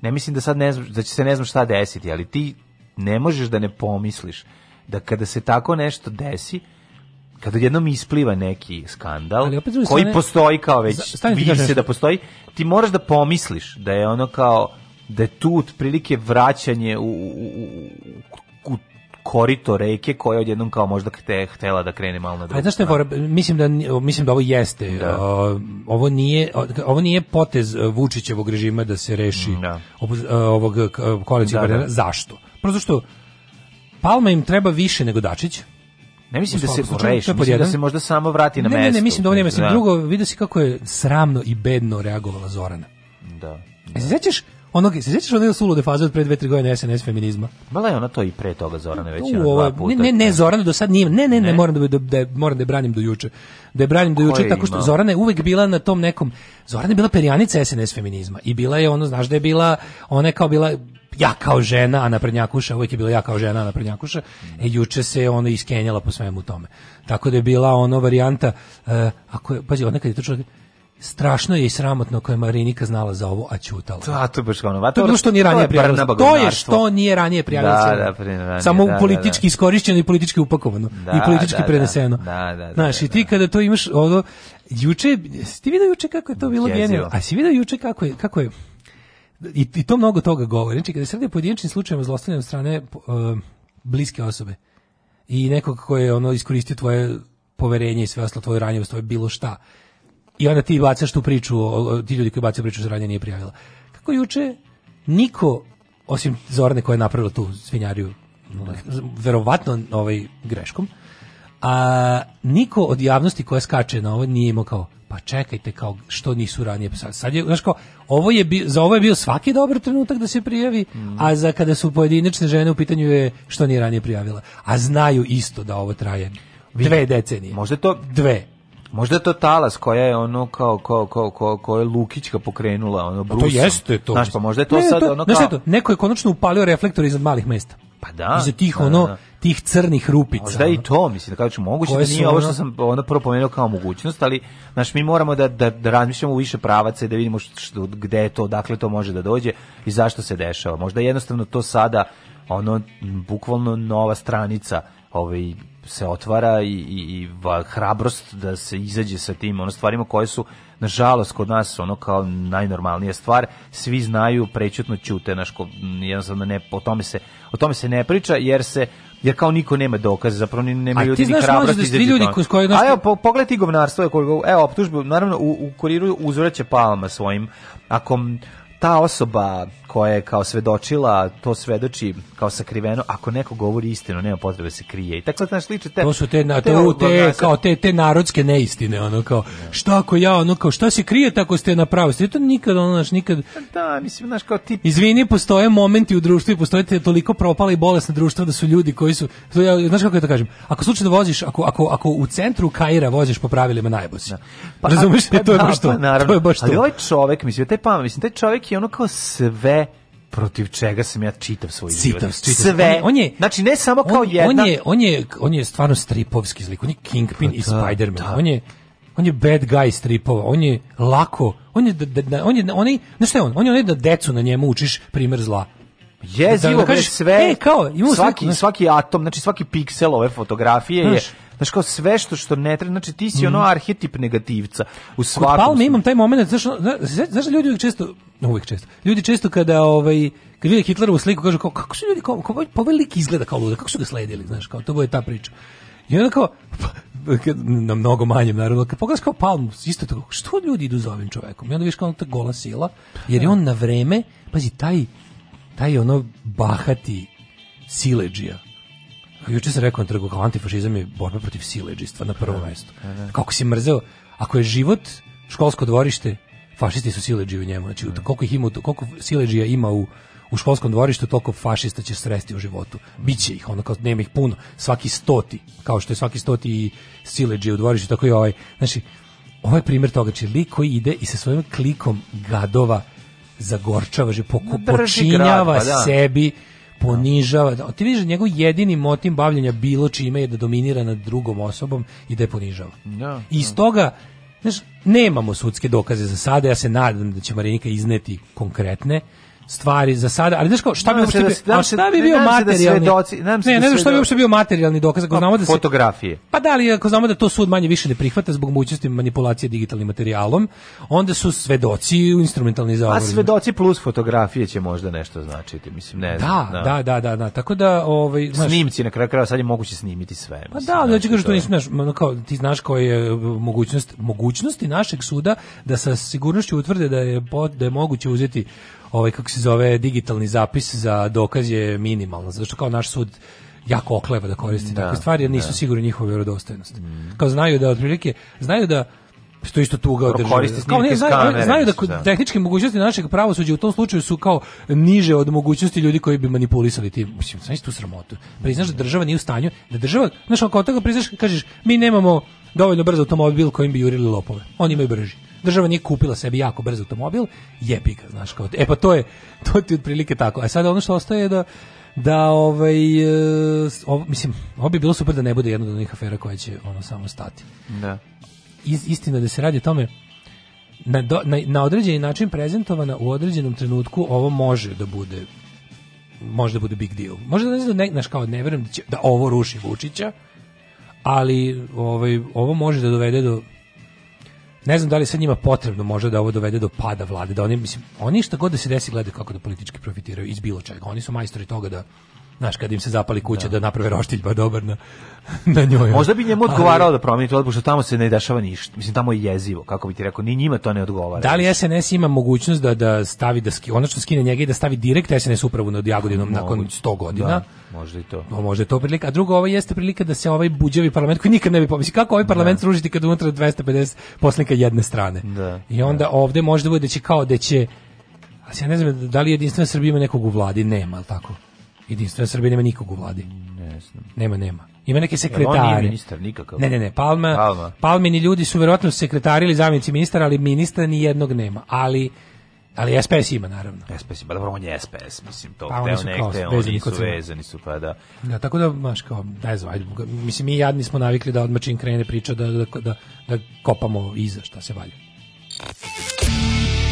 C: ne mislim da sad ne znam, da će se ne znam šta desiti, ali ti ne možeš da ne pomisliš da kada se tako nešto desi, kad odjednom ispliva neki skandal ali koji postoji kao već da vidi se da postoji ti moraš da pomisliš da je ono kao da je tu prilike vraćanje u, u, u, u korito reke koja odjednom kao možda te, htela da krene malo na drugu. Znaš
B: što mislim da mislim da ovo jeste. Da. ovo nije ovo nije potez Vučićevog režima da se reši da. E, ovog koalicijog da, da. Zašto? Prosto što Palma im treba više nego Dačić.
C: Ne mislim da se pa reši, mislim da se možda samo vrati na
B: ne,
C: mesto.
B: Ne, ne, mislim da ovo nema. Da. Drugo, vidi se kako je sramno i bedno reagovala Zorana. Da. E, da. Se sećaš onog, se sećaš one sulude faze od pre 2-3 godine SNS feminizma?
C: Bila je ona to i pre toga Zorana već je dva puta.
B: Ne, ne, ne, da. Zorana do sad nije, ne, ne, ne, moram da, da, da, moram da je branim do juče. Da je branim do juče, tako što Zorana je uvek bila na tom nekom, Zorana je bila perjanica SNS feminizma i bila je ono, znaš da je bila, ona je kao bila, ja kao žena, a naprednjakuša, uvijek je bila ja kao žena, a naprednjakuša, mm. e, juče se ono iskenjala po svemu tome. Tako da je bila ono varijanta, uh, ako je, pazi, onekad je to čovjek, strašno
C: je
B: i sramotno koje Marinika znala za ovo, a ćutala.
C: Da, to je baš ono. To je što nije ranije da, prijavila.
B: To
C: je
B: što nije ranije prijavila. Da, da, Samo da, da. politički da, iskorišćeno i politički upakovano. Da, I politički da, da. preneseno. Da, da, da, Znaš, i ti kada to imaš, ovo, juče, ti vidio juče kako je to bilo genijalno? A si vidio juče kako je, kako je, i, i to mnogo toga govori. Znači, kada se radi o pojedinačnim slučajevima zlostavljanja od strane uh, bliske osobe i nekog ko je ono iskoristio tvoje poverenje i sve ostalo, tvoje ranjivost, tvoje bilo šta. I onda ti bacaš tu priču, ti ljudi koji bacaju priču za ranije nije prijavila. Kako juče niko, osim Zorne koja je napravila tu svinjariju, da. verovatno ovaj, greškom, a niko od javnosti koja skače na ovo nije imao kao pa čekajte kao što nisu ranije pa sad, sad je znaš kao ovo je bi, za ovo je bio svaki dobar trenutak da se prijavi mm. a za kada su pojedinačne žene u pitanju je što nije ranije prijavila a znaju isto da ovo traje dve decenije možda to dve
C: Možda je to talas koja je ono kao kao kao kao ko Lukićka pokrenula ono pa brusom. to jeste to. Znaš pa možda je to
B: ne,
C: sad to, ono kao. Znaš to,
B: neko je konačno upalio reflektor iznad malih mesta. Pa
C: da.
B: Iza tih pa ono da, da tih crnih rupica.
C: Možda i to, mislim, da kažem, moguće da nije ono... ovo što sam onda prvo pomenuo kao mogućnost, ali znaš, mi moramo da, da, da razmišljamo u više pravaca i da vidimo što, gde to, dakle to može da dođe i zašto se dešava. Možda jednostavno to sada ono bukvalno nova stranica ovaj se otvara i, i, i hrabrost da se izađe sa tim ono stvarima koje su nažalost kod nas ono kao najnormalnija stvar svi znaju prećutno ćute naš jednostavno ne o tome se o tome se ne priča jer se jer kao niko nema dokaza, zapravo nema ljudi ni hrabrosti.
B: Da
C: A
B: ti znaš da ljudi
C: koji s kojeg... evo, pogledaj ti govnarstvo, evo, optužbu, naravno, u, u kuriru uzvraća Palma svojim, ako ta osoba koja je kao svedočila, to svedoči kao sakriveno, ako neko govori istinu, nema potrebe da se krije. I tako sad znaš
B: liče te To su te na te, to, te kao te te narodske neistine, ono kao da. što ako ja, ono kao šta se krije tako ste na pravosti. To nikad ono naš nikad
C: pa Da, mislim naš kao tip.
B: Izvini, postoje momenti u društvu i postoje te toliko propale i bolesne društva da su ljudi koji su to ja znaš kako ja to kažem. Ako slučajno voziš, ako ako ako u centru Kaira voziš po pravilima najbosi. Da. Pa, Razumeš, pa, to je da, baš to. Pa, naravno. to je baš to.
C: Ali ovaj čovjek, mislim, taj pa, mislim, taj čovjek je ono kao sve protiv čega sam ja čitav svoj život. Sve. On, on je, znači ne samo kao on, jedna.
B: On je, on je, on je stvarno stripovski zlik. On je Kingpin pa da, i da. Spiderman. Da. On je, on je bad guy stripova. On je lako. On je, da, da, da- on je, onaj, znaš šta je on? On je onaj da decu na njemu učiš primer zla.
C: Je, da, da kažeš, sve. E, kao, svaki, svaki atom, znači svaki piksel ove fotografije znaš, je Znaš kao sve što što ne treba, znači ti si mm. ono mhm. arhetip negativca u svakom.
B: pa imam taj moment, znaš, znaš, znaš ljudi uvijek često, uvijek često, ljudi često kada ovaj, kad vide Hitlerovu sliku, kažu kao, kako su ljudi, kao, kao, pa ovaj izgleda kao luda, kako su ga sledili, znaš, kao, to je ta priča. I onda kao, pa, na mnogo manjem, naravno, kad pogledaš kao Palmu, isto tako, što ljudi idu za ovim čovjekom I onda viš kao ta gola sila, jer je on na vreme, pazi, taj, taj ono bahati sileđija, Juče se rekao na trgu kao antifašizam je borba protiv sileđistva na prvo da, mesto. Da, da. Kako si mrzeo, ako je život školsko dvorište, fašisti su sileđi u njemu. Znači, koliko, ih ima, koliko sileđija ima u, u školskom dvorištu, toliko fašista će sresti u životu. Biće ih, ono kao nema ih puno, svaki stoti, kao što je svaki stoti i sileđi u dvorištu, tako i ovaj. Znači, ovaj primjer toga, će znači, lik koji ide i sa svojim klikom gadova zagorčava, že poku, grad, pa da. sebi ponižava. Da, ti vidiš da njegov jedini motiv bavljenja bilo čime je da dominira nad drugom osobom i da je ponižava. Ja, da, I stoga znaš, nemamo sudske dokaze za sada, ja se nadam da će Marinika izneti konkretne, stvari za sada, ali znaš kao, šta bi uopšte da, bi, šta bi bio da materijalni? Ne, da ne znam šta bi uopšte bio materijalni dokaz, ako pa, znamo da se
C: fotografije.
B: Pa da li ako znamo da to sud manje više ne prihvata zbog mogućnosti manipulacije digitalnim materijalom, onda su svedoci instrumentalni za A
C: svedoci plus fotografije će možda nešto značiti, mislim, ne da, znam.
B: Da, da, da, da, da. Tako da ovaj
C: znaš, snimci na kraju krajeva sad je moguće snimiti sve. Pa
B: da, ali kažu, to nisi znaš, kao ti znaš koja je e, mogućnost mogućnosti našeg suda da sa sigurnošću utvrde da je da je moguće uzeti ovaj kako se zove digitalni zapis za dokaz je minimalna zato što kao naš sud jako okleva da koristi da, takve stvari jer nisu da. sigurni njihove vjerodostojnosti. Mm. Kao znaju da otprilike znaju da što isto tuga
C: od države. Kao ne znaju, kamere,
B: znaju da, kod da tehničke mogućnosti našeg pravosuđa u tom slučaju su kao niže od mogućnosti ljudi koji bi manipulisali tim. Mislim, sam istu sramotu. Priznaš da država nije u stanju, da država, znaš, kao toga priznaš, kažeš, mi nemamo dovoljno brzo automobil kojim bi jurili lopove. Oni imaju brži država nije kupila sebi jako brz automobil, jebi ga, znaš, kao, e pa to je, to ti otprilike tako. A e, sad ono što ostaje je da, da ovaj, ovo, e, mislim, ovo bi bilo super da ne bude jedna od onih afera koja će ono samo stati.
C: Da.
B: Is, istina da se radi o tome, na, do, na, na određeni način prezentovana u određenom trenutku ovo može da bude može da bude big deal. Može da ne, znaš kao ne verujem da, će, da ovo ruši Vučića, ali ovaj, ovo može da dovede do ne znam da li sad njima potrebno možda da ovo dovede do pada vlade, da oni, mislim, oni šta god da se desi gledaju kako da politički profitiraju iz bilo čega. Oni su majstori toga da znaš, kad im se zapali kuće da, da naprave roštilj pa dobar na, na njoj.
C: Možda bi njemu odgovarao da promijeni to, pošto tamo se ne dešava ništa. Mislim, tamo je jezivo, kako bi ti rekao, ni njima to ne odgovara.
B: Da li SNS ima mogućnost da, da stavi, da ski, ono što skine njega i da stavi direkt SNS upravu nad Jagodinom nakon 100 godina? Da.
C: Možda i to. No,
B: možda je to prilika. A drugo, ovo jeste prilika da se ovaj buđavi parlament, koji nikad ne bi pomislio, kako ovaj parlament sružiti da. kad unutra 250 poslika jedne strane. Da, I onda da. ovde možda bude da će kao da će, a ja ne znam da li jedinstvena Srbija ima nekog u vladi, nema, al tako? Jedinstvena Srbija nema nikog u vladi.
C: Ne znam.
B: Nema, nema. Ima neke sekretare. Jer on
C: ministar nikakav.
B: Ne, ne, ne. Palma, Palma. Palmini ljudi su verovatno sekretari ili zamjenici ministara, ali ministra ni jednog nema. Ali ali SPS ima naravno.
C: SPS ima, pa dobro, on je SPS, mislim, to
B: pa oni su, kao,
C: vezani, su vezani su, pa da.
B: da. tako da, maš, kao, ne znam, ajde, mislim, mi jadni smo navikli da odmah krene priča da, da, da, da kopamo iza šta se valja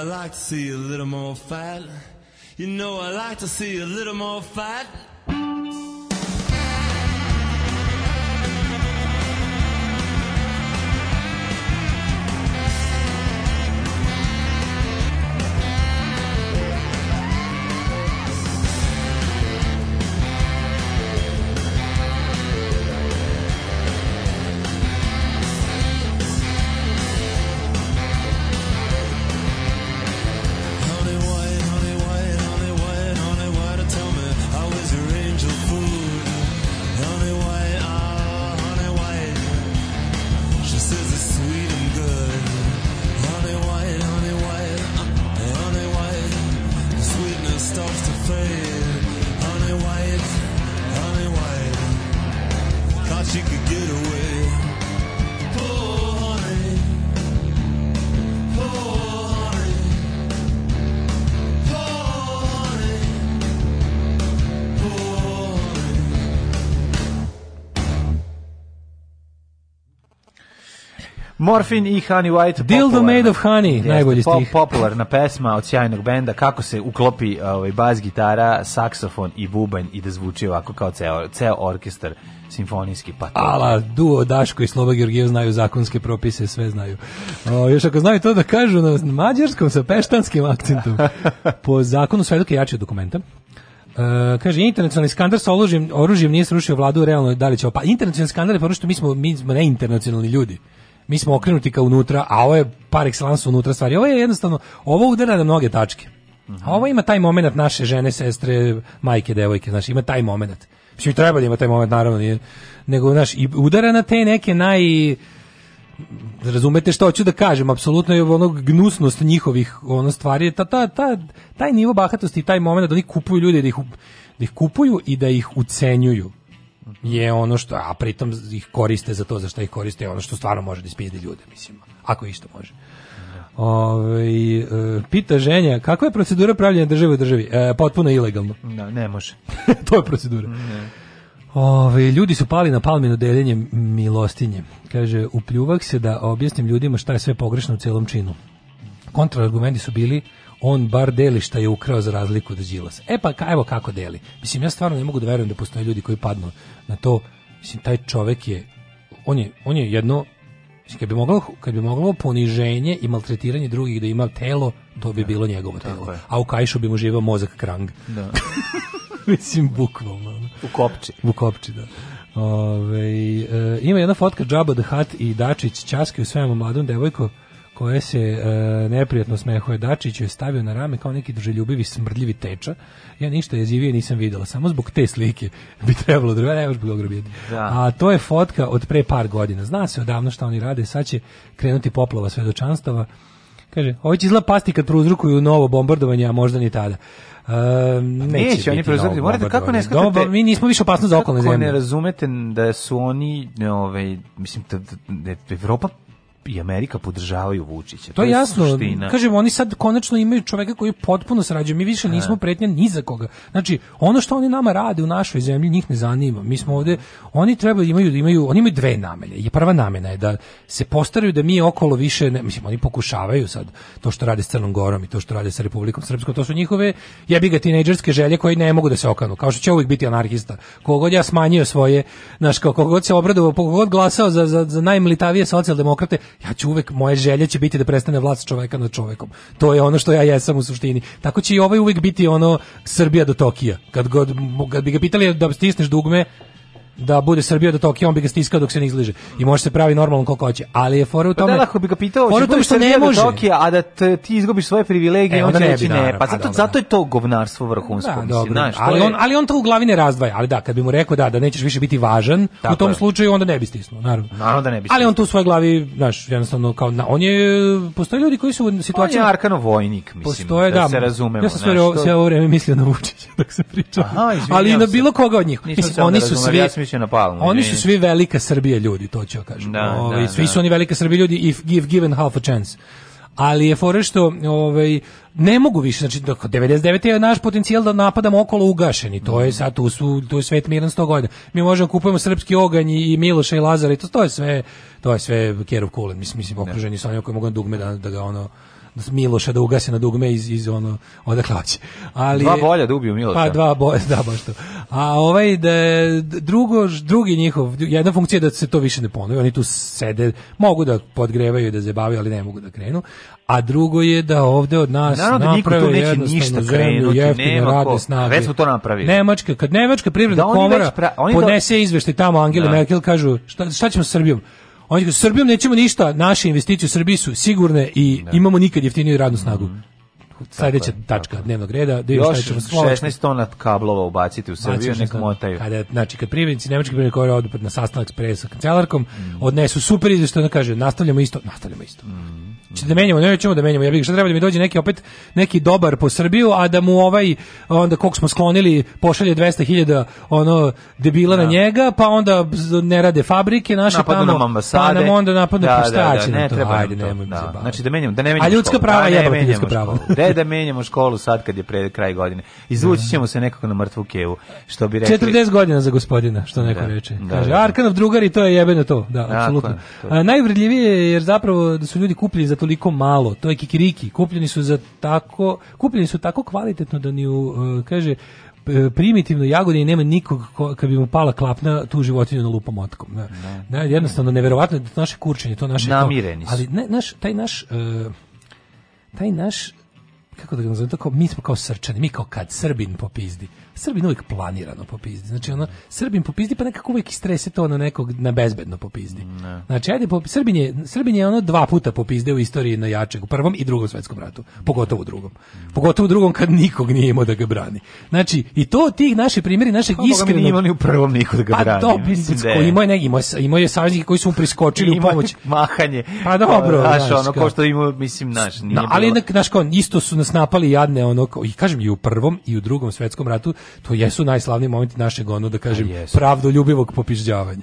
C: I like to see a little more fight. You know I like to see a little more fight. Morfin i Honey White. Dildo
B: made of honey, Jeste, najbolji stih.
C: Popularna pesma od sjajnog benda, kako se uklopi ovaj, bas gitara, saksofon i bubanj i da zvuči ovako kao ceo, ceo orkestar simfonijski
B: pa Ala, duo Daško i Sloba Georgijev znaju zakonske propise, sve znaju. O, još ako znaju to da kažu na mađarskom sa peštanskim akcentom. Po zakonu svedoke jače dokumenta. E, kaže internacionalni skandal sa oružjem, oružjem nije srušio vladu realno da li će pa internacionalni skandal je što mi smo mi smo ne internacionalni ljudi mi smo okrenuti ka unutra, a ovo je par excellence unutra stvari. Ovo je jednostavno, ovo udara na mnoge tačke. A ovo ima taj moment naše žene, sestre, majke, devojke, znači ima taj moment. Mislim, treba da ima taj moment, naravno, nije, nego, znaš, i udara na te neke naj razumete što hoću da kažem, apsolutno je ono gnusnost njihovih ono stvari, ta, ta, ta, taj nivo bahatosti i taj moment da oni kupuju ljude da ih, da ih kupuju i da ih ucenjuju je ono što, a pritom ih koriste za to za što ih koriste, ono što stvarno može da ispizdi ljude, mislim, ako isto može. Da. Ove, ovaj, pita ženja, kakva je procedura pravljenja države u državi? E, potpuno ilegalno.
C: Da, ne može.
B: to je procedura. Ne. Ove, ovaj, ljudi su pali na palmino deljenje milostinje. Kaže, upljuvak se da objasnim ljudima šta je sve pogrešno u celom činu. Kontraargumenti su bili on bar deli šta je ukrao za razliku od Đilasa. E pa evo kako deli. Mislim ja stvarno ne mogu da verujem da postoje ljudi koji padnu na to. Mislim taj čovek je on je on je jedno mislim, kad bi moglo kad bi moglo poniženje i maltretiranje drugih da ima telo, to bi da, bilo njegovo telo. A u kajšu bi mu živao mozak krang. Da. Mislim bukvalno. U
C: kopči. U kopči,
B: da. Ove, e, ima jedna fotka Džaba the Hat i Dačić Ćaske u svemu mladom devojko koje se e, neprijatno smehuje Dačić je stavio na rame kao neki druželjubivi smrdljivi teča. Ja ništa jezivije nisam videla, samo zbog te slike bi trebalo da ne možeš ogrobiti. Da. A to je fotka od pre par godina. Zna se odavno šta oni rade, sad će krenuti poplava svedočanstava. Kaže, ovo će zla pasti kad prouzrokuju novo bombardovanje, a možda ni tada.
C: Uh, neće, neće oni preuzeti. Morate kako ne skatate,
B: mi nismo više opasno za okolne
C: zemlje.
B: Kako
C: ne razumete da su oni, ovaj, mislim da, da, da Evropa i Amerika podržavaju Vučića.
B: To je jasno. Suština. Kažemo, oni sad konačno imaju čoveka koji potpuno sarađuje. Mi više da. nismo pretnja ni za koga. Znači, ono što oni nama rade u našoj zemlji, njih ne zanima. Mi smo ovde, oni treba imaju, imaju, oni imaju dve namene. I prva namena je da se postaraju da mi okolo više, ne, mislim, oni pokušavaju sad to što rade s Crnom Gorom i to što rade sa Republikom Srpskom, to su njihove jebiga tinejdžerske želje koje ne mogu da se okanu. Kao što će uvijek biti anarhista. Kogod ja smanjio svoje, znaš, kogod se obradovao, kogod glasao za, za, za najmilitavije socijaldemokrate, ja ću uvek moje želje će biti da prestane vlast čoveka nad čovekom. To je ono što ja jesam u suštini. Tako će i ovaj uvek biti ono Srbija do Tokija. Kad god kad bi ga pitali da stisneš dugme, da bude Srbija do Tokija, on bi ga stiskao dok se ne izliže. I može se pravi normalno koliko hoće. Ali je fora u tome. Pa da, ako bi ga pitao, fora u tome što ne može.
C: Do Tokija, a da te, ti izgubiš svoje privilegije, e, on će reći ne. Pa naravno, pa zato, zato da. je to govnarstvo vrhunsko, da, mislim, znaš.
B: Ali, on, ali on to u glavi ne razdvaja. Ali da, kad bi mu rekao da, da nećeš više biti važan, Tako u tom je. slučaju onda ne bi stisnuo, naravno. Naravno da
C: ne bi stisnuo.
B: Ali on tu u svojoj glavi, znaš, jednostavno, kao, na, on je, postoje ljudi koji su u situaciji...
C: On je Arkano vojnik, mislim, postoje, da, da se
B: razumemo. Ja sam sve ovo vreme mislio na Vučića dok se pričao. Ali i na bilo koga od njih. Mislim, oni su svi Vučića na palmu. Oni su svi velika Srbija ljudi, to ću ja kažem. Da, Ove, ovaj, da, svi da. su oni velika Srbija ljudi if, if given half a chance. Ali je fore što ovaj, ne mogu više, znači 99 je naš potencijal da napadamo okolo ugašen i to je sad tu su tu je svet miran 100 godina. Mi možemo da kupujemo srpski oganj i Miloša i Lazara i to, to je sve to je sve Kerov kulen, mislim mislim da. okruženi sa onim koji mogu dugme da, da ga ono Miloša da ugase na dugme iz, iz ono, odakle hoće. Ali,
C: dva bolja
B: da
C: ubiju Miloša.
B: Pa dva boje, da, baš to. A ovaj, da, je drugo, drugi njihov, jedna funkcija da se to više ne ponovi, oni tu sede, mogu da podgrevaju i da zabavaju, ali ne mogu da krenu. A drugo je da ovde od nas Naravno da naprave tu neće ništa zemlju, jeftine rade snage. Već
C: smo to napravili.
B: Nemačka, kad Nemačka privredna da komora pra, podnese da... izveštaj tamo Angele da. Merkel, kažu šta, šta ćemo sa Srbijom? Oni kažu, Srbijom nećemo ništa, naše investicije u Srbiji su sigurne i ne. Da. imamo nikad jeftiniju radnu snagu. Mm sledeća tačka tako. dnevnog reda da još
C: ćemo 16 tona kablova ubaciti u Srbiju nek motaju kada
B: znači kad primjenici nemački primjenik koji odu na sastanak s kancelarkom mm. odnesu super izveštaj onda kaže nastavljamo isto nastavljamo isto mm. Če da menjamo, nećemo da menjamo. Ja bih šta treba da mi dođe neki opet neki dobar po Srbiju, a da mu ovaj onda kog smo sklonili pošalje 200.000 ono debila da. na njega, pa onda ne rade fabrike naše
C: napadnu
B: tamo,
C: nam
B: ambasade.
C: Pa nam onda napadnu da, da, da, ne, to. treba Ajde,
B: to, nemoj da. Znači da menjamo, da ne menjamo. A ljudska školu. prava da, jebate ljudska prava. Da da menjamo školu sad kad je pred kraj godine. Izvući da. ćemo se nekako na mrtvu kevu, što bi rekli. 40 godina za gospodina, što neko da, reče. Da, Kaže da. Arkanov drugari, to je jebeno to. Da, apsolutno. Najvredljivije je jer zapravo da su ljudi kupili za toliko malo, to je kikiriki, kupljeni su za tako, kupljeni su tako kvalitetno da ni u, uh, kaže, primitivno jagodini nema nikog ko, kad bi mu pala klapna tu životinju na lupom otkom. Da. Ne. Ne, jednostavno, neverovatno da to naše kurčenje, to naše...
C: Namireni
B: to, Ali ne, naš, taj naš... Uh, taj naš kako da ga nazovem, tako, mi smo kao srčani, mi kao kad Srbin popizdi. Srbin uvijek planirano popizdi. Znači, ono, Srbin popizdi, pa nekako uvijek istrese to na nekog na bezbedno popizdi. Ne. Znači, ajde, po, Srbin, je, Srbin je ono dva puta popizdeo u istoriji na jačeg, u prvom i drugom svetskom ratu. Pogotovo u drugom. Pogotovo u drugom kad nikog nije imao da ga brani. Znači, i to tih naši primjeri, našeg pa, iskrenog...
C: Imao u prvom nikog da ga
B: pa,
C: brani. To, da
B: imao je, ne, ima je saveznike koji su mu priskočili u pomoć.
C: mahanje.
B: Pa dobro.
C: a, znaš ono, kao što ima mislim,
B: naš, nije na, ali, bilo... naš, kao, isto su nas napali jadne, ono, i kažem, i u prvom i u drugom svetskom ratu to jesu najslavniji momenti našeg ono da kažem pa ljubivog popižđavanja.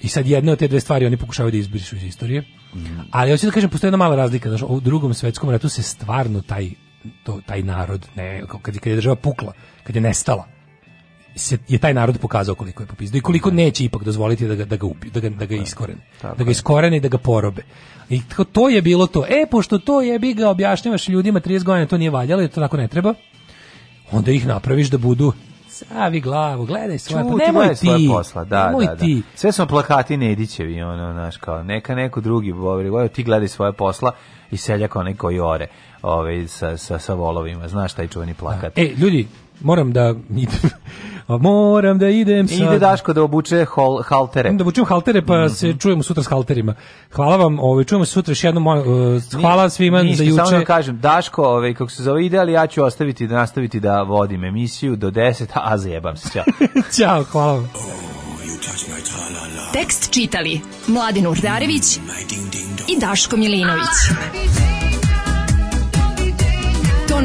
B: I sad jedna od te dve stvari oni pokušavaju da izbrišu iz istorije. Mm. Ali hoću da kažem postoji jedna mala razlika, znači u drugom svetskom ratu se stvarno taj to, taj narod, ne, kad, kad je država pukla, kad je nestala, se, je taj narod pokazao koliko je popizdao i koliko ne. Mhm. neće ipak dozvoliti da ga, da ga, upi, da ga, da ga da, iskorene. da ga iskorene i da ga porobe. I to je bilo to. E, pošto to je, bi ga objašnjavaš ljudima 30 godina, to nije valjalo i to tako ne treba, onda ih napraviš da budu savi glavu, gledaj
C: svoje,
B: Čuti,
C: pa nemoj ti, posla, da, da, da. ti. Sve smo plakati Nedićevi, ono, znaš, kao, neka neko drugi govori, govori, ti gledaj svoje posla i seljak onaj koji ore ove, ovaj, sa, sa, sa volovima, znaš taj čuveni plakat. E,
B: ljudi, moram da moram da idem sad.
C: Ide Daško da obuče hol, haltere.
B: Da obučem haltere, pa mm -hmm. se čujemo sutra s halterima. Hvala vam, ovaj, čujemo se sutra još jednom. Uh, hvala Ni, svima ništa, za juče.
C: Samo da kažem, Daško, ovaj, kako se zove, ide, ali ja ću ostaviti da nastaviti da vodim emisiju do 10, a zajebam se. Ćao.
B: Ćao, hvala vam. Tekst čitali Mladin Urdarević i Daško Milinović